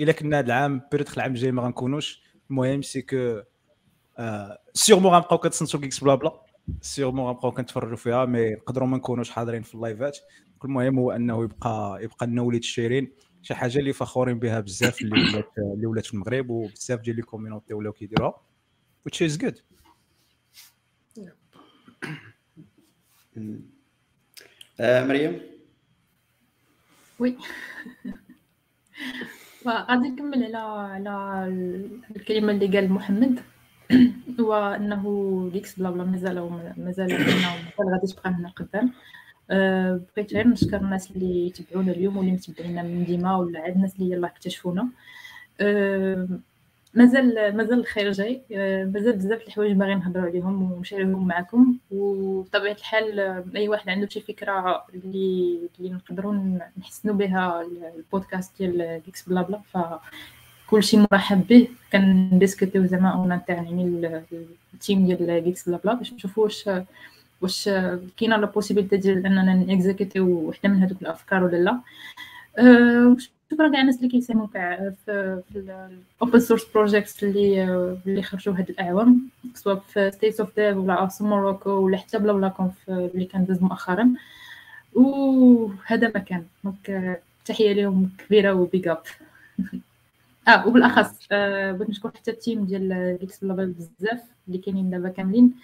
إلا كنا هذا العام بيريتخ العام الجاي ما غنكونوش. المهم c'est que sûrement غنبقاو كتصنتو GeeksBlaBla. sûrement غنبقاو كنتفرجوا فيها mais نقدروا ما نكونوش حاضرين في اللايفات. المهم هو أنه يبقى يبقى لنا وليد الشيرين شي حاجة اللي فخورين بها بزاف اللي ولات اللي ولات في المغرب وبزاف ديال les communities ولاو كيديروها which is good. آه مريم؟ oui. [LAUGHS] غادي نكمل على على الكلمة اللي قال محمد. هو إنه GeeksBlaBla مازال مازال مازال غادي تبقى هنا قدام. أه، بغيت غير نشكر الناس اللي يتبعونا اليوم واللي متبعينا من ديما ولا عاد الناس اللي يلاه اكتشفونا. أه، مازال مازال الخير جاي. أه، مازال بزاف الحوايج باغي نهضروا عليهم ونشاركهم معكم وبطبيعة الحال أي واحد عنده شي فكرة اللي اللي نقدروا نحسنوا بها البودكاست ديال GeeksBlaBla ف كلشي مرحب به. كنديسكوتيو زعما en interne يعني ال team ديال GeeksBlaBla باش نشوفوا واش واش كاينة la possibilité ديال أننا نيكزيكوتيو وحدة من هذوك الأفكار ولا لا. أه شكرا كاع الناس اللي كيساهموا في في ال open source projects اللي اللي خرجوا هاد الأعوام سواء في State of Dev ولا of Morocco ولا حتى BlaBlaConf اللي كان داز مؤخرا. وهذا ما كان donc تحية لهم كبيرة و big up [LAUGHS] آه وبالأخص آه بغيت نشكر حتى ال team ديال Geeksblabla بزاف اللي كاينين دابا كاملين.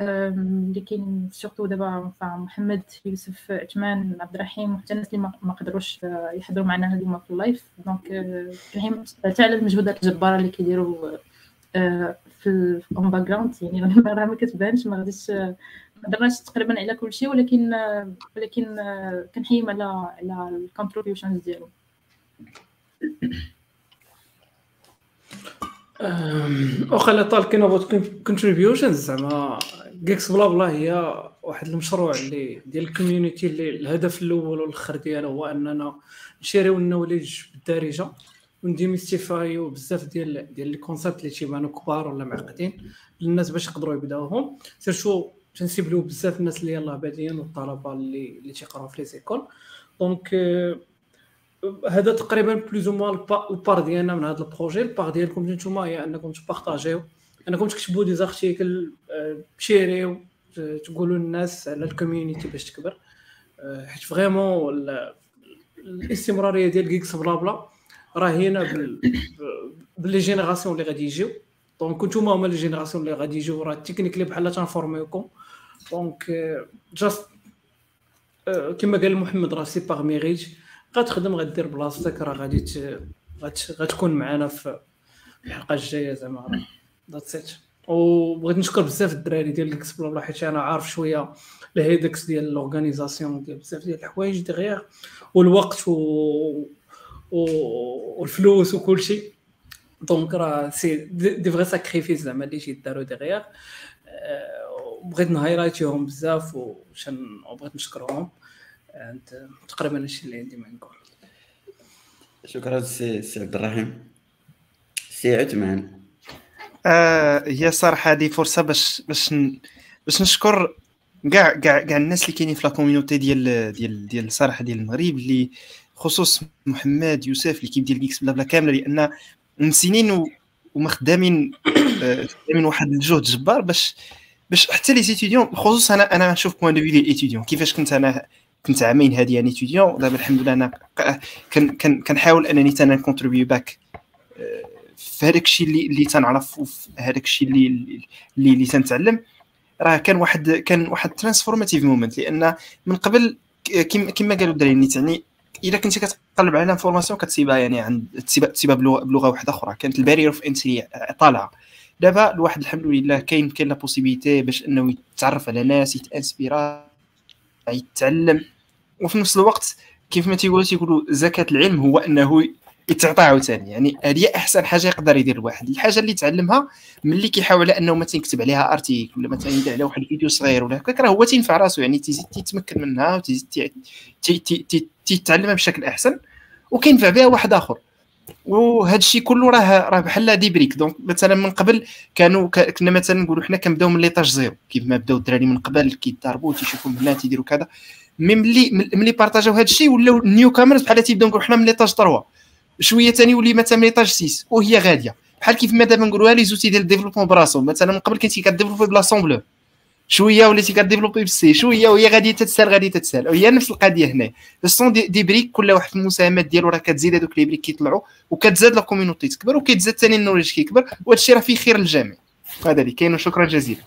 اللي كاين surtout دابا محمد يوسف عثمان عبد الرحيم وحتى الناس اللي ما قدروش يحضروا معنا اليوم في ال live donc كنحييهم حتى على الجباره اللي كيديروا في en background يعني [LAUGHS] راه ما كتبانش ما غاديش ما قدرناش تقريبا على كل شيء ولكن ولكن كنحييهم على على ال contributions ديالهم واخا طال كاين فوت contributions زعما Geeksblabla هي واحد المشروع اللي ديال ال community اللي الهدف الأول والآخر ديالو هو أننا ن share يو ال knowledge بالدارجة ون demystify و بزاف ديال ديال les concepts اللي تيبانو كبار ولا معقدين للناس باش يقدروا يبداوهم. surtout تن cibler و بزاف الناس اللي يلاه بادين والطلبة اللي اللي تيقراو في les écoles. donc هذا تقريبا plus ou moins ال part ديالنا من هذا ال projet. ال part ديالكم نتوما هي أنكم ت partager و أنكم تكتبوا des articles ت share يو تقولوا للناس على ال community باش تكبر. حيت vraiment الاستمرارية ديال Geeksblabla راهينه ب les générations اللي غادي يجيو. donc نتوما هما les générations اللي غادي يجيو راه التكنيك اللي بحال تن former يوكم donc juste كما قال محمد راه c'est par mérite غتخدم غدير بلاصتك راه غادي غتكون معنا في الحلقة الجاية زعما. that's it وبغيت نشكر بزاف الدراري ديال ال explore حيت أنا عارف شوية ال headaches ديال ال organisation ديال بزاف ديال الحوايج derrière والوقت و... و... والفلوس وكل شيء. donc راه c'est des vrais sacrifices زعما اللي تيداروا derrière بغيت ن highlight يهم بزاف وبغيت نشكرهم. أنت تقريبا هادشي اللي عندي ما نقول؟ شكرا سي سي عبد الرحيم. سي عثمان. آه هي صراحة هذه فرصة باش باش. باش نشكر كاع كاع كاع الناس اللي كاينين في la community ديال ديال ديال الصراحه ديال المغرب اللي خصوص محمد يوسف اللي كيف ديال Geeksblabla كاملة لأن مسنين و... وما خدامين آه خدامين واحد الجهد جبار باش باش حتى les étudiants خصوصا أنا أنا نشوف point de vue les étudiants كيفاش كنت أنا كنت عامين هادي يعني étudiant دابا الحمد لله أنا كنحاول أنني أنا ن contribute back في هذاك الشيء اللي اللي تنعرف وفي هذاك الشيء اللي اللي اللي تنتعلم. راه كان واحد كان واحد transformative moment لأن من قبل كما قالوا الدراري يعني إذا كنتي كتقلب على information كتسيبها يعني عند تسيبها بلغه واحدة أخرى. كانت ال barrier of entry طالعه دابا الواحد الحمد لله كاين كاين la possibilité باش أنه يتعرف على ناس يت inspire ا يتعلم. وفي نفس الوقت كيف ما تيقولوا تيقولوا زكاة العلم هو أنه يتعطى عاوتاني. يعني هذه أحسن حاجة يقدر يدير الواحد. الحاجة اللي تعلمها ملي كيحاول أنه مثلا يكتب عليها article ولا مثلا يدير على واحد الفيديو صغير ولا هكاك راه هو تينفع راسو. يعني تيزيد تيتمكن منها وتيزيد تيتعلمها بشكل أحسن وكينفع بها واحد آخر. وهذا الشيء كله راه راه بحال des briques donc مثلا من قبل كانوا كنا مثلا نقولوا حنا كنبداو من l'étage zéro. كيف ما بداو الدراري من قبل كيضربوا تيشوفوا البنات تيديروا كذا. mais ملي ملي partage او هذا الشيء ولاو newcomers بحال تيبداو نقولوا حنا من l'étage 3 شوية ثاني ولي مثلا من l'étage 6 وهي غادية. بحال كيف ما دابا نقولوها les outils ديال ال développement براسهم. مثلا من قبل كنتي ك développer ب l'assembleur شوية وليتي ك développer بال C شوية وهي غادي تتسال غادي تتسال. وهي نفس القضية هنا السون des, des briques كل واحد في المساهمات ديالو راه كتزيد هذوك les briques كيطلعوا وكتزاد la community تكبر وكيتزاد ثاني ال knowledge كيكبر وهذا الشيء راه فيه خير للجميع. هذا اللي كاين وشكرا جزيلا.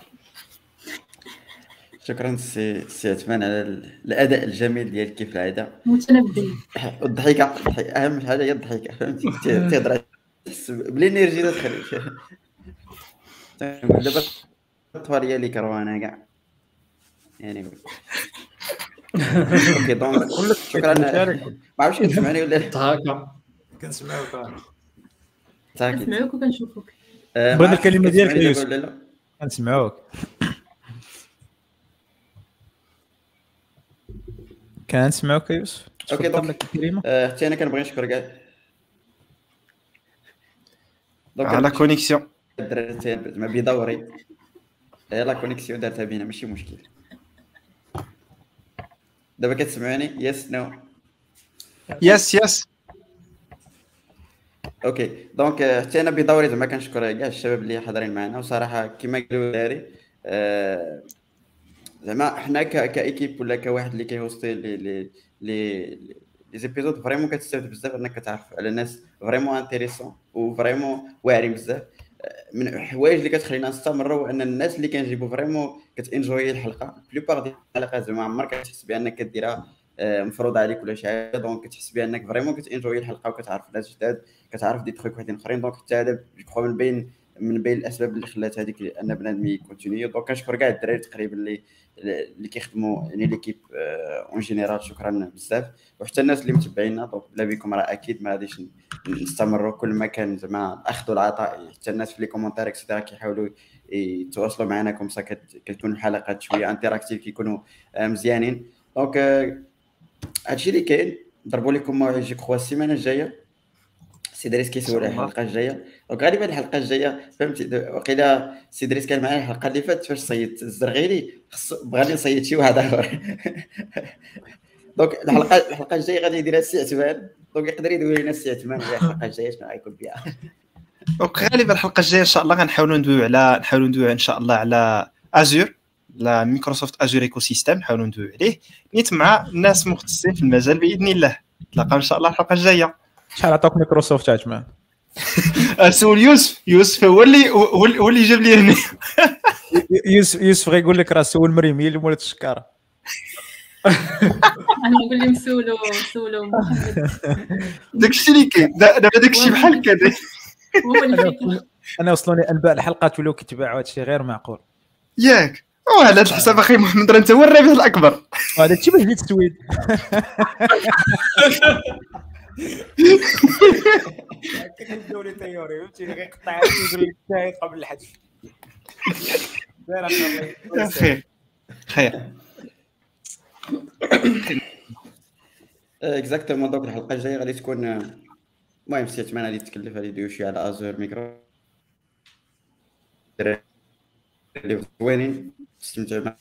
شكرا سي سي عثمان على ال- الأداء الجميل ديالك كيف العاده متنبي [LAUGHS] الضحكه الضحكة. أهم حاجة هي الضحكة. فهمتي؟ [LAUGHS] تهضر تحس بال energy اللي تخرج. [LAUGHS] دابا الطوال هي اللي كروانا كاع. يعني okay donc شكرا. ما عرفتش كتسمعني ولا لا. هكا كنسمعوك كنسمعوك وكنشوفوك. آه، بغينا الكلمة ديالك كنسمعوك. كنسمعوك يا يوسف أوكي دونك آه، حتى أنا كنبغي نشكر كاع donc على connexion الدراري زعما بدوري هي la connexion دارتها بينا ماشي مشكل دابا كتسمعوني yes no yes yes okay donc حتى أنا بدوري زعما كنشكر كاع الشباب اللي حاضرين معنا وصراحه كما قالوا الدراري زعما حنا ك équipe ولا كواحد اللي كي host ي les les les les épisodes vraiment كتستافد بزاف انك كتعرف على ناس vraiment intéressants و vraiment واعرين بزاف. من الحوايج اللي كتخلينا نستمروا ان الناس اللي كنجيبوا vraiment كت enjoy ي الحلقة. plupart ديال الحلقات زعما عمرك كتحس بأنك كديرها آه، مفروض عليك ولا شي حاجة. donc كتحس بأنك vraiment كت enjoy ي الحلقة وكتعرف ناس جداد كتعرف دي تخيك واحدين أخرين. donc حتى هذا جو من بين من بين الأسباب اللي خلات هذيك أن بنادم ي continuer donc كنشكر كاع الدراري تقريبا اللي اللي كيخدموا يعني l'équipe en général شكرا بزاف. وحتى الناس اللي متبعينا donc بلا بكم راه أكيد ما غاديش نستمروا. كل ما كان زعما الأخذ والعطاء حتى الناس في les commentaires et cetera كيحاولوا يتواصلوا معنا comme ça كت- كتكون الحلقات شوية interactives كيكونوا آه، مزيانين. donc آه، هادشي اللي كاين ضربوا لكم جو كخوا السيمانة الجاية. سي دريس كيسول على الحلقة الجاية. donc غالبا الحلقة الجاية فهمتي؟ وقيلا سي دريس كان معايا الحلقة اللي فاتت فاش صيدت الزرغيري خصو بغاني نصيد شي واحد آخر. [LAUGHS] donc الحلقة الحلقة الجاية غادي يديرها السي عثمان donc يقدر يدوي لنا السي عثمان الحلقة الجاية شنو غيكون فيها؟ [LAUGHS] donc غالبا الحلقة الجاية إن شاء الله غنحاولوا ندويو على نحاولوا ندويو إن شاء الله على Azure لا Microsoft Azure ecosystem نحاولوا ندويو عليه. نيت مع ناس مختصين في المجال بإذن الله. نتلاقاو إن شاء الله الحلقة الجاية. شحال عطاك مايكروسوفت يا جماعة؟ [LAUGHS] سول يوسف يوسف هو اللي هو اللي- جاب لي هنا. [LAUGHS] يوسف يوسف غيقول لك راه سول مريم هي اللي مولات الشكارة. [LAUGHS] أنا نقول لهم سولو سولو محمد. داكشي اللي كاين دا- دابا داكشي بحال كذا. هو اللي أنا وصلوني أنباء الحلقات ولاو كيتباعوا هادشي غير معقول. ياك. وعلى هذا الحساب أخي محمد راه أنت هو الرابح الأكبر. هذا الشيء باش جيت كندوري تيوري فهمتي يقول لك شاهد قبل الحذف خير خير. exactement donc الحلقة الجاية غادي تكون المهم سي عثمان غادي يتكلف غادي يدوي شوية على Azure ميكرو. [LAUGHS] اللي زوينين استمتع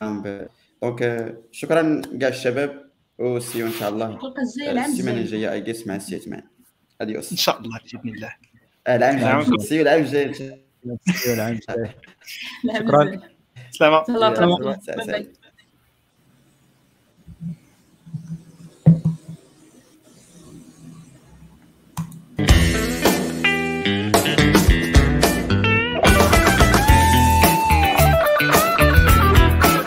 معاهم donc شكرا كاع الشباب. و see you ان شاء الله السيمانه الجاي. الجايه اي جيس مع السي عثمان adios ان شاء الله باذن الله العام الجاي. see you العام الجاي العام الجاي شكراً. سلامة